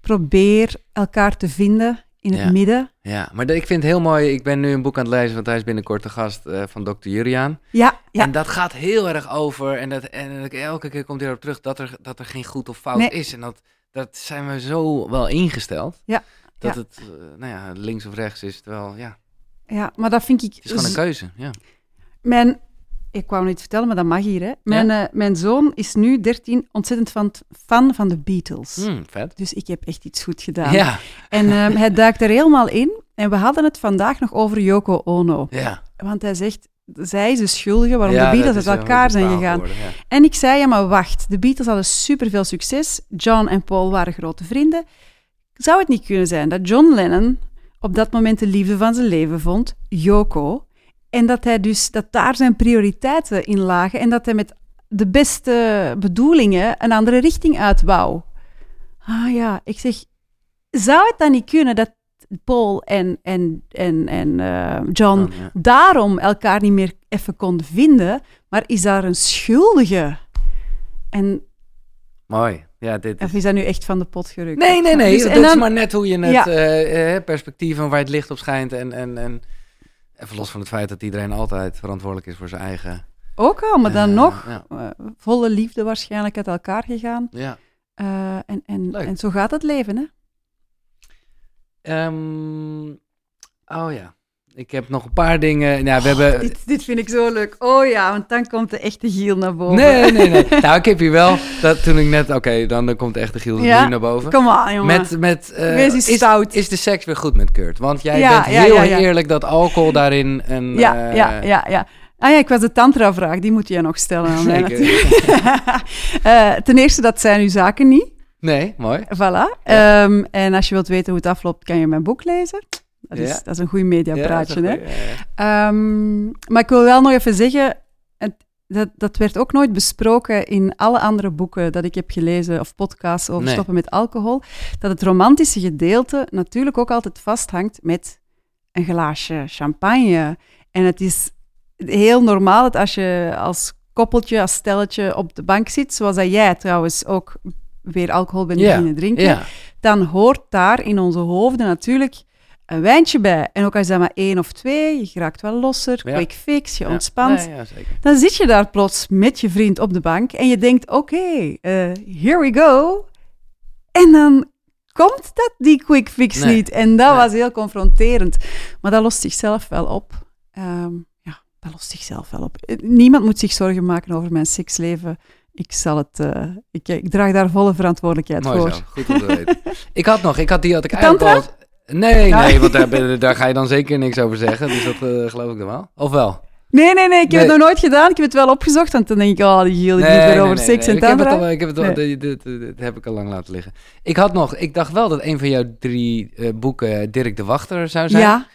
S2: probeer elkaar te vinden in het midden.
S1: Ja, maar ik vind het heel mooi. Ik ben nu een boek aan het lezen, want hij is binnenkort de gast eh, van Dr. Juriaan.
S2: Ja, ja.
S1: En dat gaat heel erg over, en, dat, en elke keer komt hij erop terug, dat er, dat er geen goed of fout is. En dat, dat zijn we zo wel ingesteld.
S2: Ja,
S1: Dat
S2: ja.
S1: het, eh, nou ja, links of rechts is, terwijl, ja,
S2: ja, maar dat vind ik...
S1: het is gewoon een keuze. Ja.
S2: Mijn, ik wou nog iets vertellen, maar dat mag hier. Hè. Mijn, eh, mijn zoon is nu 13, ontzettend fan, fan van de Beatles.
S1: Hmm, vet.
S2: Dus ik heb echt iets goed gedaan.
S1: Ja,
S2: En ehm, hij duikt er helemaal in. En we hadden het vandaag nog over Yoko Ono.
S1: ja.
S2: Want hij zegt, zij is de schuldige waarom
S1: Ja,
S2: de Beatles uit elkaar zijn gegaan.
S1: ja.
S2: En ik zei, ja maar wacht, de Beatles hadden superveel succes. John en Paul waren grote vrienden. Zou het niet kunnen zijn dat John Lennon op dat moment de liefde van zijn leven vond, Yoko, en dat hij dus, dat daar zijn prioriteiten in lagen en dat hij met de beste bedoelingen een andere richting uit wou? Ah ja, ik zeg, zou het dan niet kunnen dat Paul en, en, en, en eh, John
S1: ja.
S2: daarom elkaar niet meer even konden vinden, maar is daar een schuldige? En
S1: Mooi. Ja, dit is...
S2: of is dat nu echt van de pot gerukt?
S1: Nee, nee, nee.
S2: Dus-
S1: dat
S2: en
S1: is
S2: dan-
S1: maar net hoe je het
S2: Ja.
S1: eh, eh, perspectief en waar het licht op schijnt. En, en, en even los van het feit dat iedereen altijd verantwoordelijk is voor zijn eigen...
S2: Ook al, maar dan
S1: eh,
S2: nog
S1: Ja.
S2: volle liefde waarschijnlijk uit elkaar gegaan.
S1: ja.
S2: En, en,
S1: Leuk.
S2: en zo gaat het leven, hè?
S1: Ehm, oh ja. Ik heb nog een paar dingen. Nou, we hebben...
S2: Dit, dit vind ik zo leuk. Oh ja, want dan komt de echte Giel naar boven.
S1: Nee, nee, nee. nou, ik heb hier wel... Dat, toen ik net... Oké, dan, dan komt echt de Giel
S2: Ja,
S1: nu naar boven.
S2: Kom aan, jongen.
S1: Met, met,
S2: Wees eens
S1: is, is de seks weer goed met Kurt? Want jij
S2: Ja,
S1: bent
S2: ja,
S1: heel
S2: ja, ja.
S1: eerlijk dat alcohol daarin een...
S2: ja,
S1: eh,
S2: ja, ja, ja. Ah ja, ik was de tantra-vraag. Die moet je nog stellen aan mij. Eh, ten eerste, dat zijn uw zaken niet.
S1: Nee, mooi.
S2: Voilà. Ehm, en als je wilt weten hoe het afloopt, kan je mijn boek lezen. Dat is,
S1: Ja.
S2: dat is een goed mediapraatje, hè?
S1: goeie.
S2: Ehm, maar ik wil wel nog even zeggen, het, dat, dat werd ook nooit besproken in alle andere boeken dat ik heb gelezen of podcasts over
S1: Nee.
S2: stoppen met alcohol, dat het romantische gedeelte natuurlijk ook altijd vasthangt met een glaasje champagne. En het is heel normaal dat als je als koppeltje, als stelletje op de bank zit, zoals dat jij trouwens ook weer alcohol bent beginnen drinken, dan hoort daar in onze hoofden natuurlijk een wijntje bij. En ook al is dat maar één of twee, je raakt wel losser,
S1: Ja.
S2: quick fix, je
S1: ja.
S2: ontspant.
S1: Ja.
S2: Dan zit je daar plots met je vriend op de bank en je denkt, oké, eh, here we go. En dan komt dat, die quick fix
S1: Nee.
S2: niet. En dat
S1: Nee.
S2: was heel confronterend. Maar dat lost zichzelf wel op. Ehm, ja, dat lost zichzelf wel op. Eh, Niemand moet zich zorgen maken over mijn seksleven. Ik zal het... eh, ik, ik draag daar volle verantwoordelijkheid
S1: Mooi
S2: voor.
S1: zo, goed om te weten. ik had nog, ik had die had ik
S2: Tantra?
S1: eigenlijk al... Nee, nee, want daar, daar ga je dan zeker niks over zeggen. Dus dat eh, geloof ik dan wel. Of wel?
S2: Nee, nee, nee, ik heb
S1: Nee.
S2: het nog nooit gedaan. Ik heb het wel opgezocht, want dan denk ik, oh, die Giel, die
S1: Nee,
S2: weer
S1: nee,
S2: over seks en
S1: Ik heb het
S2: tantra.
S1: al, ik heb het al,
S2: Nee.
S1: dit, dit, dit heb ik al lang laten liggen. Ik had nog, ik dacht wel dat een van jouw drie eh, boeken Dirk de Wachter zou zijn.
S2: Ja,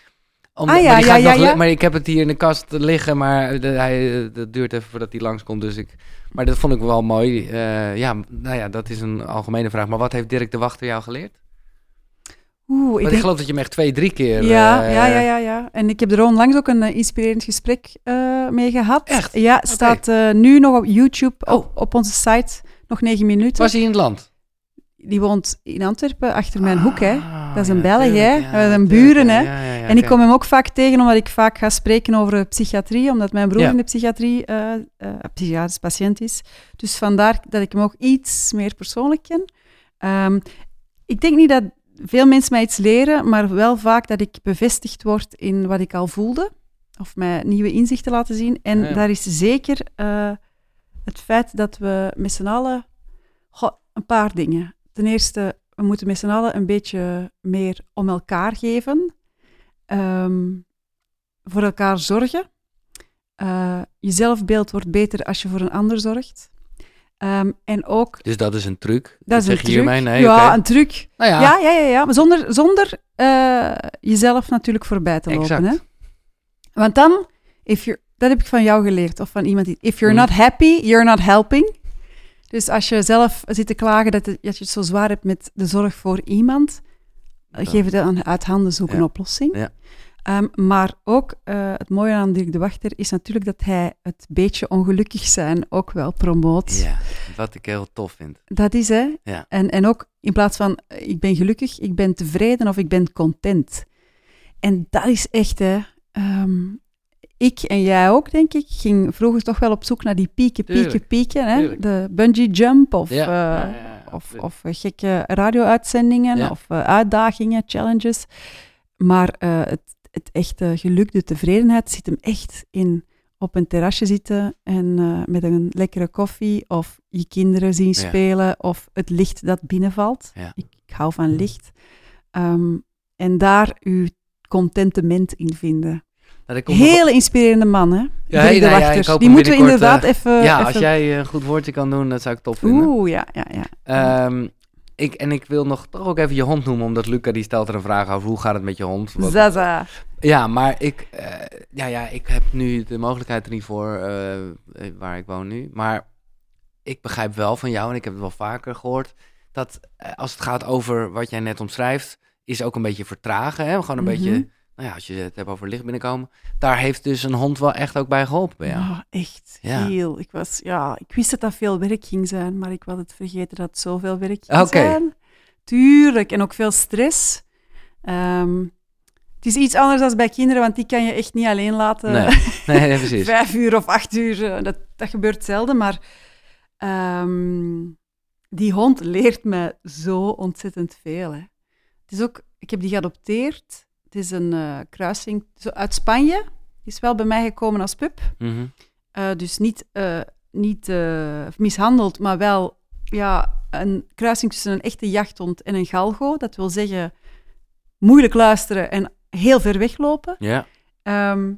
S2: Ah, ja,
S1: maar,
S2: ja,
S1: ik
S2: ja,
S1: nog maar ik heb het hier in de kast liggen, maar de, hij, eh, dat duurt even voordat hij langskomt. Dus ik, maar dat vond ik wel mooi. Eh, ja, nou ja, dat is een algemene vraag. Maar wat heeft Dirk de Wachter jou geleerd?
S2: Oeh, ik
S1: Want ik,
S2: denk...
S1: geloof dat je hem echt twee, drie keer...
S2: Ja,
S1: eh,
S2: ja, ja, ja, ja. En ik heb er onlangs ook een eh, inspirerend gesprek eh, mee gehad.
S1: Echt?
S2: Ja, staat nu nog op YouTube,
S1: Oh.
S2: op, op onze site, nog negen minuten.
S1: Was hij in het land?
S2: Die woont in Antwerpen, achter mijn hoek, hè.
S1: Ah,
S2: Dat is een
S1: ja,
S2: Belg,
S1: tuurlijk,
S2: hè.
S1: ja,
S2: Dat
S1: tuurlijk,
S2: buren,
S1: ja,
S2: hè.
S1: ja, ja, ja,
S2: en ik kom hem ook vaak tegen, omdat ik vaak ga spreken over psychiatrie, omdat mijn broer
S1: Ja.
S2: in de psychiatrie psychiatrisch patiënt is. Dus vandaar dat ik hem ook iets meer persoonlijk ken. Ehm, ik denk niet dat veel mensen mij iets leren, maar wel vaak dat ik bevestigd word in wat ik al voelde, of mij nieuwe inzichten laten zien. En
S1: Ja, ja.
S2: daar is zeker eh, het feit dat we met z'n allen... Goh, een paar dingen. Ten eerste, we moeten met z'n allen een beetje meer om elkaar geven. Ehm, voor elkaar zorgen. Eh, je zelfbeeld wordt beter als je voor een ander zorgt. Ehm, en ook,
S1: Dus dat is een truc?
S2: dat is
S1: zeg
S2: een
S1: je
S2: truc.
S1: hiermee? Nee,
S2: ja, een truc.
S1: Nou ja,
S2: Ja, ja, ja, ja. Maar zonder, zonder eh, jezelf natuurlijk voorbij te lopen.
S1: Exact.
S2: Hè? Want dan, if you're, dat heb ik van jou geleerd, of van iemand die... If you're
S1: Hmm.
S2: not happy, you're not helping. Dus als je zelf zit te klagen dat, het- dat je het zo zwaar hebt met de zorg voor iemand,
S1: Dan-
S2: geef het aan uit handen, zoek
S1: Ja.
S2: een oplossing.
S1: Ja.
S2: Ehm, maar ook eh, het mooie aan Dirk de Wachter is natuurlijk dat hij het beetje ongelukkig zijn ook wel promoot.
S1: Ja, wat ik heel tof vind.
S2: Dat is hè.
S1: Ja.
S2: En, en ook in plaats van eh, ik ben gelukkig, ik ben tevreden of ik ben content. En dat is echt hè. ehm, ik en jij ook, denk ik, ging vroeger toch wel op zoek naar die pieken, pieken,
S1: Tuurlijk.
S2: pieken. Hè?
S1: Tuurlijk.
S2: De bungee jump of,
S1: Ja.
S2: eh,
S1: Ja, ja, ja,
S2: of, of gekke radio-uitzendingen
S1: Ja.
S2: of uitdagingen, challenges. Maar eh, het, het echte geluk, de tevredenheid zit hem echt in op een terrasje zitten en eh, met een lekkere koffie of je kinderen zien
S1: Ja.
S2: spelen of het licht dat binnenvalt.
S1: Ja.
S2: Ik, ik hou van licht. Ehm, en daar uw contentement in vinden.
S1: Nou, nog-
S2: Hele inspirerende man, hè?
S1: Nou ja, hoop
S2: Die moeten we inderdaad
S1: eh,
S2: even...
S1: ja,
S2: even-
S1: als jij een goed woordje kan doen, dat zou ik tof vinden.
S2: Oeh, ja, ja, ja.
S1: Ehm, ik, en ik wil nog toch ook even je hond noemen, omdat Luca die stelt er een vraag over hoe gaat het met je hond. Wat-
S2: Zaza.
S1: ja, maar ik, eh, ja, ja, ik heb nu de mogelijkheid er niet voor eh, eh, waar ik woon nu. Maar ik begrijp wel van jou, en ik heb het wel vaker gehoord, dat als het gaat over wat jij net omschrijft, is ook een beetje vertragen. Hè? Gewoon een
S2: Mhm.
S1: beetje, nou ja, als je het hebt over licht binnenkomen. Daar heeft dus een hond wel echt ook bij geholpen bij jou.
S2: Oh, echt
S1: Ja.
S2: heel. Ik, was, ja, ik wist dat dat veel werk ging zijn, maar ik was het vergeten dat het zoveel werk ging zijn. Tuurlijk, en ook veel stress. Ehm, het is iets anders dan bij kinderen, want die kan je echt niet alleen laten.
S1: Nee, nee, nee, precies.
S2: Vijf uur of acht uur, eh, dat, dat gebeurt zelden. Maar ehm, die hond leert me zo ontzettend veel. Hè. Het is ook, ik heb die geadopteerd. Het is een eh, kruising zo uit Spanje. Die is wel bij mij gekomen als pup.
S1: Mhm.
S2: Eh, dus niet, eh, niet mishandeld, maar wel ja, een kruising tussen een echte jachthond en een galgo. Dat wil zeggen moeilijk luisteren en heel ver weglopen.
S1: Ja,
S2: Ehm,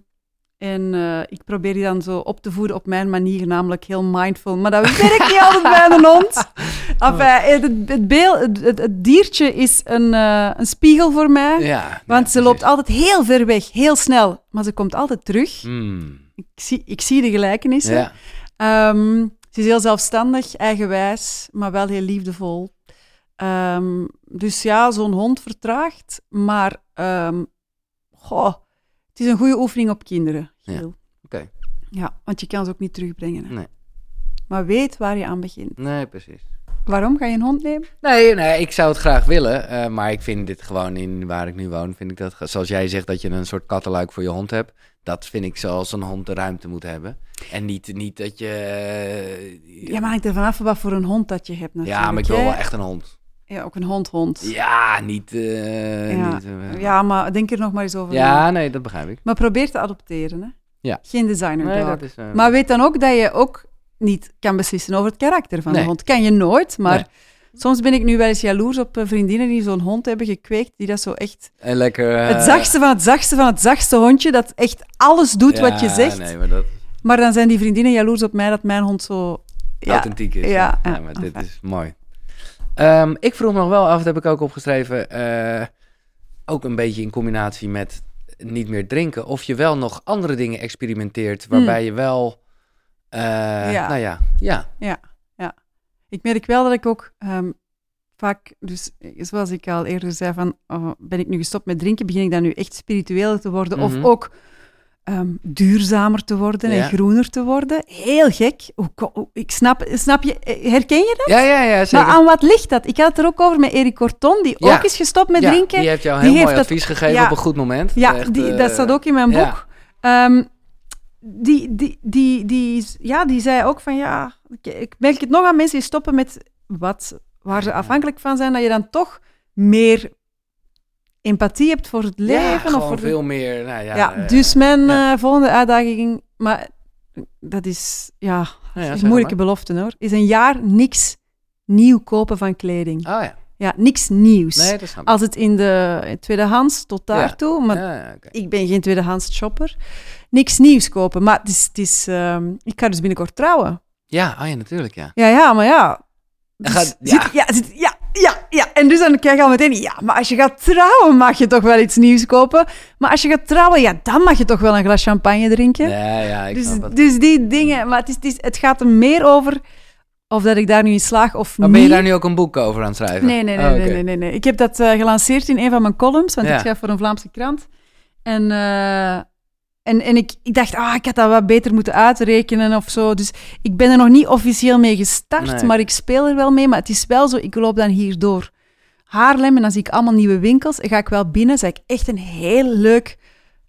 S2: en eh, ik probeer die dan zo op te voeden op mijn manier, namelijk heel mindful. Maar dat werkt niet altijd bij een hond. Enfin, het, het, het, beel- het, diertje is een, eh, een spiegel voor mij.
S1: ja.
S2: Want
S1: ja,
S2: ze loopt altijd heel ver weg, heel snel. Maar ze komt altijd terug.
S1: Mm,
S2: Ik zie, ik zie de gelijkenissen.
S1: Ja,
S2: Ehm, ze is heel zelfstandig, eigenwijs, maar wel heel liefdevol. Ehm, dus ja, zo'n hond vertraagt. Maar ehm, goh, het is een goede oefening op kinderen.
S1: Ja, oké.
S2: Ja, want je kan ze ook niet terugbrengen. Hè.
S1: Nee.
S2: Maar weet waar je aan begint.
S1: nee, precies.
S2: Waarom ga je een hond nemen?
S1: Nee, nee, ik zou het graag willen. eh, maar ik vind dit gewoon in waar ik nu woon, vind ik dat, zoals jij zegt dat je een soort kattenluik voor je hond hebt. Dat vind ik zoals een hond de ruimte moet hebben. En niet, niet dat je... eh,
S2: Ja, maar hangt er vanaf wat voor een hond dat je hebt natuurlijk.
S1: ja, maar ik wil wel echt een hond.
S2: Ja, ook een hond-hond.
S1: Ja, niet... eh,
S2: Ja.
S1: niet, eh,
S2: Ja, maar denk er nog maar eens over
S1: ja, nee, dat begrijp ik.
S2: Maar probeer te adopteren, hè.
S1: Ja.
S2: Geen designer
S1: Nee,
S2: dog.
S1: dat is, eh,
S2: Maar weet dan ook dat je ook niet kan beslissen over het karakter van
S1: Nee.
S2: de hond. Kan je nooit, maar
S1: Nee.
S2: soms ben ik nu wel eens jaloers op vriendinnen die zo'n hond hebben gekweekt, die dat zo echt...
S1: En lekker...
S2: het zachtste van het zachtste van het zachtste hondje, dat echt alles doet wat je zegt.
S1: Nee, maar dat
S2: Maar dan zijn die vriendinnen jaloers op mij dat mijn hond zo... Ja,
S1: authentiek is.
S2: ja,
S1: Ja,
S2: ja,
S1: maar dit
S2: enfin.
S1: is mooi. Ehm, ik vroeg me nog wel af, dat heb ik ook opgeschreven, eh, ook een beetje in combinatie met niet meer drinken, of je wel nog andere dingen experimenteert, waarbij je wel, eh,
S2: Hmm. Ja.
S1: nou ja, ja,
S2: Ik merk wel dat ik ook ehm, vaak, dus eh, zoals ik al eerder zei, van oh, ben ik nu gestopt met drinken, begin ik dan nu echt spiritueel te worden
S1: Mhm.
S2: of ook ehm, duurzamer te worden
S1: Ja.
S2: en groener te worden. Heel gek. Ik snap, snap je, eh, herken je dat?
S1: ja, ja, ja, zeker.
S2: Maar aan wat ligt dat? Ik had het er ook over met Erik Corton, die
S1: Ja.
S2: ook is gestopt met
S1: Ja,
S2: drinken.
S1: Die heeft jou
S2: Die
S1: heel mooi
S2: dat-
S1: advies gegeven op een goed moment.
S2: Ja,
S1: Echt,
S2: die,
S1: eh,
S2: dat staat ook in mijn boek. Ehm, die, die, die, die, ja, die zei ook van ja, ik, merk het nog aan mensen die stoppen met wat, waar ze afhankelijk van zijn, dat je dan toch meer empathie hebt voor het
S1: Ja,
S2: leven. of voor de-
S1: veel meer, nou ja.
S2: ja,
S1: eh,
S2: dus mijn
S1: ja.
S2: eh, volgende uitdaging, maar dat is, ja,
S1: ja,
S2: is een moeilijke
S1: maar.
S2: belofte hoor, is een jaar niks nieuw kopen van kleding.
S1: Oh ja,
S2: Ja, niks nieuws.
S1: nee, dat.
S2: Als het in de tweedehands tot
S1: Ja.
S2: daartoe, maar
S1: Ja, ja,
S2: ik ben geen tweedehands shopper. Niks nieuws kopen. Maar het is, het is, ehm, ik ga dus binnenkort trouwen.
S1: ja, oh ja, natuurlijk, ja.
S2: Ja, ja, maar ja.
S1: Dan
S2: Dus
S1: gaat-
S2: zit-
S1: ja.
S2: ja, zit- ja, ja, ja. En dus dan krijg je al meteen, ja, maar als je gaat trouwen mag je toch wel iets nieuws kopen. Maar als je gaat trouwen, ja, dan mag je toch wel een glas champagne drinken.
S1: Ja, ja, ik
S2: dus,
S1: snap het.
S2: dus die dingen, maar het, is, het, is, het gaat er meer over of dat ik daar nu in slaag of
S1: Maar
S2: niet.
S1: ben je daar nu ook een boek over aan het schrijven?
S2: Nee, nee, nee,
S1: Oh,
S2: nee, nee, nee, nee. Ik heb dat eh, gelanceerd in een van mijn columns, want
S1: Ja.
S2: ik schrijf voor een Vlaamse krant. En, eh, en, en ik, ik dacht, ah, ik had dat wat beter moeten uitrekenen of zo. Dus ik ben er nog niet officieel mee gestart,
S1: Nee.
S2: maar ik speel er wel mee. Maar het is wel zo, ik loop dan hier door Haarlem en dan zie ik allemaal nieuwe winkels. En ga ik wel binnen, zie ik echt een heel leuk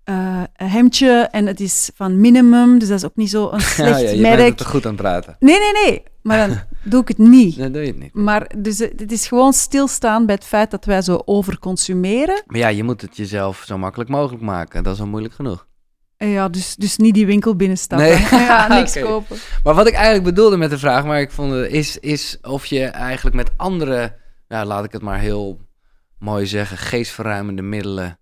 S2: eh, hemdje. En het is van minimum, dus dat is ook niet zo een
S1: Ja,
S2: slecht
S1: ja, je
S2: merk.
S1: bent er te goed aan het praten.
S2: Nee, nee, nee. Maar dan doe ik het niet.
S1: Dan doe je het niet.
S2: Maar dus eh, het is gewoon stilstaan bij het feit dat wij zo overconsumeren.
S1: Maar ja, je moet het jezelf zo makkelijk mogelijk maken. Dat is al moeilijk genoeg.
S2: En ja, dus, dus niet die winkel binnenstappen.
S1: Nee.
S2: Ja, niks kopen.
S1: Maar wat ik eigenlijk bedoelde met de vraag, maar ik vond het, is, is of je eigenlijk met andere, ja, laat ik het maar heel mooi zeggen, geestverruimende middelen,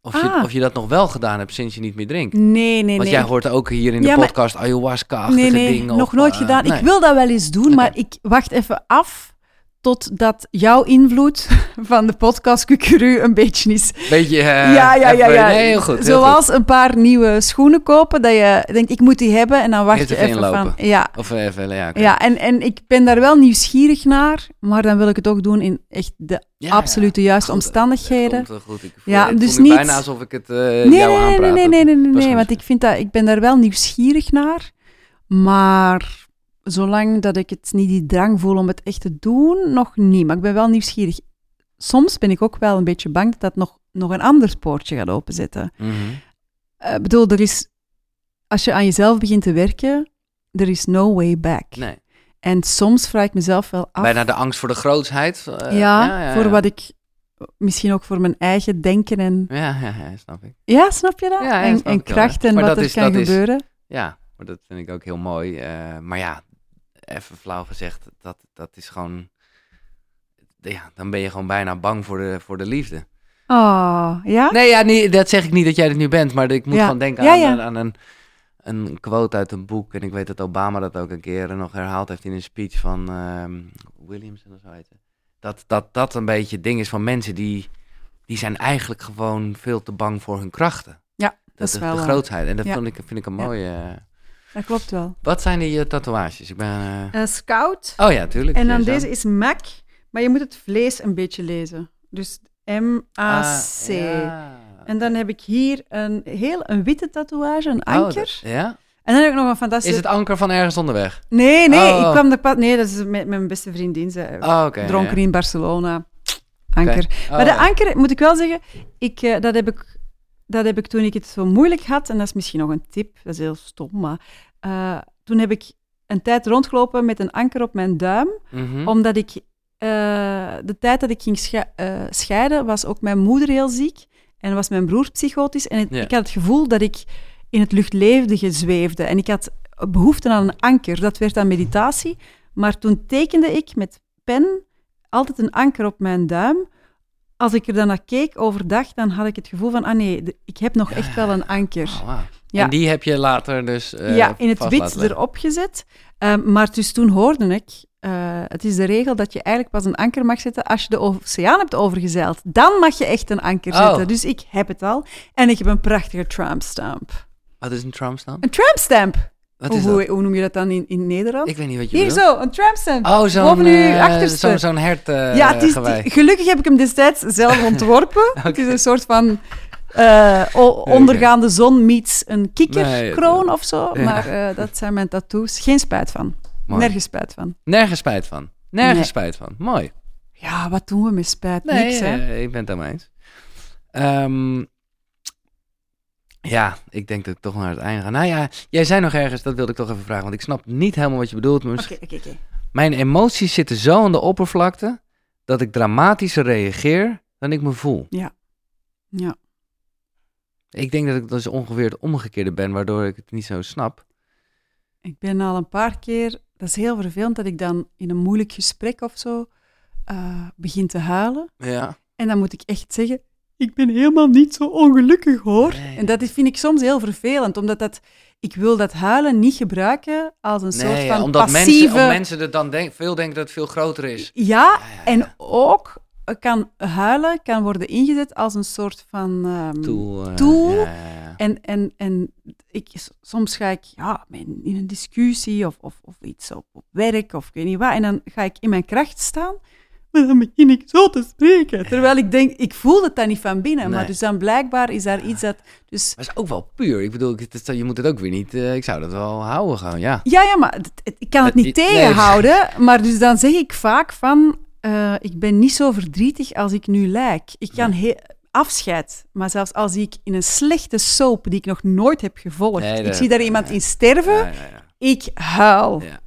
S1: of, je,
S2: Ah.
S1: of je dat nog wel gedaan hebt sinds je niet meer drinkt.
S2: Nee, nee,
S1: Want
S2: nee.
S1: jij hoort ook hier in de
S2: Ja,
S1: podcast ayahuasca-achtige
S2: nee, nee,
S1: dingen.
S2: nog
S1: of,
S2: nooit
S1: eh,
S2: gedaan. Ik wil dat wel eens doen, maar ik wacht even af totdat jouw invloed van de podcast Kukuru een beetje is.
S1: Beetje, eh,
S2: ja, ja, ja, ja.
S1: Nee, heel goed. heel
S2: Zoals een paar nieuwe schoenen kopen, dat je denkt, ik moet die hebben, en dan wacht je
S1: even
S2: van... Ja.
S1: Of even, ja,
S2: ja en, en ik ben daar wel nieuwsgierig naar, maar dan wil ik het ook doen in echt de
S1: Ja,
S2: absolute juiste
S1: Goed,
S2: omstandigheden.
S1: Komt wel goed. Ik voel,
S2: Ja,
S1: het
S2: dus niet-
S1: bijna alsof ik het eh
S2: Nee,
S1: jou
S2: nee, nee,
S1: aanpraat.
S2: nee, nee, nee, nee, nee, want ik, vind dat, ik ben daar wel nieuwsgierig naar. Maar zolang dat ik het niet die drang voel om het echt te doen, nog niet. Maar ik ben wel nieuwsgierig. Soms ben ik ook wel een beetje bang dat dat nog, nog een ander spoortje gaat openzetten.
S1: Mhm.
S2: Eh, Ik bedoel, er is, als je aan jezelf begint te werken, er is no way back.
S1: Nee.
S2: En soms vraag ik mezelf wel af...
S1: Bijna de angst voor de grootsheid. eh,
S2: ja, voor
S1: ja.
S2: wat ik... Misschien ook voor mijn eigen denken en...
S1: Ja, ja, ja, snap ik.
S2: Ja, snap je dat?
S1: Ja,
S2: en
S1: snap
S2: en
S1: ik wel,
S2: kracht en wat er
S1: is-
S2: kan
S1: is-
S2: gebeuren.
S1: Ja, maar dat vind ik ook heel mooi. eh, maar ja, even flauw gezegd, dat, dat is gewoon... Ja, dan ben je gewoon bijna bang voor de, voor de liefde.
S2: Oh, ja?
S1: Nee, ja, niet, dat zeg ik niet dat jij het nu bent, maar ik moet
S2: Ja.
S1: gewoon denken aan,
S2: ja.
S1: aan een, een quote uit een boek. En ik weet dat Obama dat ook een keer nog herhaald heeft in een speech van ehm Williamson of zo heet. Dat, dat dat een beetje het ding is van mensen die, die zijn eigenlijk gewoon veel te bang voor hun krachten.
S2: Ja,
S1: Dat,
S2: is
S1: is
S2: wel
S1: de grootheid. En dat
S2: Ja.
S1: vind, ik, vind ik een mooie...
S2: Dat klopt wel.
S1: Wat zijn die eh, tatoeages? Ik ben... eh,
S2: Eh, scout.
S1: Oh ja, tuurlijk.
S2: En dan
S1: zo.
S2: deze is Mac, maar je moet het vlees een beetje lezen. Dus M-A-C.
S1: Ah, ja.
S2: En dan heb ik hier een heel een witte tatoeage, een
S1: Oh,
S2: anker.
S1: dat- ja?
S2: En dan heb ik nog een fantastische...
S1: Is het anker van ergens onderweg?
S2: Nee, nee,
S1: Oh.
S2: ik kwam er pas... Nee, dat is met mijn beste vriendin. Ze
S1: Oh, oké.
S2: dronken
S1: ja.
S2: in Barcelona. Anker.
S1: Oh,
S2: maar de
S1: ja.
S2: anker, moet ik wel zeggen, ik, eh, dat, heb ik, dat heb ik toen ik het zo moeilijk had, en dat is misschien nog een tip, dat is heel stom, maar eh, toen heb ik een tijd rondgelopen met een anker op mijn duim,
S1: Mhm.
S2: omdat ik eh, de tijd dat ik ging sche- eh, scheiden, was ook mijn moeder heel ziek en was mijn broer psychotisch. En het-
S1: Ja.
S2: ik had het gevoel dat ik in het luchtlevendige zweefde. En ik had behoefte aan een anker. Dat werd dan meditatie. Maar toen tekende ik met pen altijd een anker op mijn duim. Als ik er dan naar keek overdag, dan had ik het gevoel van, ah nee, ik heb nog echt wel een anker.
S1: Oh, wauw.
S2: Ja.
S1: En die heb je later dus eh,
S2: ja, in het wit erop gezet. Ehm, maar dus toen hoorde ik, eh, het is de regel dat je eigenlijk pas een anker mag zetten als je de oceaan hebt overgezeild. Dan mag je echt een anker
S1: Oh.
S2: zetten. Dus ik heb het al. En ik heb een prachtige tramp stamp.
S1: Wat is een tramp stamp?
S2: Een tramp stamp?
S1: Wat
S2: Hoe,
S1: is
S2: hoe,
S1: dat?
S2: hoe noem je dat dan in, in Nederland?
S1: Ik weet niet wat je
S2: Hier
S1: bedoelt.
S2: zo, een tramp stamp.
S1: Oh, zo'n
S2: uw
S1: eh,
S2: achterste.
S1: zo'n hert eh,
S2: ja, het is,
S1: gewei.
S2: gelukkig heb ik hem destijds zelf ontworpen. Het is een soort van eh, ondergaande zon meets een kikkerkroon
S1: Nee,
S2: of zo.
S1: ja.
S2: Maar dat zijn mijn tattoos. Geen spijt van.
S1: Mooi.
S2: Nergens spijt van.
S1: Nergens spijt van. Nergens
S2: Nee.
S1: spijt van. Mooi.
S2: Ja, wat doen we met spijt?
S1: Nee,
S2: Niks, hè?
S1: ik ben het daarmee eens. Ehm, ja, ik denk dat ik toch naar het einde ga. Nou ja, jij zei nog ergens, dat wilde ik toch even vragen, want ik snap niet helemaal wat je bedoelt.
S2: Oké, oké, oké.
S1: Mijn emoties zitten zo aan de oppervlakte dat ik dramatischer reageer dan ik me voel.
S2: Ja.
S1: Ik denk dat ik dus ongeveer het omgekeerde ben, waardoor ik het niet zo snap.
S2: Ik ben al een paar keer... Dat is heel vervelend dat ik dan in een moeilijk gesprek of zo eh, begin te huilen.
S1: Ja.
S2: En dan moet ik echt zeggen... Ik ben helemaal niet zo ongelukkig, hoor.
S1: Nee.
S2: En dat vind ik soms heel vervelend, omdat dat... Ik wil dat huilen niet gebruiken als een soort van
S1: omdat
S2: passieve...
S1: mensen, omdat mensen er dan denk, veel denken dat het veel groter is.
S2: Ja,
S1: Ja, ja,
S2: en ook kan huilen kan worden ingezet als een soort van... ehm,
S1: Tool. eh,
S2: Tool.
S1: Ja, ja, ja.
S2: En, en, en ik, soms ga ik ja, in in een discussie of, of, of iets op, op werk of ik weet niet wat. En dan ga ik in mijn kracht staan. Maar dan begin ik zo te spreken. Terwijl ik denk, ik voel het dan niet van binnen. Maar dus dan blijkbaar is daar iets dat... Dus,
S1: Maar het is ook wel puur. Ik bedoel, het is- je moet het ook weer niet... eh, ik zou dat wel houden gewoon, ja.
S2: ja, ja, maar het- het- ik kan het
S1: Het-
S2: niet
S1: nee.
S2: tegenhouden. Maar dus dan zeg ik vaak van... eh, ik ben niet zo verdrietig als ik nu lijk. Ik kan he- afscheid. Maar zelfs als ik in een slechte soap die ik nog nooit heb gevolgd...
S1: Nee,
S2: ik zie daar iemand in sterven...
S1: Ja, ja, ja.
S2: Ik huil.
S1: Ja.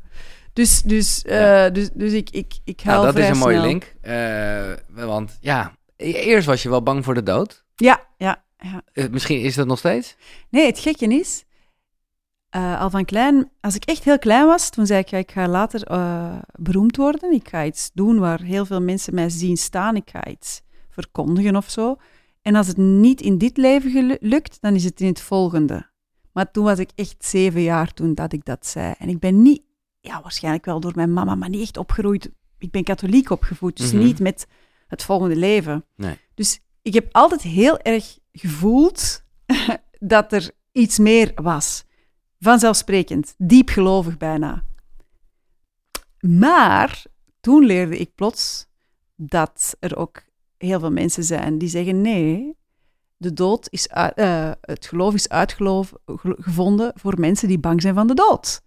S2: Dus, dus, eh, dus, dus ik, ik, ik huil
S1: Nou, dat is een mooie
S2: snel.
S1: link. Eh, want ja, eerst was je wel bang voor de dood.
S2: Ja, ja, ja.
S1: Eh, misschien is dat nog steeds?
S2: Nee, het gekke is, al van klein, als ik echt heel klein was, toen zei ik, ja, ik ga later beroemd worden. Ik ga iets doen waar heel veel mensen mij zien staan. Ik ga iets verkondigen of zo. En als het niet in dit leven lukt, dan is het in het volgende. Maar toen was ik echt zeven jaar toen dat ik dat zei. En ik ben niet, ja, waarschijnlijk wel door mijn mama, maar niet echt opgegroeid ik ben katholiek opgevoed, dus
S1: Mhm.
S2: niet met het volgende leven.
S1: Nee.
S2: Dus ik heb altijd heel erg gevoeld dat er iets meer was. Vanzelfsprekend, diepgelovig bijna. Maar toen leerde ik plots dat er ook heel veel mensen zijn die zeggen: nee, de dood is uit- eh, het geloof is uitgevonden voor mensen die bang zijn van de dood.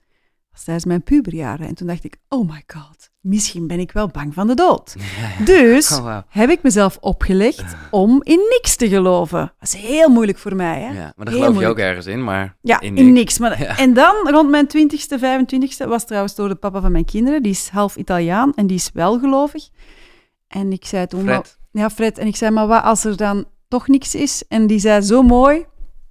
S2: Was tijdens mijn puberjaren. En toen dacht ik: oh my god, misschien ben ik wel bang van de dood. Dus
S1: Oh,
S2: heb ik mezelf opgelegd om in niks te geloven. Dat is heel moeilijk voor mij. Hè?
S1: Ja, maar daar geloof je ook ergens in, maar
S2: Ja,
S1: in
S2: in
S1: niks.
S2: Maar,
S1: Ja.
S2: En dan, rond mijn 20ste, 25ste, was trouwens door de papa van mijn kinderen. Die is half Italiaan en die is wel gelovig. En ik zei toen...
S1: Fred.
S2: maar- ja, Fred. En ik zei, maar wat als er dan toch niks is? En die zei zo mooi,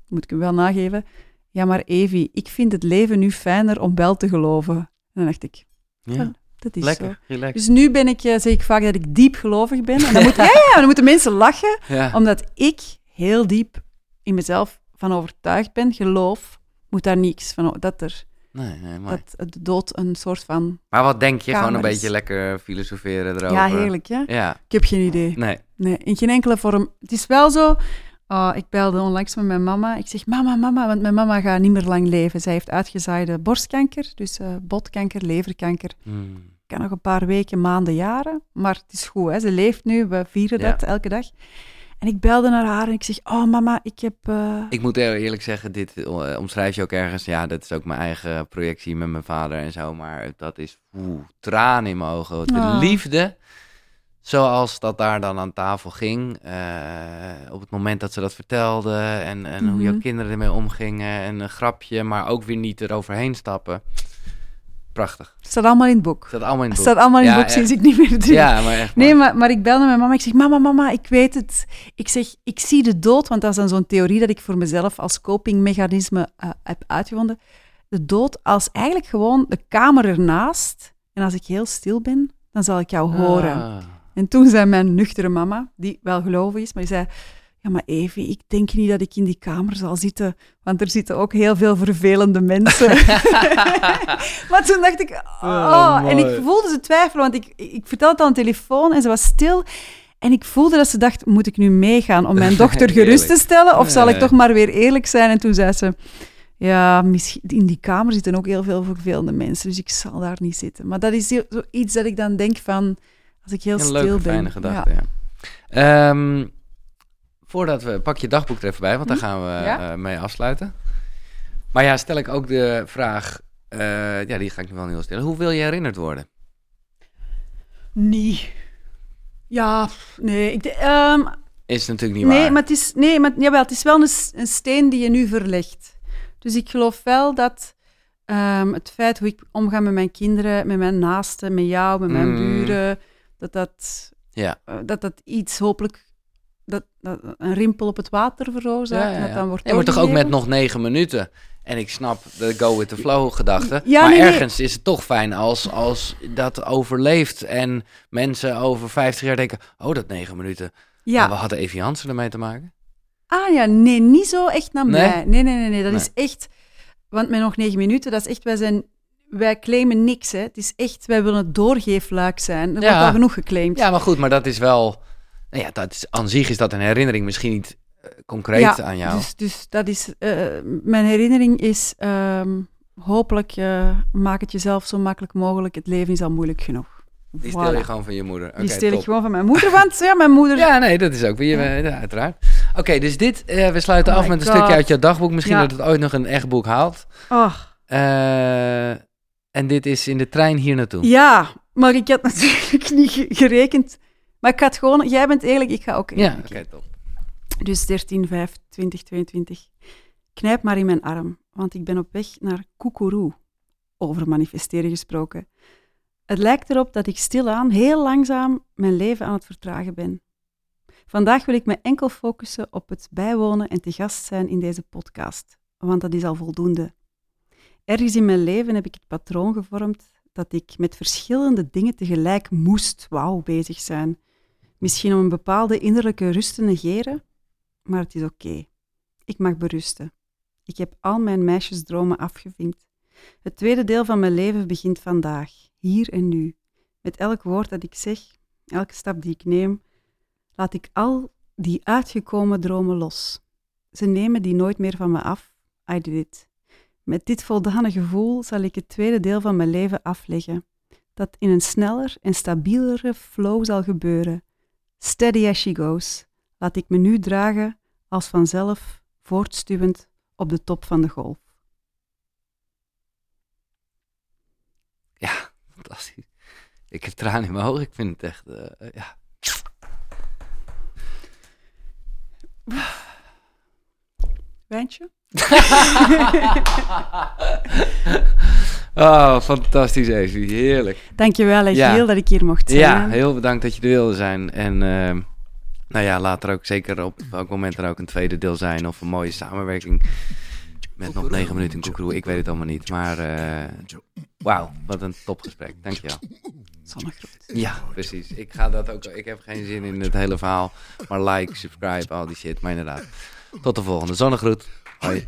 S2: moet ik hem wel nageven... Ja, maar Evie, ik vind het leven nu fijner om wel te geloven. En dan dacht ik,
S1: Ja,
S2: dat is
S1: lekker,
S2: zo.
S1: relaxed.
S2: Dus nu ben ik, eh, zeg ik vaak dat ik diep gelovig ben. En dan, moet, ja, ja, dan moeten mensen lachen
S1: ja.
S2: omdat ik heel diep in mezelf van overtuigd ben, geloof, moet daar niks van, dat er,
S1: Nee, nee, mooi.
S2: dat de dood een soort van,
S1: Maar wat denk je? Gewoon een beetje lekker filosoferen erover.
S2: ja, heerlijk, hè?
S1: Ja,
S2: Ik heb geen idee.
S1: nee.
S2: Nee, in geen enkele vorm. Het is wel zo, oh, ik belde onlangs met mijn mama. Ik zeg, mama, mama, want mijn mama gaat niet meer lang leven. Zij heeft uitgezaaide borstkanker, dus eh, botkanker, leverkanker.
S1: Hmm.
S2: kan nog een paar weken, maanden, jaren. Maar het is goed, hè? ze leeft nu, we vieren
S1: Ja.
S2: dat elke dag. En ik belde naar haar en ik zeg, oh mama, ik heb... eh,
S1: Ik moet heel eerlijk zeggen, dit eh, omschrijf je ook ergens. Ja, dat is ook mijn eigen projectie met mijn vader en zo. Maar dat is oeh, tranen in mijn ogen. De
S2: Oh.
S1: liefde, zoals dat daar dan aan tafel ging. eh, op het moment dat ze dat vertelde. En, en hoe jouw
S2: Mhm.
S1: kinderen ermee omgingen. En een grapje, maar ook weer niet eroverheen stappen. Prachtig.
S2: Het staat allemaal in het boek.
S1: Het staat allemaal in
S2: Het
S1: het boek.
S2: staat allemaal in het
S1: Ja,
S2: boek sinds ik niet meer doe.
S1: Ja, maar echt.
S2: Nee, maar, maar ik belde mijn mama. Ik zeg, mama, mama, ik weet het. Ik zeg, ik zie de dood, want dat is dan zo'n theorie dat ik voor mezelf als copingmechanisme eh, heb uitgevonden. De dood als eigenlijk gewoon de kamer ernaast. En als ik heel stil ben, dan zal ik jou horen.
S1: Ah.
S2: En toen zei mijn nuchtere mama, die wel gelovig is, maar die zei... Ja, maar Evie, ik denk niet dat ik in die kamer zal zitten, want er zitten ook heel veel vervelende mensen. maar toen dacht ik, oh,
S1: Oh,
S2: en ik voelde ze twijfelen, want ik, ik vertelde het aan de telefoon en ze was stil. En ik voelde dat ze dacht, moet ik nu meegaan om mijn dochter gerust te stellen, of zal ik toch maar weer eerlijk zijn? En toen zei ze, ja, misschien, in die kamer zitten ook heel veel vervelende mensen, dus ik zal daar niet zitten. Maar dat is zoiets dat ik dan denk van, als ik heel
S1: Een
S2: stil
S1: leuke,
S2: ben.
S1: fijne gedachte, ja. Ehm, voordat we... Pak je dagboek er even bij, want daar gaan we
S2: Ja.
S1: eh, mee afsluiten. Maar ja, stel ik ook de vraag... eh, ja, die ga ik nu wel heel stellen. Hoe wil je herinnerd worden?
S2: Nee. Ja, nee. Ik, de- ehm,
S1: Is natuurlijk niet
S2: nee,
S1: waar.
S2: maar het is, nee, maar jawel, het is wel een, een steen die je nu verlegt. Dus ik geloof wel dat ehm, het feit hoe ik omga met mijn kinderen, met mijn naasten, met jou, met mijn
S1: Mm.
S2: buren, dat dat,
S1: Ja.
S2: eh, dat dat iets hopelijk, dat, dat een rimpel op het water veroorzaakt.
S1: Ja,
S2: en
S1: ja,
S2: Dat
S1: ja.
S2: dan wordt
S1: Nee, maar toch ook met nog negen minuten. En ik snap de go with the flow gedachte.
S2: Ja,
S1: maar
S2: nee, nee.
S1: ergens is het toch fijn als, als dat overleeft. En mensen over 50 jaar denken... Oh, dat negen minuten.
S2: Ja.
S1: We hadden Evie Hansen ermee te maken.
S2: Ah ja, nee, niet zo echt naar
S1: Nee?
S2: mij. Nee, nee, nee, nee. Dat is echt... Want met nog negen minuten, dat is echt... Wij zijn... Wij claimen niks, hè. Het is echt... Wij willen het doorgeefluik zijn. Er
S1: Ja.
S2: wordt al genoeg geclaimd.
S1: Ja, maar goed, maar dat is wel... Nou ja, dat is, aan zich is dat een herinnering. Misschien niet eh, concreet
S2: Ja,
S1: aan jou.
S2: Dus, dus dat is... eh, mijn herinnering is... ehm, hopelijk eh, maak het jezelf zo makkelijk mogelijk. Het leven is al moeilijk genoeg.
S1: Die stel je gewoon van je moeder.
S2: Die stel ik gewoon van mijn moeder, want ja, mijn moeder...
S1: Ja, nee, dat is ook weer, ja, uiteraard. Oké, dus dit, we sluiten
S2: Oh
S1: af met een stukje uit jouw dagboek. Misschien
S2: Ja.
S1: dat het ooit nog een echt boek haalt.
S2: Oh,
S1: Eh, en dit is in de trein hier naartoe.
S2: ja, maar ik had natuurlijk niet ge- gerekend. Maar ik ga het gewoon... Jij bent eerlijk, ik ga ook
S1: Ja,
S2: eerlijk.
S1: oké, top.
S2: Dus 13, 5, 20, 22. Knijp maar in mijn arm, want ik ben op weg naar Koekeroe. Over manifesteren gesproken. Het lijkt erop dat ik stilaan, heel langzaam, mijn leven aan het vertragen ben. Vandaag wil ik me enkel focussen op het bijwonen en te gast zijn in deze podcast, want dat is al voldoende. Ergens in mijn leven heb ik het patroon gevormd dat ik met verschillende dingen tegelijk moest wauw bezig zijn. Misschien om een bepaalde innerlijke rust te negeren, maar het is oké. Ik mag berusten. Ik heb al mijn meisjesdromen afgevinkt. Het tweede deel van mijn leven begint vandaag, hier en nu. Met elk woord dat ik zeg, elke stap die ik neem, laat ik al die uitgekomen dromen los. Ze nemen die nooit meer van me af. I did it. Met dit voldane gevoel zal ik het tweede deel van mijn leven afleggen, dat in een sneller en stabielere flow zal gebeuren. Steady as she goes, laat ik me nu dragen als vanzelf voortstuwend op de top van de golf.
S1: Ja, fantastisch. Ik heb tranen in mijn ogen. Ik vind het echt, eh, ja.
S2: Wijntje?
S1: Oh, fantastisch, Evie. Heerlijk.
S2: Dankjewel, Giel,
S1: Ja.
S2: dat ik hier mocht zijn.
S1: Ja, heel bedankt dat je er wilde zijn. En ehm, nou ja, later ook zeker op welk moment er ook een tweede deel zijn. Of een mooie samenwerking met nog negen minuten in Koekeroe. Ik weet het allemaal niet. Maar eh, wauw, wat een topgesprek. Dankjewel.
S2: Zonnegroet.
S1: Ja, precies. Ik ga dat ook. Ik heb geen zin in het hele verhaal. Maar like, subscribe, al die shit. Maar inderdaad. Tot de volgende. Zonnegroet. はい。